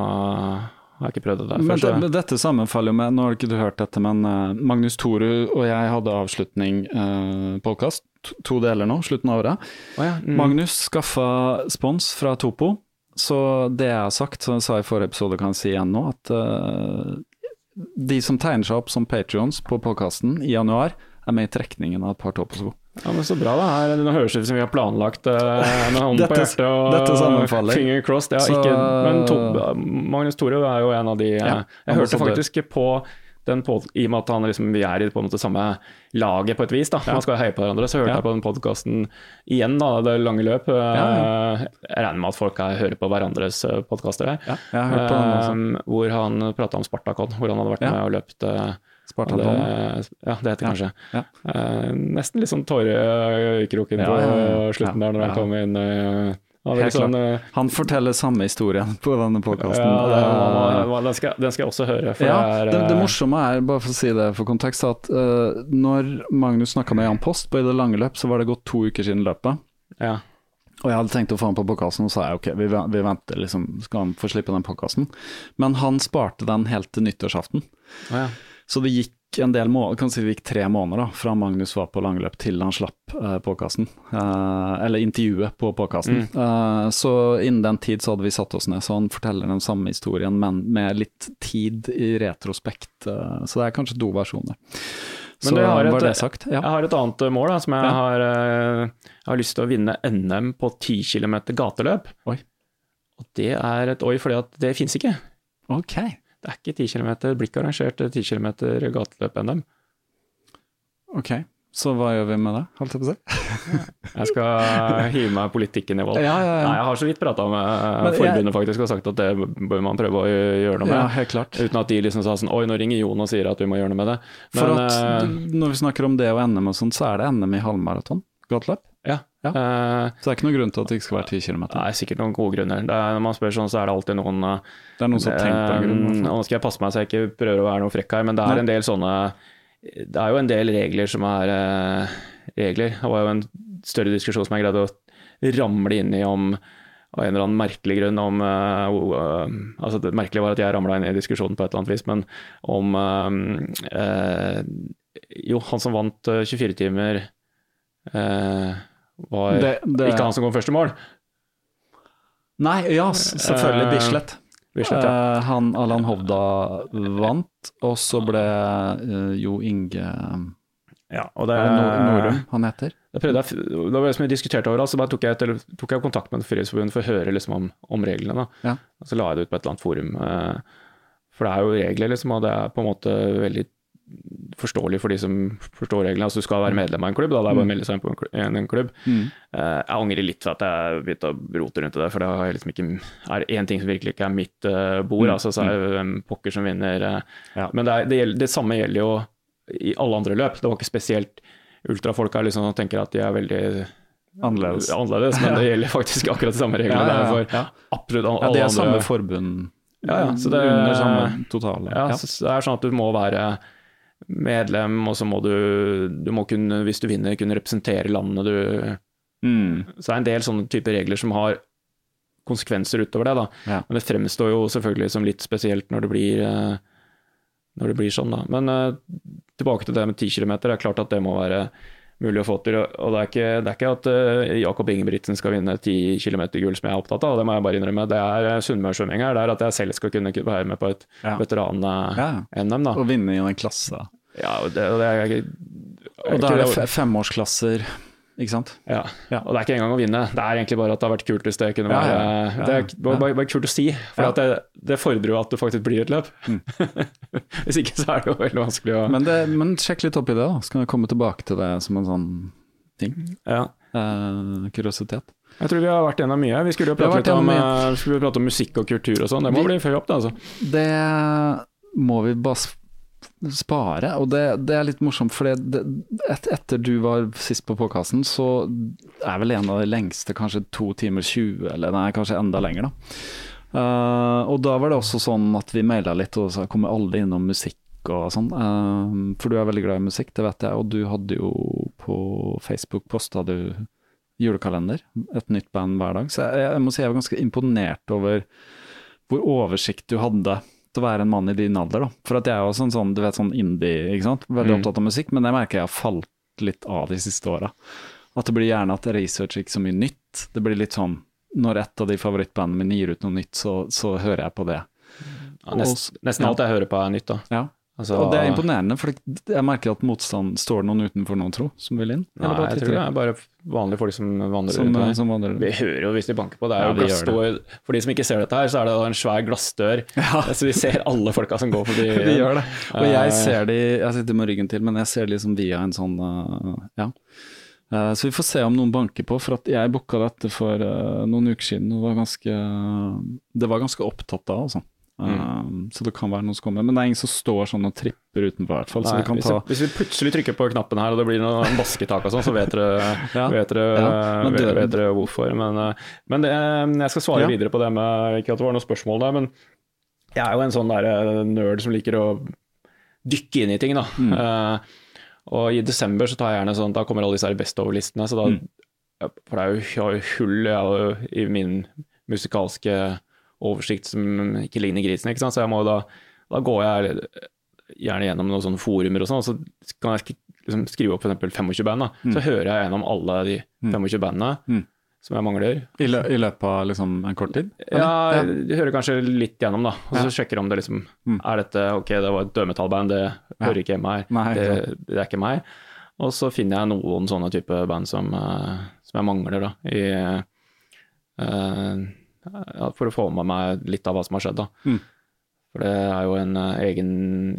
jeg har ikke prøvd det der men, det, men dette sammenfaller jo med, nå har ikke du hørt dette, men uh, Magnus Toru og jeg hadde avslutning uh, podkast, to deler nå, slutten av året. Oh, ja. mm. Magnus skaffa spons fra Topo, så det jeg har sagt, som jeg sa i forrige episode, kan jeg si igjen nå, at uh, de som tegner seg opp som patrions på podkasten i januar, er med i trekningen av et par Topo-sko. Ja, men Så bra, da. Her, det høres ut som vi har planlagt uh, med hånden på hjertet og dette finger crossed. Ja, ikke, men to, Magnus Tore er jo en av de ja, Jeg hørte faktisk på den pod, I og med at han liksom, vi er i på en måte samme laget på et vis, da. Ja. man skal heie på hverandre, så hørte jeg på den podkasten igjen, da, det lange løp. Ja. Jeg regner med at folk er, hører på hverandres podkaster her. Ja, uh, hvor han prata om Spartakon, hvor han hadde vært med og løpt. Uh, Spartaton. ja, det heter kanskje. Uh, nesten litt sånn tårer ja, kroken på slutten der når han kom inn. Sånn, uh, han forteller samme historien på denne podkasten. Ja, den, den, den, skal jeg også høre. Ja, det, er, det, det, morsomme er, bare for å si det for kontekst, at uh, når Magnus snakka med Jan Post på I det lange løp, så var det gått to uker siden løpet. Ja. Og jeg hadde tenkt å få han på podkasten, og sa jeg ok, vi, vi venter, liksom, skal han få slippe den podkasten. Men han sparte den helt til nyttårsaften. ja. Så det gikk en del måneder, kan si det gikk tre måneder da, fra Magnus var på langløp til han slapp eh, påkasten. Eh, eller intervjuet på påkasten. Mm. Eh, så innen den tid så hadde vi satt oss ned, så han forteller den samme historien, men med litt tid i retrospekt. Uh, så det er kanskje to versjoner. Men så har et, sagt. Ja. Jeg har et annet mål da, som jeg, ja. har, jeg har lyst til å vinne NM på 10 km gateløp. Oi. Og det er et oi, fordi at det fins ikke. Ok. Det er ikke 10 km, det blir ikke arrangert 10 km gateløp-NM. Ok, så hva gjør vi med det, holdt jeg på å si? jeg skal hive meg politikken i vold. Ja, ja, ja. Nei, jeg har så vidt prata med Men, forbundet jeg... faktisk og sagt at det bør man prøve å gjøre noe med. Ja, helt klart. Uten at de liksom sa sånn oi, nå ringer Jon og sier at vi må gjøre noe med det. Men, For at uh, når vi snakker om det og NM og sånt, så er det NM i halvmaraton, gateløp? Ja. Uh, så det er ikke noen grunn til at det ikke skal være 10 km? Nei, sikkert noen gode grunner. Er, når man spør sånn, så er det alltid noen uh, Det er noen som har tenkt på en grunn? Nå skal jeg passe meg så jeg ikke prøver å være noe frekk her, men det er Nei. en del sånne Det er jo en del regler som er uh, regler. Det var jo en større diskusjon som jeg greide å ramle inn i om av en eller annen merkelig grunn om uh, uh, altså Det merkelige var at jeg ramla inn i diskusjonen på et eller annet vis, men om uh, Jo, han som vant 24 timer var det, det... ikke han som kom først i mål. Nei, ja, selvfølgelig eh, Bislett. Bislett ja. uh, han Allan Hovda vant, og så ble uh, Jo Inge ja, og det, Norum han heter? Det, prøvde jeg, det var det som jeg diskuterte over, så bare tok jeg, eller, tok jeg kontakt med Friidrettsforbundet for å høre liksom om, om, reglene. Ja. Og så la jeg det ut på et eller annet forum. For det er jo regler, liksom, og det er på en måte veldig forståelig for de som forstår reglene. Altså, du skal være medlem av en klubb, da. det er bare å mm. melde seg inn på en, en klubb. Mm. Uh, jeg angrer litt for at jeg begynte å rote rundt det, for det liksom ikke er én ting som virkelig ikke er mitt uh, bord. Mm. altså så er det hvem pokker som vinner. Uh, ja. Men det, er, det, gjelder, det, samme gjelder jo i alle andre løp. Det var ikke spesielt ultrafolk her liksom tenker at de er veldig annerledes, annerledes men det gjelder faktisk akkurat de samme reglene ja, ja, for absolutt alle andre. Ja, det er samme forbund. Ja, ja, så det, under samme totale. Ja, så det er sånn at du må være medlem, og så må du, du må kunne, hvis du vinner, kunne representere landet du mm. Så det er en del sånne typer regler som har konsekvenser utover det, da. Ja. Men det fremstår jo selvfølgelig som litt spesielt når det blir, eh, når det blir sånn, da. Men uh, tilbake til det med 10 km. Det er klart at det må være mulig å få til. Og det er ikke, det er ikke at uh, Jakob Ingebrigtsen skal vinne 10 km gull som jeg er opptatt av, det må jeg bare innrømme. Det er uh, sunnmørssvømming her. Det er at jeg selv skal kunne være med på et ja. veteran-NM. Ja. Og vinne i en klasse. Ja, og det, og det er, og da er det femårsklasser ikke sant? Ja. ja. og det er ikke engang å vinne. Det er egentlig bare at det har vært kult hvis det kunne være ja, ja, Det er bare, bare, bare, kult å si, for det, det, fordrer jo at det faktisk blir et løp. Mm. hvis ikke så er det jo veldig vanskelig å men, men, sjekk litt opp i det, da. kan vi komme tilbake til det som en sånn ting. Ja. Eh, kuriositet. Jeg tror vi har vært gjennom mye. Vi skulle jo prate, litt om, uh, skulle prate om musikk og kultur og sånn. Det må vi, bli før opp, det altså. Det må vi bare spare. Og det, det er litt morsomt, for et, etter du var sist på påkassen, så er vel en av de lengste kanskje to timer 20, eller nei, kanskje enda lenger, da. Uh, og da var det også sånn at vi maila litt og sa kommer alle innom musikk og sånn. Uh, for du er veldig glad i musikk, det vet jeg, og du hadde jo på Facebook posta du julekalender, et nytt band hver dag. Så jeg, jeg må si jeg var ganske imponert over hvor oversikt du hadde å være en mann i din alder, da. For at jeg er også en sånn, du vet, sånn indie, ikke sant. Veldig mm. opptatt av musikk, men det merker jeg har falt litt av de siste åra. At det blir gjerne at research ikke så mye nytt. Det blir litt sånn når et av de favorittbandene mine gir ut noe nytt, så, så hører jeg på det. Ja, nest, nesten alt jeg hører på er nytt, da. Ja. Altså, og det er imponerende, for jeg merker at motstand står noen utenfor nå, tro, som vil inn? Nei, jeg tror det er bare vanlige folk som vandrer som, rundt. Som vandrer. Vi hører jo hvis de banker på. Det er ja, jo glassdør. For de som ikke ser dette her, så er det en svær glassdør. Ja. Så vi ser alle folka som går forbi. vi gjør det. Og jeg eh. ser de, jeg sitter med ryggen til, men jeg ser de liksom via en sånn uh, ja. Så vi får se om noen banker på, for at jeg booka dette for noen uker siden og var ganske Det var ganske opptatt da, altså. Um, så det kan være noen som kommer. Men det er ingen som står sånn og tripper utenfor, i hvert fall. Nei, vi hvis, ta... hvis, vi plutselig trykker på knappen her og det blir noe basketak og sånn, så vet dere, ja. vet, dere, ja. vet, vet dere, hvorfor. Men, uh, men det, jeg skal svare ja. videre på det med Ikke at det var noe spørsmål der, men jeg er jo en sånn der nerd som liker å dykke inn i ting, da. Mm. Uh, og i desember så tar jeg gjerne sånn Da kommer alle disse best over-listene, så da mm. For det er jo, jeg har jo hull jeg, i min musikalske oversikt som ikke ligner grisen. ikke? Så da, da går jeg gjerne gjennom noen sånne forumer og sånn, og så kan jeg liksom skrive opp f.eks. 25 band. mm. Så hører jeg gjennom alle de 25 mm. bandene. Mm. Som jeg mangler. I, lø I, løpet av liksom en kort tid? Ja, jeg hører kanskje litt gjennom, da. Og så ja. sjekker om det liksom mm. Er dette ok, det var et dødmetallband, det ja. hører ikke hjemme her. Nei, det, det, er ikke meg. Og så finner jeg noen sånne type band som, uh, som jeg mangler, da. I uh, ja, for å få med meg litt av hva som har skjedd. da. Mm. For det er jo en uh, egen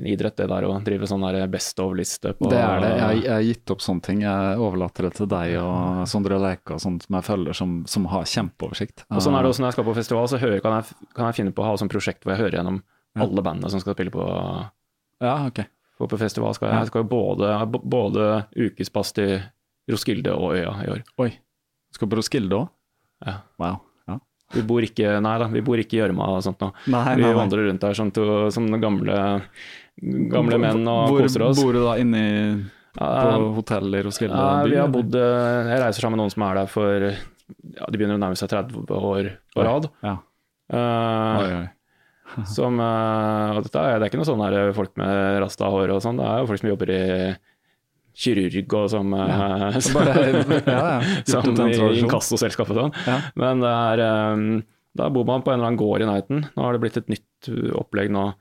idrett, det der å drive sånn der best of-liste på Det er det. Jeg, har gitt opp sånne ting. Jeg overlater det til deg og Sondre Leika og sånt som jeg følger, som, som har kjempeoversikt. Og sånn er det også når jeg skal på festival, så hører, kan, jeg, kan, jeg, finne på å ha sånn prosjekt hvor jeg hører gjennom alle bandene som skal spille på, ja, ok. For på festival. Skal jeg, jeg skal både, både ukespass til Roskilde og Øya i år. Oi. Skal du på Roskilde òg? Ja. Wow. Vi bor ikke nei da, vi bor ikke i gjørma og sånt noe. Nei, nei, vi vandrer rundt der som, to, som gamle, gamle menn og Hvor, koser oss. Bor du da inne i, på hotell i Roskilde? Ja, vi har bodd eh, Jeg reiser sammen med noen som er der for ja, De begynner å nærme seg 30 år på rad. Ja. Uh, oi, oi. som, uh, dette er, det er ikke noe sånn folk med rasta hår og sånn, det er jo folk som jobber i kirurg og som, ja. Eh, bare, ja, ja. som i inkassoselskap og sånn. Men er, um, da bor man på en eller annen gård i nærheten. Nå har det blitt et nytt opplegg nå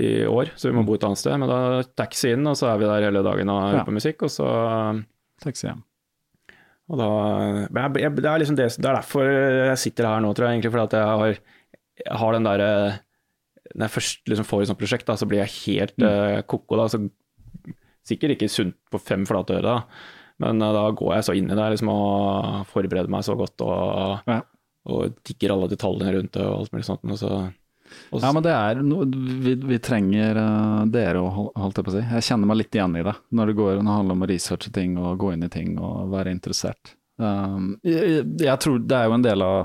i år, så vi må mm. bo et annet sted. Men da taxi inn, og så er vi der hele dagen og hører på musikk, og så Taxi hjem. Og da, jeg, det, er liksom det, det, er derfor jeg sitter her nå, tror jeg, egentlig, fordi jeg har, jeg har den derre Når jeg først liksom får et sånt prosjekt, da, så blir jeg helt mm. uh, ko-ko. da, så Sikkert ikke sunt på fem flate øre, men uh, da går jeg så inn i det liksom, og forbereder meg så godt og, ja. og tikker alle detaljene rundt det og alt mulig sånt. Og så, og så. ja, men det er noe vi, vi trenger uh, dere å holdt jeg på å si. Jeg kjenner meg litt igjen i det når det, går, når det handler om å researche ting og gå inn i ting og være interessert. Um, jeg, jeg tror det er jo en del av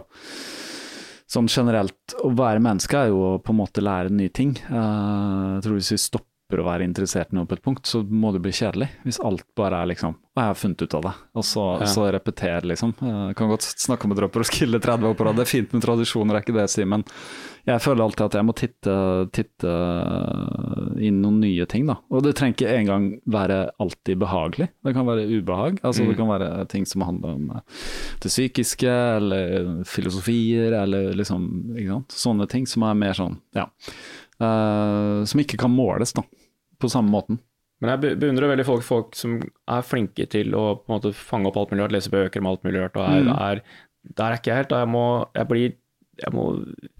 sånn generelt, å være menneske er jo å på en måte lære nye ting. Uh, jeg tror hvis vi stopper stopper å være interessert i noe på et punkt, så må det bli kjedelig. Hvis alt bare er liksom Og jeg har funnet ut av det. Og så, ja. så repeter, liksom. Jeg kan godt snakke om å dra på Roskilde 30 år på rad. Det er fint med tradisjoner, det er ikke det jeg sier. Men jeg føler alltid at jeg må titte, titte inn noen nye ting, da. Og det trenger ikke engang være alltid behagelig. Det kan være ubehag. Altså mm. det kan være ting som handler om eh, det psykiske, eller filosofier, eller liksom Sånne ting som er mer sånn, ja. Uh, som ikke kan måles, da på samme måten. Men jeg beundrer veldig folk, folk som er flinke til å på en måte fange opp alt mulig rart, lese bøker om alt mulig rart. og er, mm. er, Der er ikke jeg helt. Jeg må, jeg, blir, jeg må,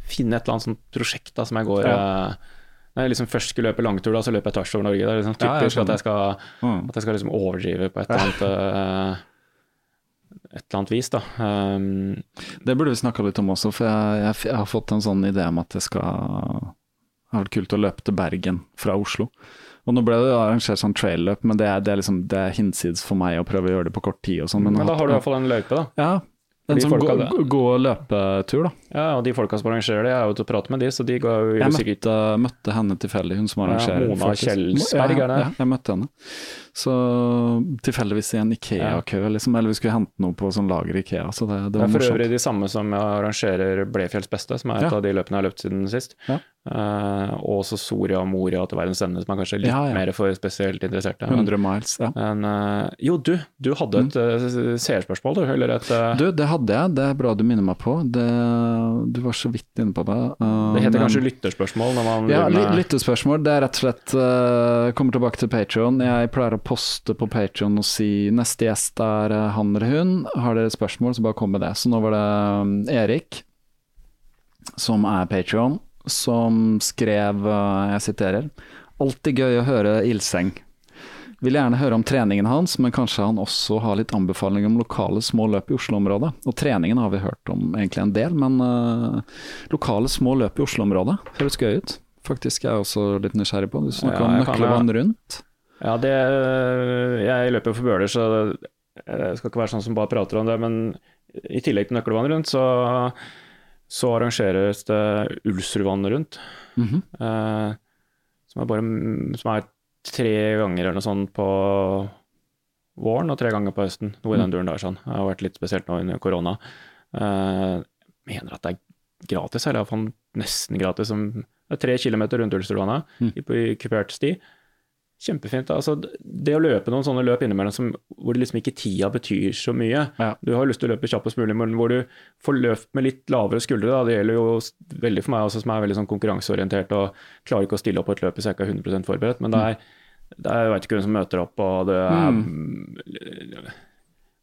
finne et eller annet sånt prosjekt da, som jeg går ja. eh, Når jeg liksom først skulle løpe langtur, da, så løper jeg tvers over Norge. Det er liksom typisk ja, at jeg skal, mm. at jeg skal liksom overdrive på et eller annet uh, et eller annet vis, da. Um, det burde vi snakka litt om også, for jeg, jeg, jeg, har fått en sånn idé om at det skal ha vært kult å løpe til Bergen fra Oslo. Og nå ble det arrangert sånn trail-løp, men det er, det, er liksom, det er, hinsides for meg å prøve å gjøre det på kort tid. Sånn, men, men, da har du i hvert fall en løype, da. Ja, en sånn gå, gå, og løpetur, da. Ja, og de folka som arrangerer det, jeg er jo til å prate med de, så de ga jo Jeg sikkert... møtte, møtte, henne tilfeldig, hun som arrangerer. Ja, Mona Kjelsberg, ja. Ja, jeg møtte henne. Så tilfeldigvis i en Ikea-kø, liksom. Eller vi skulle hente noe på sånn lager Ikea. Så det, det var morsomt. Det er for øvrig de samme som arrangerer Blefjells beste, som er et ja. av de løpene jeg har løpt siden sist. Uh, og også Soria Moria til verdens ende, som er kanskje litt ja, ja. mer for spesielt interesserte. 100 miles, ja. Men, uh, jo, du, du hadde et mm. uh, seerspørsmål, du? Eller et Du, det hadde jeg. Det er bra du minner meg på. Det, du var så vidt inne på det. det heter men, kanskje lytterspørsmål? Ja, med... lytterspørsmål. Det er rett og slett Kommer tilbake til Patrion. Jeg pleier å poste på Patrion og si neste gjest er han eller hun. Har dere spørsmål, så bare kom med det. Så nå var det Erik, som er Patron som skrev, eh, jeg siterer, alltid gøy å høre ildseng. Vil gjerne høre om treningen hans, men kanskje han også har litt anbefaling om lokale små løp i Oslo-området. Og treningen har vi hørt om egentlig en del, men uh, lokale små løp i Oslo-området høres gøy ut. Faktisk er jeg også litt nysgjerrig på. Du snakker ja, om nøkkelvann rundt. Ja, det, jeg løper for Bøler, så det skal ikke være sånn som bare prater om det. Men i tillegg til nøkkelvann rundt, så så arrangeres det Ulsrudvannet rundt. Mm -hmm. eh, som, er bare, som, er tre ganger eller noe sånt på våren og tre ganger på høsten. Noe i den mm. duren der. sånn. Det har vært litt spesielt nå under korona. Eh, mener at det er gratis, eller iallfall nesten gratis. Som, det er tre kilometer rundt Ulsrudvannet mm. i, i kupert sti. Kjempefint. Altså, det å løpe noen sånne løp innimellom som, hvor det liksom ikke tida betyr så mye. Ja. Du har lyst til å løpe kjappest mulig, men hvor du får løpt med litt lavere skuldre. Da. Det gjelder jo veldig for meg også, som er veldig sånn konkurranseorientert og klarer ikke å stille opp på et løp hvis jeg ikke er 100% forberedt. Men det er, det er jeg veit ikke hvem som møter opp, og det er mm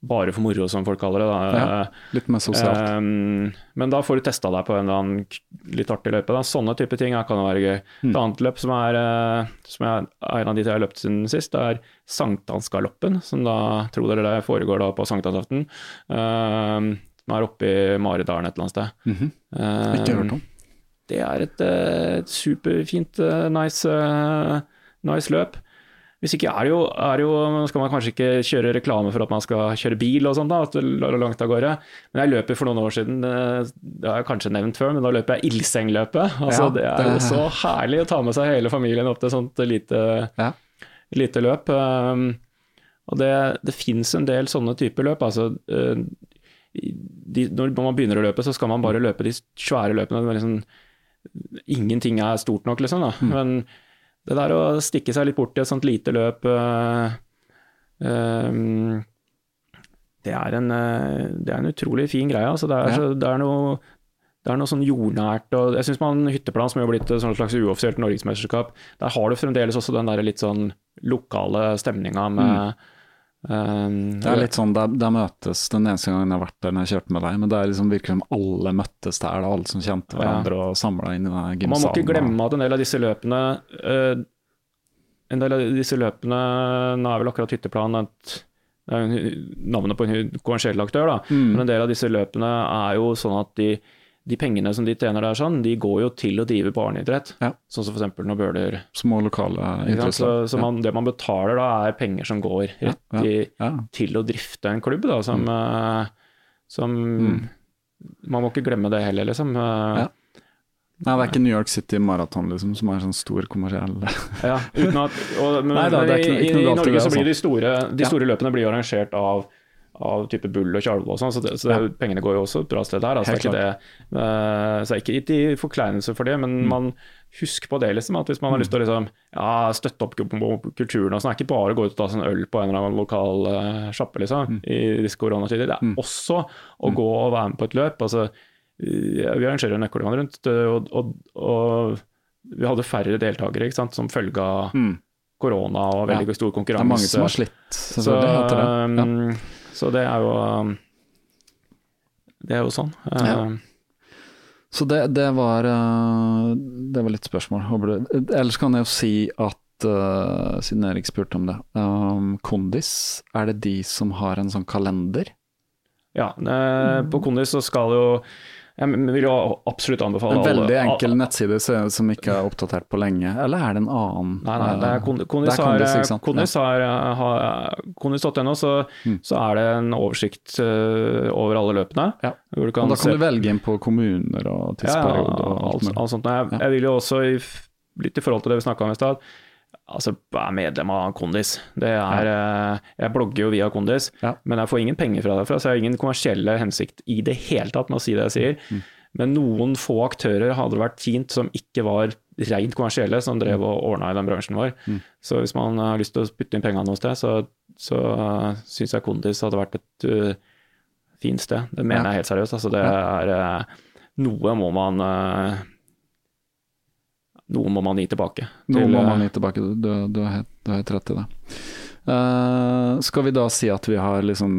bare for moro, som folk kaller det. Ja, litt mer sosialt. Um, men da får du testa deg på en eller annen litt artig løype. Da. Sånne type ting kan være gøy. Mm. Et annet løp som er, eh, som er en av de jeg har løpt siden sist, det er Sankthansgaloppen, som da, tror dere det, foregår da på sankthansaften. Um, som er oppe i Maridalen et eller annet sted. Mm -hmm. um, Ikke hørt om. Det er et, et eh, superfint, uh, nice, nice løp. Hvis ikke er det, jo, er det jo, skal man kanskje ikke kjøre reklame for at man skal kjøre bil og sånt, da, at det langt av gårde. Men jeg løper for noen år siden, det har jeg kanskje nevnt før, men da løper jeg Ilsengløpet. Altså, ja, det er jo så herlig å ta med seg hele familien opp til et sånt lite, ja. lite løp. Um, og det, det fins en del sånne typer løp. altså uh, de, Når man begynner å løpe, så skal man bare løpe de svære løpene. Liksom, ingenting er stort nok, liksom. da, mm. men det der å stikke seg litt bort i et sånt lite løp uh, um, det, er en, uh, det er en utrolig fin greie. Altså. Det, er, ja. det, er noe, det, er, noe, sånn jordnært og Jeg syns man hytteplan, som jo har blitt et slags uoffisielt norgesmesterskap, der har du fremdeles også den der litt sånn lokale stemninga med mm Um, det er litt sånn, der, der, møtes Den eneste gangen jeg har vært der når jeg kjørte med deg, men det er liksom virkelig som alle møttes der, da, alle som kjente hverandre ja. og samla inn i den gymsalen. Man må ikke glemme at en del av disse løpene uh, En del av disse løpene Nå er vel akkurat hytteplan et, navnet på en kommersiell aktør, da, mm. men en del av disse løpene er jo sånn at de de pengene som de tjener der, sånn, de går jo til å drive barneidrett. Ja. Sånn som f.eks. når Bøhler Små lokale interesser. Så, så man, det man betaler da, er penger som går rett ja, ja, i, til å drifte en klubb, da, som, mm. uh, som mm. Man må ikke glemme det heller, liksom. Uh, Nei, det er ikke New York City Marathon liksom, som er sånn stor kommersiell Ja, uten at, og, men, Nei, da, men i, i, i, Norge så blir altså. de store, de store løpene blir arrangert av av type bull og tjalve og sånn, så, det, så det, ja. pengene går jo også et bra sted der. Altså, ikke det, uh, så ikke i forkleinelse for det, men mm. man husk på det, liksom, at hvis man har lyst til å liksom, ja, støtte opp kulturen og sånn, er ikke bare å gå ut og ta sånn øl på en eller annen lokal uh, sjappe liksom, mm. i disse koronatider. Det er mm. også å mm. gå og være med på et løp. altså Vi arrangerer nøkkelvann rundt, og, og, og, vi hadde færre deltakere ikke sant, som følge av mm. korona og veldig ja. stor konkurranse. Det er mange som har slitt, selvfølgelig. Så, det. Ja. Så det er jo um, Det er jo sånn. Ja. Um, så det, det, var uh, Det var litt spørsmål. Ellers kan jeg jo si at uh, siden Erik spurte om det. Um, Kondis, er det de som har en sånn kalender? Ja, på Kondis så skal jo jeg vil jo absolutt anbefale En veldig enkel alle, nettside som ikke er oppdatert på lenge, eller er det en annen? Nei, nei, det er Kondis. Kondis Kondis.no, så, mm. så, er det en oversikt uh, over alle løpene. Ja. da kan se, du velge inn på kommuner og tidsperiode ja, og alt, alt sånt. Jeg, jeg, vil jo også, litt i forhold til det vi snakka om i stad, Altså, jeg er medlem av Kondis. Det er, ja. Eh, jeg blogger jo via Kondis, ja. men jeg får ingen penger fra derfra, altså, jeg har ingen kommersielle hensikt i det hele tatt med å si det jeg sier. Mm. Men noen få aktører hadde det vært fint som ikke var rent kommersielle, som drev og ordna i den bransjen vår. Mm. Så hvis man har lyst til å putte inn pengene noe sted, så, så uh, syns jeg Kondis hadde vært et uh, fint sted. Det mener ja. jeg helt seriøst. Altså, det er uh, Noe må man uh, Noe må man gi tilbake. Noe må man gi tilbake, du, du, du har helt rett i det. Uh, skal vi da si at vi har liksom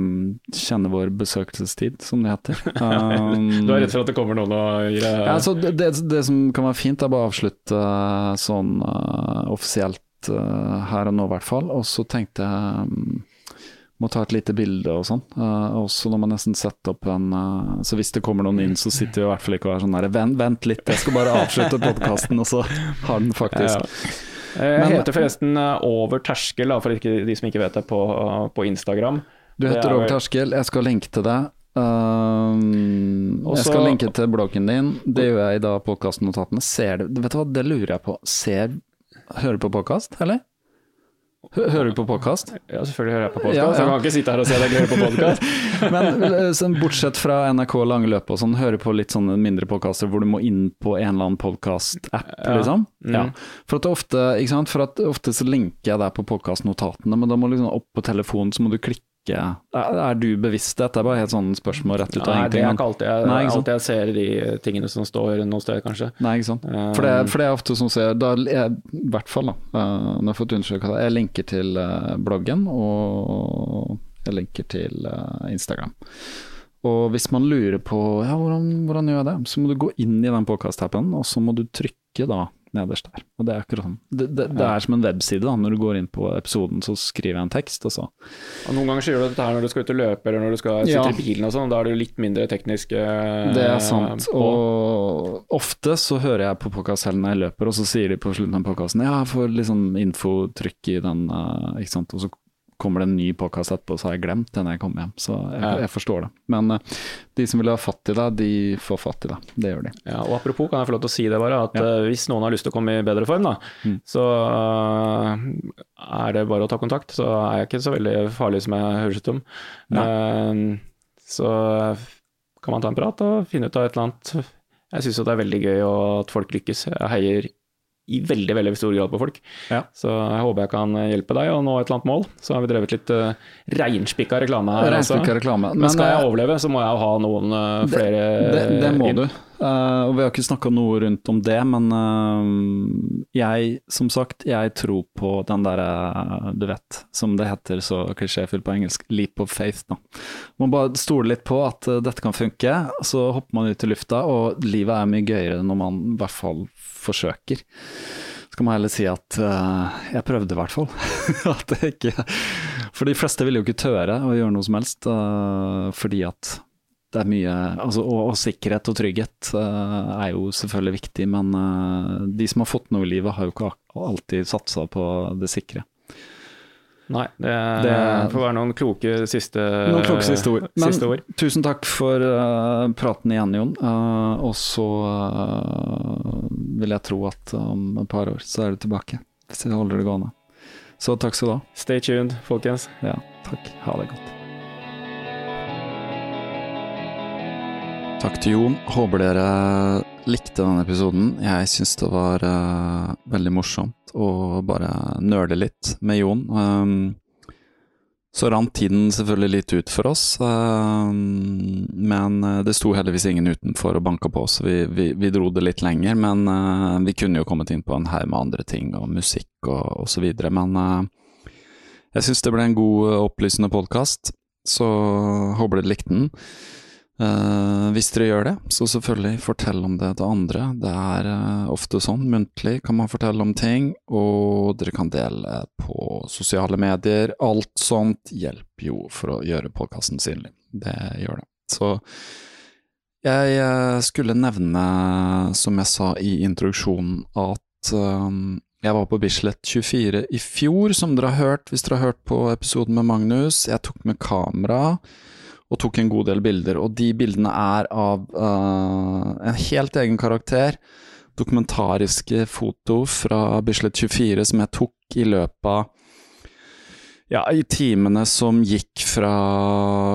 kjenner vår besøkelsestid, som det heter? Um, du er redd for at det kommer noen og gir deg ja, altså det, det, som kan være fint, er bare å avslutte uh, sånn uh, offisielt her og nå, i hvert fall. Og så tenkte jeg um, må ta et lite bilde og sånn. Uh, også når man nesten setter opp en uh, Så hvis det kommer noen inn, så sitter vi i hvert fall ikke og er sånn der vent, vent litt, jeg skal bare avslutte podkasten, og så har den faktisk ja, ja. Jeg Men, heter forresten eh, Over terskel, for de som ikke vet det, på, på Instagram. Du heter Over terskel, jeg skal lenke til deg. Um, Også, jeg skal lenke til bloggen din. Det gjør jeg i da podkastnotatene. Ser du Vet du hva, det lurer jeg på. Ser Hører du på podkast, eller? Hører du på podkast? Ja, selvfølgelig hører jeg på podkast. Ja, ja. Jeg kan ikke sitte her og si at jeg hører på podkast. Men eh, sånn, bortsett fra NRK Lange løp og sånn, hører på litt sånne mindre podkaster hvor du må inn på en eller annen podkast-app, ja. liksom? Mm. Ja. For at ofte, ikke sant? For at ofte så linker jeg deg på podkastnotatene, men da må du liksom opp på telefonen, så må du klikke ikke Er du bevisst? Dette er bare helt sånn spørsmål rett ut av ingenting. Nei, det er ikke alltid jeg, Nei, ikke alltid jeg ser de tingene som står noe sted, kanskje. Nei, ikke sant. For det, for det er ofte som som da, jeg, I hvert fall, da, når jeg har fått undersøke det, jeg linker til uh, bloggen og jeg linker til uh, Instagram. Og hvis man lurer på ja, hvordan, hvordan gjør jeg det, så må du gå inn i den podkast-appen, og så må du trykke da nederst der. Og Det er akkurat sånn. Det, det, det er som en webside. da, Når du går inn på episoden, så skriver jeg en tekst, og så og Noen ganger så gjør du dette her når du skal ut og løpe, eller når du skal sitte ja. i bilen og sånn. Da er det litt mindre teknisk Eh, Det er sant. På. Og ofte så hører jeg på podkast selv når jeg løper, og så sier de på slutten av podkasten ja, jeg får litt sånn infotrykk i den, uh, ikke sant. Og så kommer det en ny påkast etterpå, så har jeg glemt det når jeg kommer hjem. Så jeg, jeg forstår det. Men uh, de som vil ha fatt i det, de får fatt i det. Det gjør de. Ja, og Apropos, kan jeg få lov til å si det bare, at ja. uh, hvis noen har lyst til å komme i bedre form, da, mm. så uh, er det bare å ta kontakt. Så er jeg ikke så veldig farlig som jeg høres ut som. så kan man ta en prat og finne ut av et eller annet. Jeg syns det er veldig gøy at folk lykkes. Jeg heier i veldig veldig stor grad på folk. Ja. Så jeg håper jeg kan hjelpe deg å nå et eller annet mål. Så har vi drevet litt uh, reinspikka reklame her. Altså. Reklame. Men, Men, skal jeg eh, overleve, så må jeg ha noen uh, flere det, det, det må inn. du. Uh, og vi har ikke snakka noe rundt om det, men uh, jeg, som sagt, jeg tror på den derre, uh, du vet, som det heter så klisjéfullt på engelsk, leap of faith. Da. Man bare stoler litt på at dette kan funke, så hopper man ut i lufta, og livet er mye gøyere når man i hvert fall forsøker. Så kan man heller si at uh, jeg prøvde, i hvert fall. at det ikke For de fleste vil jo ikke tøre å gjøre noe som helst, uh, fordi at det er mye altså, og, og, sikkerhet og trygghet uh, er jo selvfølgelig viktig, men de som har fått noe i livet, har jo ikke alltid satsa på det sikre. Nei, det, det, får være noen kloke siste, noen kloke siste ord. Men siste ord. tusen takk for uh, praten igjen, Jon. Uh, og så uh, vil jeg tro at om et par år så er du tilbake, hvis jeg holder det gående. Så takk skal du ha. Stay tuned, folkens. Ja, takk. Ha det godt. Takk til Jon. Håper dere likte denne episoden. Jeg syns det var uh, veldig morsomt å bare nøle litt med Jon. Um, så rant tiden selvfølgelig litt ut for oss, um, men det sto heldigvis ingen utenfor og banka på, så vi, vi, vi dro det litt lenger. Men uh, vi kunne jo kommet inn på en haug med andre ting, og musikk og osv. Men uh, jeg syns det ble en god, opplysende podkast, så håper dere likte den. Uh, hvis dere gjør det, så selvfølgelig fortell om det til andre. Det er uh, ofte sånn, muntlig kan man fortelle om ting, og dere kan dele på sosiale medier. Alt sånt hjelper jo for å gjøre podkasten synlig. Det gjør det. Så jeg uh, skulle nevne, som jeg sa i introduksjonen, at jeg var på Bislett 24 i fjor, som dere har hørt hvis dere har hørt på episoden med Magnus. Jeg tok med kamera og tok en god del bilder. Og de bildene er av uh, en helt egen karakter. Dokumentariske foto fra Bislett 24 som jeg tok i løpet av Ja, i timene som gikk fra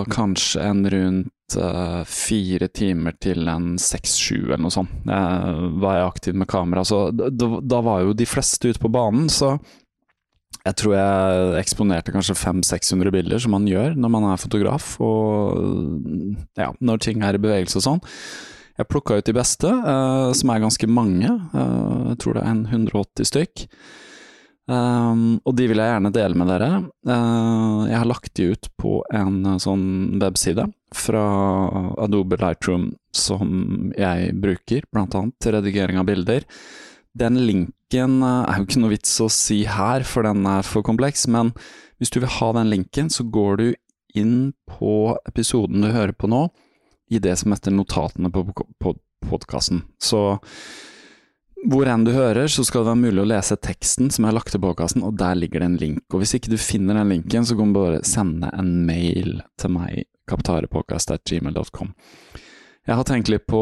kanskje en rundt uh, fire timer til en seks-sju eller noe sånt, uh, var jeg aktiv med kamera. Så da, da var jo de fleste ute på banen, så jeg tror jeg eksponerte kanskje 500-600 bilder, som man gjør når man er fotograf, og ja, når ting er i bevegelse og sånn. Jeg plukka ut de beste, uh, som er ganske mange. Uh, jeg tror det er en 180 stykk. Um, og de vil jeg gjerne dele med dere. Uh, jeg har lagt de ut på en uh, sånn webside fra Adobe Lightroom som jeg bruker, annet til redigering av bilder. Den linken uh, er jo ikke noe vits å si her, for den er for kompleks, men hvis du vil ha den linken, så går du inn på episoden du hører på nå, i det som heter notatene på, på podkasten. Så hvor enn du hører, så skal det være mulig å lese teksten som er lagt til podkasten, og der ligger det en link. Og hvis ikke du finner den linken, så kan du bare sende en mail til meg, kaptarepodkast.gmail.com. Jeg har tenkt litt på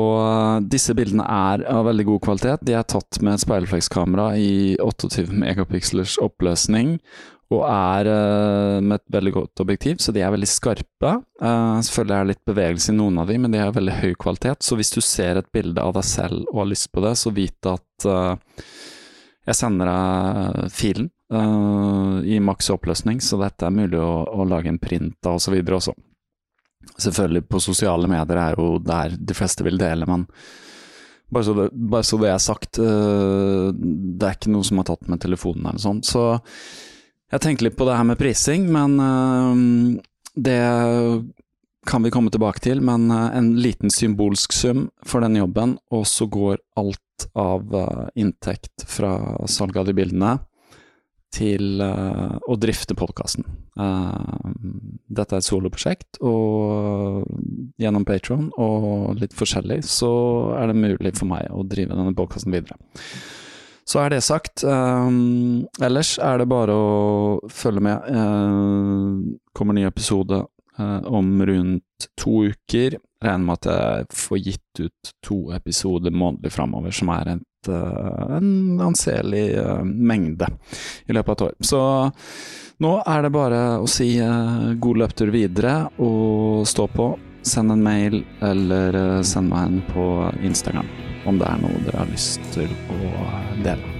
Disse bildene er av veldig god kvalitet. De er tatt med et speilreflekskamera i 28 megapikslers oppløsning, og er uh, med et veldig godt objektiv, så de er veldig skarpe. Uh, selvfølgelig er det litt bevegelse i noen av de, men de har veldig høy kvalitet. Så hvis du ser et bilde av deg selv og har lyst på det, så vit at jeg sender deg filen i maks oppløsning, så dette er mulig å, å lage en print av osv. også. Selvfølgelig, på sosiale medier er jo der de fleste vil dele, men bare så det, bare så det er sagt, det er ikke noe som har tatt med telefonen eller sånn. Så jeg tenkte litt på det her med prising, men uh, det kan vi komme tilbake til. Men uh, en liten symbolsk sum for den jobben, og så går alt av inntekt fra salg av de bildene til å drifte podkasten. dette er et soloprosjekt, og gjennom Patron og litt forskjellig så er det mulig for meg å drive denne podkasten videre. Så er det sagt. Um, ellers er det bare å følge med. Uh, kommer ny episode uh, om rundt to uker. Regner med at jeg får gitt ut to episoder månedlig framover, som er uh, en anselig mengde i løpet av et år. Så nå er det bare å si god løptur videre og stå på. Send en mail eller send meg en på Instagram om det er noe dere har lyst til å dele.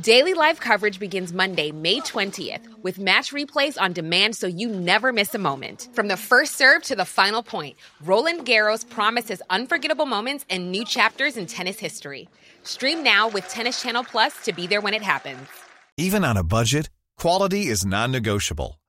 Daily live coverage begins Monday, May 20th, with match replays on demand so you never miss a moment. From the first serve to the final point, Roland Garros promises unforgettable moments and new chapters in tennis history. Stream now with Tennis Channel Plus to be there when it happens. Even on a budget, quality is non negotiable.